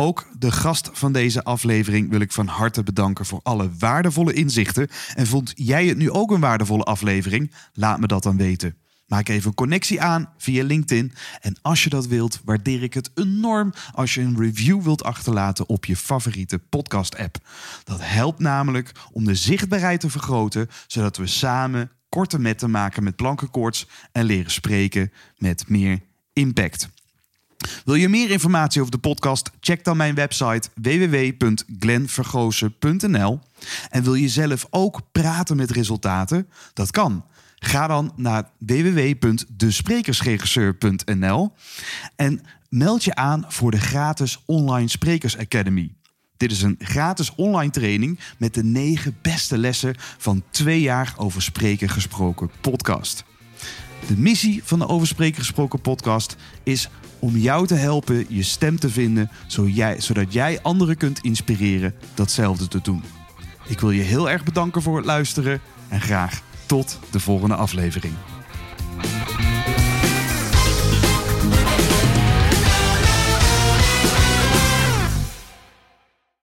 Ook de gast van deze aflevering wil ik van harte bedanken voor alle waardevolle inzichten. En vond jij het nu ook een waardevolle aflevering? Laat me dat dan weten. Maak even een connectie aan via LinkedIn. En als je dat wilt, waardeer ik het enorm als je een review wilt achterlaten op je favoriete podcast-app. Dat helpt namelijk om de zichtbaarheid te vergroten, zodat we samen korte metten maken met plankenkoorts en leren spreken met meer impact. Wil je meer informatie over de podcast? Check dan mijn website www.glenvergozen.nl. En wil je zelf ook praten met resultaten? Dat kan. Ga dan naar www.desprekersregisseur.nl en meld je aan voor de gratis Online Sprekers Academy. Dit is een gratis online training met de negen beste lessen van twee jaar over spreken gesproken podcast. De missie van de Over Spreken gesproken podcast is om jou te helpen je stem te vinden, zodat jij anderen kunt inspireren datzelfde te doen. Ik wil je heel erg bedanken voor het luisteren en graag tot de volgende aflevering.